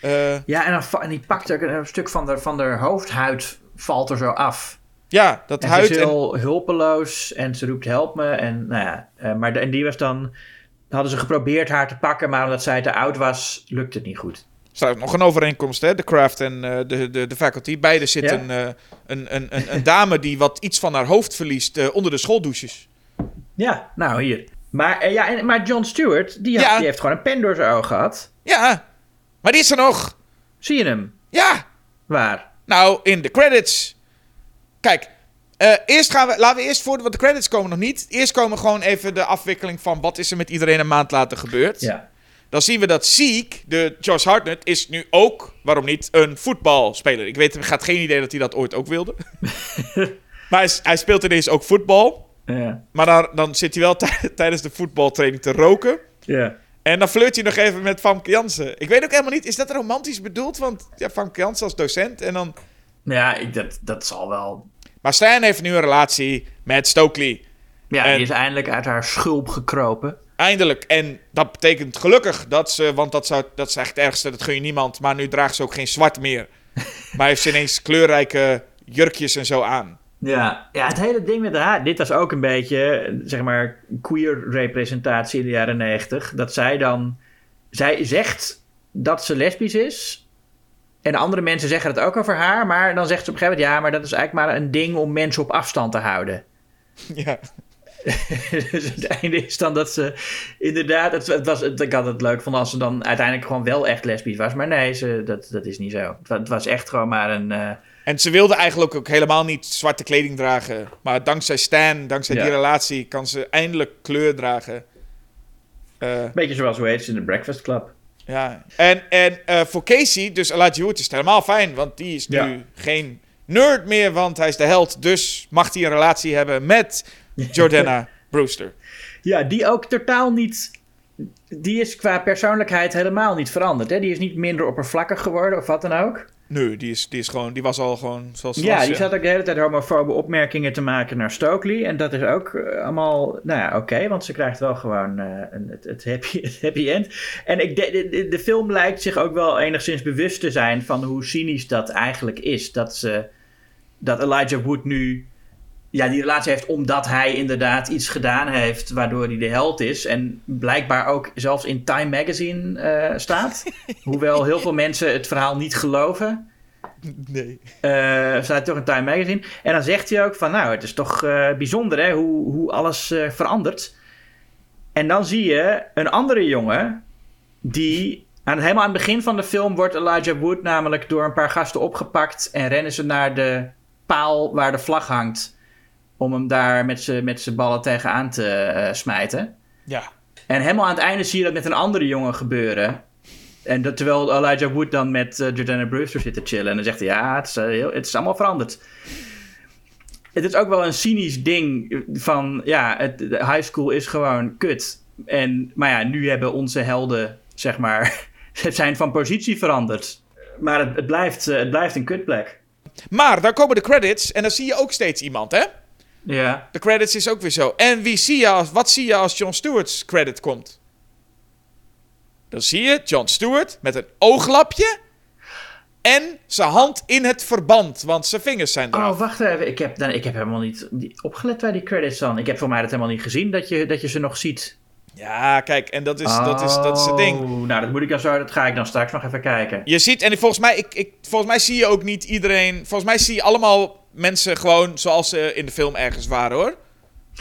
Eh, Ja, en, dan, en die pakt ook een, stuk van de, van de hoofdhuid valt er zo af. ja, dat En huid. ze is En, heel hulpeloos en ze roept help me. En, nou ja, maar de, en die was dan, hadden ze geprobeerd haar te pakken, maar omdat zij te oud was, lukte het niet goed. Er staat nog een overeenkomst, hè? De Craft en eh, de, de, de Faculty. Beide zitten eh, een, een, een, een dame die wat iets van haar hoofd verliest eh, onder de schooldouches. Ja, nou hier. Maar, ja, en, maar John Stewart, die, had, Ja. die heeft gewoon een pen door zijn oog gehad. Ja, maar die is er nog. Zie je hem? Ja, Waar? nou, in de credits. Kijk, eerst gaan we, laten we eerst voor, want de credits komen nog niet. Eerst komen gewoon even de afwikkeling van wat is er met iedereen een maand later gebeurd. Ja. Dan zien we dat Zeke, de Josh Hartnett, is nu ook, waarom niet, een voetbalspeler. Ik weet, ik had geen idee dat hij dat ooit ook wilde. maar hij, hij speelt ineens ook voetbal. Ja. Maar dan, dan zit hij wel tij- tijdens de voetbaltraining te roken. Ja. En dan flirt hij nog even met Famke Jansen. Ik weet ook helemaal niet, is dat romantisch bedoeld? Want ja, Famke Jansen als docent en dan... Ja, ik, dat, dat zal wel. Maar Stan heeft nu een relatie met Stokely. Ja, En- die is eindelijk uit haar schulp gekropen. Eindelijk. En dat betekent gelukkig dat ze... Want dat, zou, dat is echt het ergste, dat gun je niemand. Maar nu draagt ze ook geen zwart meer. maar heeft ze ineens kleurrijke jurkjes en zo aan. Ja. ja, het hele ding met haar. Dit was ook een beetje, zeg maar, queer representatie in de jaren negentig. Dat zij dan. Zij zegt dat ze lesbisch is. En andere mensen zeggen het ook over haar. Maar dan zegt ze op een gegeven moment: ja, maar dat is eigenlijk maar een ding om mensen op afstand te houden. ja. dus het einde is dan dat ze inderdaad, het, het was, het, ik had het leuk vonden als ze dan uiteindelijk gewoon wel echt lesbisch was. Maar nee, ze, dat, dat is niet zo. Het wa- Het was echt gewoon maar een... eh, En ze wilde eigenlijk ook helemaal niet zwarte kleding dragen. Maar dankzij Stan, dankzij Ja. die relatie, kan ze eindelijk kleur dragen. Eh, beetje zoals hoe heet ze in de Breakfast Club. ja. En, en eh, voor Casey, dus Elijah Wood, is het helemaal fijn. Want die is nu Ja. geen nerd meer, want hij is de held. Dus mag hij een relatie hebben met Jordana Brewster. Ja, die ook totaal niet die is qua persoonlijkheid helemaal niet veranderd. Hè? Die is niet minder oppervlakkig geworden of wat dan ook. Nee, die, is, die, is gewoon, die was al gewoon zoals ze Ja, was, die zat ook de hele tijd homofobe opmerkingen te maken naar Stokely. En dat is ook eh, allemaal, nou ja, oké, want ze krijgt wel gewoon eh, een, het, het, happy, het happy end. En ik, de, de, de film lijkt zich ook wel enigszins bewust te zijn van hoe cynisch dat eigenlijk is. Dat, ze, dat Elijah Wood nu ja, die relatie heeft omdat hij inderdaad iets gedaan heeft waardoor hij de held is. En blijkbaar ook zelfs in Time Magazine eh, staat. Hoewel heel veel mensen het verhaal niet geloven. Nee. Eh, staat toch in Time Magazine. En dan zegt hij ook van, nou, het is toch eh, bijzonder hè, hoe, hoe alles verandert. En dan zie je een andere jongen die... Aan, helemaal aan het begin van de film wordt Elijah Wood namelijk door een paar gasten opgepakt... en rennen ze naar de paal waar de vlag hangt... om hem daar met zijn met ballen tegenaan te eh, smijten. Ja. En helemaal aan het einde zie je dat met een andere jongen gebeuren. En dat, terwijl Elijah Wood dan met eh, Jordana Brewster zit te chillen. En dan zegt hij, ja, het is, eh, heel, het is allemaal veranderd. Het is ook wel een cynisch ding van, ja, het, de high school is gewoon kut. En, maar ja, nu hebben onze helden, zeg maar, het zijn van positie veranderd. Maar het, het, blijft, het blijft een kutplek. Maar dan komen de credits en dan zie je ook steeds iemand, hè? Ja. De credits is ook weer zo. En wie zie je als, wat zie je als John Stewart's credit komt? Dan zie je John Stewart met een ooglapje en zijn hand in het verband, want zijn vingers zijn eraf. Oh, wacht even. Ik heb, dan, ik heb helemaal niet opgelet bij die credits dan. Ik heb voor mij dat helemaal niet gezien, dat je, dat je ze nog ziet. Ja, kijk, en dat is, dat is, dat is het ding. Oh, Nou, dat moet ik dan zo. Dat ga ik dan straks nog even kijken. Je ziet, en volgens mij, ik, ik, volgens mij zie je ook niet iedereen. Volgens mij zie je allemaal mensen gewoon zoals ze in de film ergens waren hoor.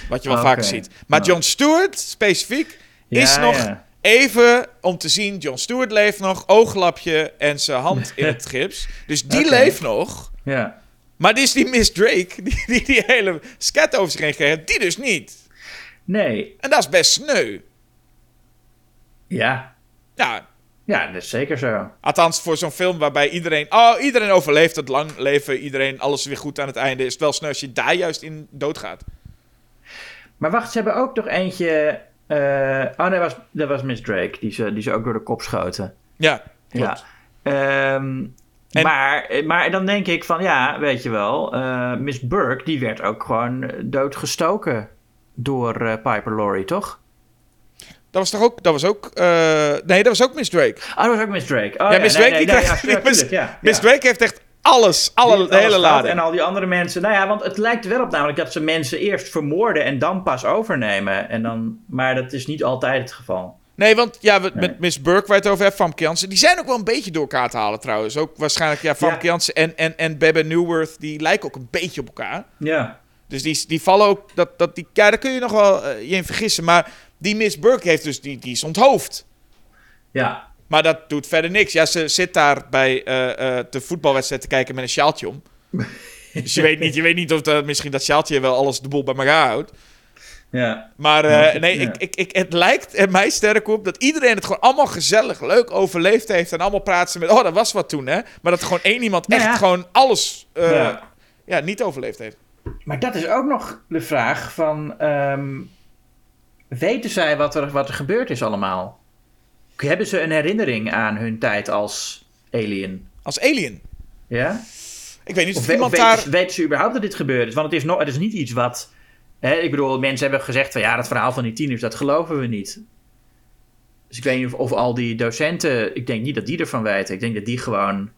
Wat je wel Ah, vaker oké. ziet. Maar John Stewart, specifiek, is nog ja. even om te zien. John Stewart leeft nog, ooglapje en zijn hand in het gips. Dus die leeft nog. Ja. Maar dit is die Miss Drake, die die, die hele sket over zich heen geeft, die dus niet. Nee. En dat is best sneu. Ja. Ja, Ja, dat is zeker zo. Althans, voor zo'n film waarbij iedereen... Oh, iedereen overleeft het lang leven. Iedereen, alles weer goed aan het einde. Is het wel snel als je daar juist in doodgaat. Maar wacht, ze hebben ook nog eentje... eh, oh nee, dat was, dat was Miss Drake. Die ze, die ze ook door de kop schoten. Ja, klopt. Ja. Ehm, En- maar, maar dan denk ik van, ja, weet je wel... eh, Miss Burke, die werd ook gewoon doodgestoken door eh, Piper Laurie, toch? Dat was toch ook... Dat was ook eh, nee, dat was ook Miss Drake. Oh, dat was ook Miss Drake. Oh, ja, Miss Drake, nee, die nee, krijgt... ja, Miss, ja, Miss. Drake heeft echt alles. Alle, de hele lading. En al die andere mensen. Nou ja, want het lijkt wel op namelijk dat ze mensen eerst vermoorden en dan pas overnemen. En dan, maar dat is niet altijd het geval. Nee, want ja, we- Nee. met Miss Burke waar je het over hebt, Famke. Die zijn ook wel een beetje door elkaar te halen trouwens. Ook waarschijnlijk, ja, Famke Ja. En, en, en Bebe Newworth... Die lijken ook een beetje op elkaar. Ja. Dus die, die vallen ook... Dat, dat die, ja, daar kun je nog wel eh, je in vergissen. Maar die Miss Burke heeft dus... Die, die is onthoofd. Ja. Maar dat doet verder niks. Ja, ze zit daar bij eh, eh, de voetbalwedstrijd te kijken met een sjaaltje om. dus je weet niet, je weet niet of dat, misschien dat sjaaltje wel alles de boel bij elkaar houdt. Ja. Maar eh, Ja, nee, ja. ik, ik, ik, het lijkt er mij sterk op dat iedereen het gewoon allemaal gezellig, leuk overleefd heeft. En allemaal praten ze met, oh, dat was wat toen, hè. Maar dat gewoon één iemand echt ja. gewoon alles eh, ja. Ja. niet overleefd heeft. Maar dat is ook nog de vraag van... ehm, weten zij wat er, wat er gebeurd is allemaal? Hebben ze een herinnering aan hun tijd als alien? Als alien. Ja? Ik weet niet of, iemand daar... weten, weten ze überhaupt dat dit gebeurd is? Want het is, nog, het is niet iets wat... Hè, ik bedoel, mensen hebben gezegd van... ja, dat verhaal van die tieners, dat geloven we niet. Dus ik weet niet of, of al die docenten... ik denk niet dat die ervan weten. Ik denk dat die gewoon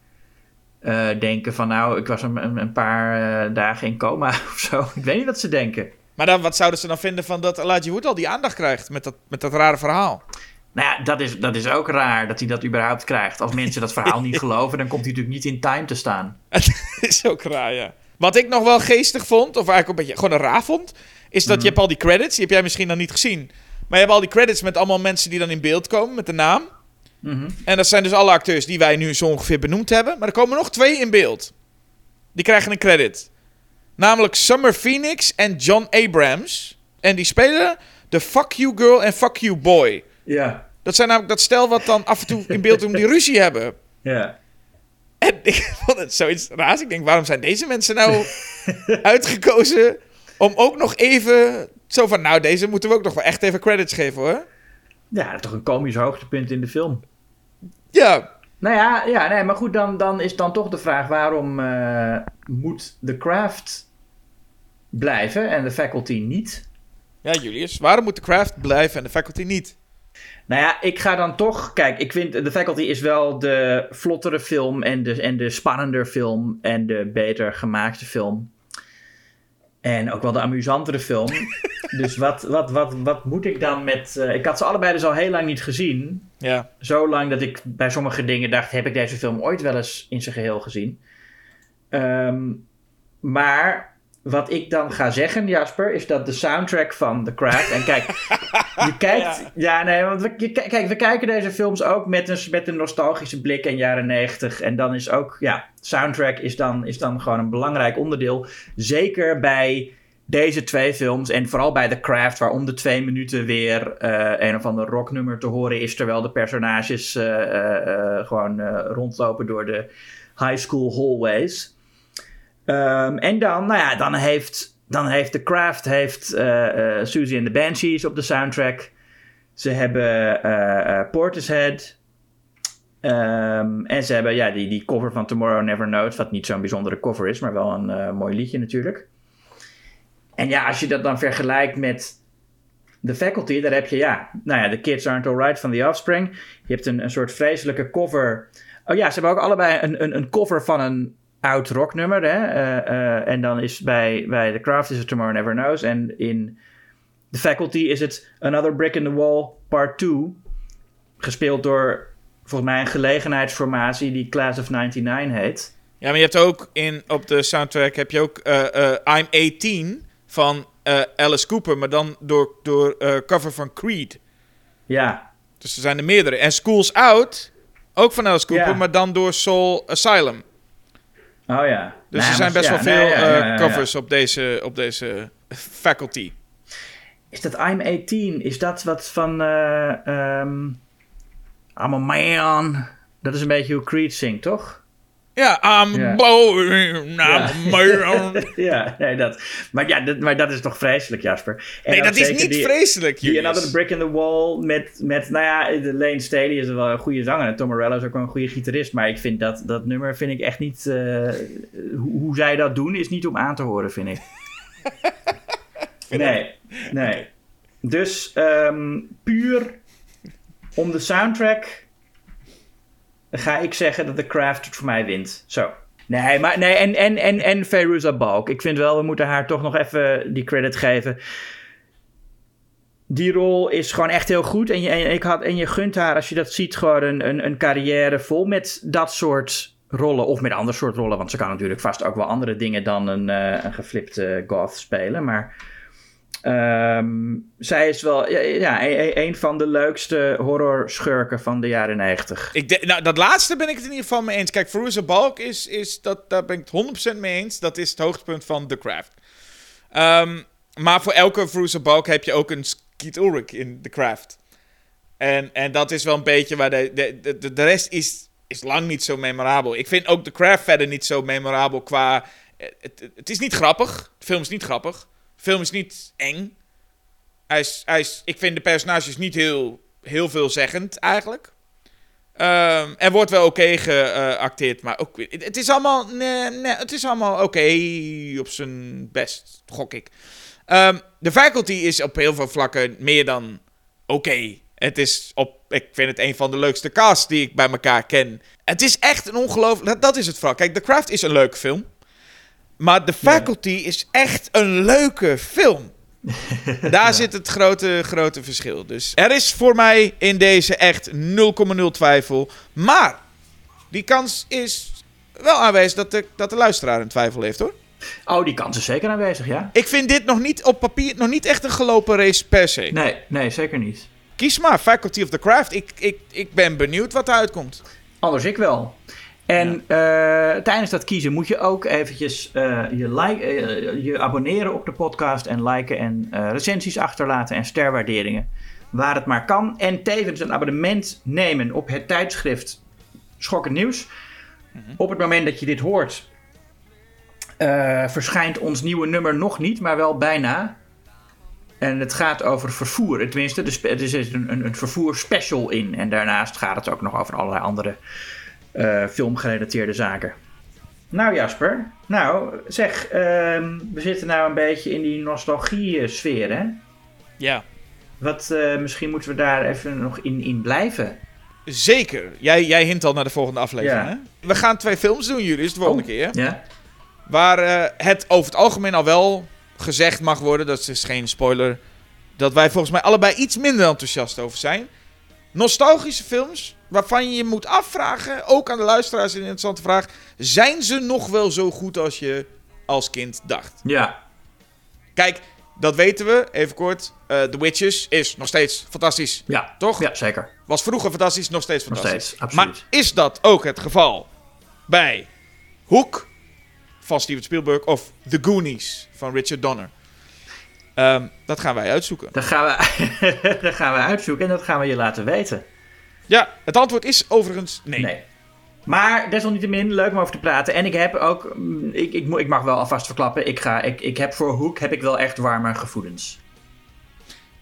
eh, denken van... nou, ik was een, een, een paar eh, dagen in coma of zo. Ik weet niet wat ze denken. Maar dan, wat zouden ze dan vinden van dat Elijah Wood al die aandacht krijgt met dat, met dat rare verhaal? Nou ja, dat is, dat is ook raar dat hij dat überhaupt krijgt. Als mensen dat verhaal niet geloven... dan komt hij natuurlijk niet in time te staan. Het is ook raar, ja. Wat ik nog wel geestig vond, of eigenlijk een beetje gewoon een raar vond, is dat je hebt al die credits, die heb jij misschien dan niet gezien. Maar je hebt al die credits met allemaal mensen die dan in beeld komen met de naam. Mhm. En dat zijn dus alle acteurs die wij nu zo ongeveer benoemd hebben. Maar er komen nog twee in beeld. Die krijgen een credit. Namelijk Summer Phoenix en John Abrams. En die spelen de Fuck You Girl en Fuck You Boy. Ja, Dat zijn namelijk dat stel wat dan af en toe in beeld om die ruzie hebben. ja. En ik vond het zoiets raars. Ik denk, waarom zijn deze mensen nou uitgekozen om ook nog even... Zo van, nou, deze moeten we ook nog wel echt even credits geven, hoor. ja, toch een komisch hoogtepunt in de film. Ja, Nou ja, ja nee, maar goed, dan, dan is dan toch de vraag waarom eh, moet The Craft blijven en de faculty niet? ja, Julius. Waarom moet de craft blijven en de faculty niet? Nou ja, ik ga dan toch. Kijk, ik vind The Faculty is wel de vlottere film en de, en de spannender film en de beter gemaakte film. En ook wel de amusantere film. dus wat, wat, wat, wat moet ik dan met. eh, ik had ze allebei dus al heel lang niet gezien. Ja. Zo lang dat ik bij sommige dingen dacht: heb ik deze film ooit wel eens in zijn geheel gezien? Ehm, maar wat ik dan ga zeggen, Jasper, is dat de soundtrack van The Craft. En kijk, je kijkt. Ja, nee, want we, je, kijk, we kijken deze films ook met een, met een nostalgische blik in jaren 90. En dan is ook, ja, soundtrack is dan, is dan gewoon een belangrijk onderdeel. Zeker bij deze twee films en vooral bij The Craft, waar om de twee minuten weer eh, een of ander rocknummer te horen is, terwijl de personages eh, eh, gewoon rondlopen door de high school hallways. Ehm, en dan, nou ja, dan heeft, dan heeft The Craft heeft, eh Susie and the Banshees op de soundtrack. Ze hebben eh eh, Portishead. Ehm, en ze hebben ja, die, die cover van Tomorrow Never Knows, wat niet zo'n bijzondere cover is, maar wel een eh, mooi liedje natuurlijk. En ja, als je dat dan vergelijkt met The Faculty, daar heb je ja, nou ja, The Kids Aren't Alright van The Offspring. Je hebt een, een soort vreselijke cover. Oh ja, ze hebben ook allebei een, een, een cover van een oud rocknummer. Hè? Eh, eh, en dan is bij, bij The Craft is het Tomorrow Never Knows. En in The Faculty is het Another Brick in the Wall Part 2. Gespeeld door volgens mij een gelegenheidsformatie die Class of 99 heet. Ja, maar je hebt ook in, op de soundtrack heb je ook eh, I'm 18 van Alice Cooper, maar dan door, door cover van Creed. Ja, Dus er zijn er meerdere. En School's Out, ook van Alice Cooper, Ja. maar dan door Soul Asylum. Oh ja. Dus Nou, er zijn best ja, wel veel ja, eh, ja, covers op deze, op deze faculty. Is dat I'm 18? Is dat wat van... eh ehm, I'm a man. Dat is een beetje hoe Creed zingt, toch? Ja, I'm Ja. ja, nee, dat. Maar ja, dat, maar dat is toch vreselijk, Jasper? En Nee, dat is niet die- vreselijk, Die Julius. Another Brick in the Wall met, met nou ja, de Lane Staley is wel een goede zanger. En Tom Morello is ook wel een goede gitarist. Maar ik vind dat, dat nummer vind ik echt niet... eh, hoe, hoe zij dat doen is niet om aan te horen, vind ik. nee, nee. Dus ehm, puur om de soundtrack ga ik zeggen dat The Craft het voor mij wint. Zo. Nee, maar nee, en, en, en, en Fairuza Balk. Ik vind wel, we moeten haar toch nog even die credit geven. Die rol is gewoon echt heel goed. En je, en, ik had, en je gunt haar, als je dat ziet, gewoon een, een, een carrière vol met dat soort rollen. Of met ander soort rollen. Want ze kan natuurlijk vast ook wel andere dingen dan een, eh, een geflipte goth spelen. Maar ehm, zij is wel ja, ja, een, een van de leukste horrorschurken van de jaren 90. Ik nou, dat laatste ben ik het in ieder geval mee eens. Kijk, Veruza Balk is, is dat, daar ben ik het 100% mee eens. Dat is het hoogtepunt van The Craft. Ehm, maar voor elke Veruza Balk heb je ook een Skeet Ulrich in The Craft. En, en dat is wel een beetje waar de, de, de, de rest is, is lang niet zo memorabel. Ik vind ook The Craft verder niet zo memorabel qua... eh, Het, het is niet grappig. De film is niet grappig. Film is niet eng. Hij is, hij is, ik vind de personages niet heel, heel veelzeggend eigenlijk. Ehm, er wordt wel oké geacteerd, maar ook het, is allemaal, nee, nee, het is allemaal oké op zijn best, gok ik. Ehm, de faculty is op heel veel vlakken meer dan oké. Het is op, ik vind het een van de leukste casts die ik bij elkaar ken. Het is echt een ongelooflijk, dat, is het vooral. Kijk, The Craft is een leuke film. Maar The Faculty is echt een leuke film. Daar zit het grote, grote verschil. Dus er is voor mij in deze echt 0,0 twijfel. Maar die kans is wel aanwezig dat de, dat de luisteraar een twijfel heeft hoor. Oh, die kans is zeker aanwezig, ja? Ik vind dit nog niet op papier nog niet echt een gelopen race per se. Nee, nee, zeker niet. Kies maar, Faculty of the Craft. Ik, ik, ik ben benieuwd wat eruit komt. Anders ik wel. En eh, tijdens dat kiezen moet je ook eventjes eh, je, like, eh, je abonneren op de podcast en liken en recensies achterlaten en sterwaarderingen. Waar het maar kan. En tevens een abonnement nemen op het tijdschrift Schokkend Nieuws. Op het moment dat je dit hoort, verschijnt ons nieuwe nummer nog niet, maar wel bijna. En het gaat over vervoer. Tenminste, er zit een, een, een vervoer special in. En daarnaast gaat het ook nog over allerlei andere eh, filmgerelateerde zaken. Nou Jasper, nou zeg, ehm, we zitten nou een beetje in die nostalgie-sfeer hè? Ja. Wat, eh, misschien moeten we daar even nog in, in blijven. Zeker. Jij, jij hint al naar de volgende aflevering, Ja. hè? We gaan twee films doen, jullie, de volgende Oh. keer. Ja? Waar eh, het over het algemeen al wel gezegd mag worden, dat is geen spoiler, dat wij volgens mij allebei iets minder enthousiast over zijn. Nostalgische films waarvan je je moet afvragen, ook aan de luisteraars een interessante vraag, zijn ze nog wel zo goed als je als kind dacht? Ja. Kijk, dat weten we, even kort. eh The Witches is nog steeds fantastisch. Ja. Toch? Ja, zeker. Was vroeger fantastisch, nog steeds Nog fantastisch. steeds, absoluut. Maar is dat ook het geval bij Hook van Steven Spielberg of The Goonies van Richard Donner? Ehm, dat gaan wij uitzoeken. Dat gaan, we, dat gaan we uitzoeken en dat gaan we je laten weten. Ja, het antwoord is overigens nee. Nee. Maar desalniettemin, leuk om over te praten. En ik heb ook, mm, ik, ik, ik mag wel alvast verklappen, ik, ga, ik, ik heb voor Hoek heb ik wel echt warme gevoelens.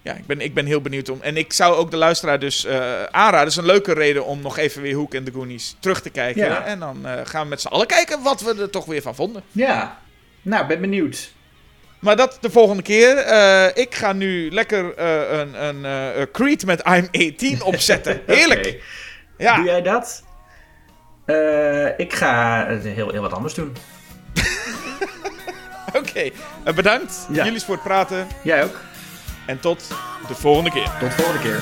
Ja, ik ben, ik ben heel benieuwd om. En ik zou ook de luisteraar dus eh, aanraden. Het is een leuke reden om nog even weer Hook en The Goonies terug te kijken. Ja. En dan eh, gaan we met z'n allen kijken wat we er toch weer van vonden. Ja. Nou, ben benieuwd. Maar dat de volgende keer. Eh, ik ga nu lekker eh, een, een uh, Creed met I'm 18 opzetten. Heerlijk. ja. Doe jij dat? ik ga heel, heel wat anders doen. Oké, bedankt. Jullie voor het praten. Jij ook. En tot de volgende keer. Tot de volgende keer.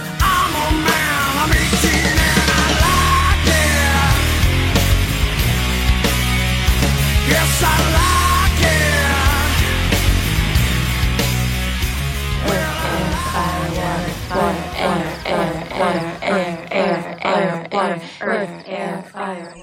air, earth, air, fire,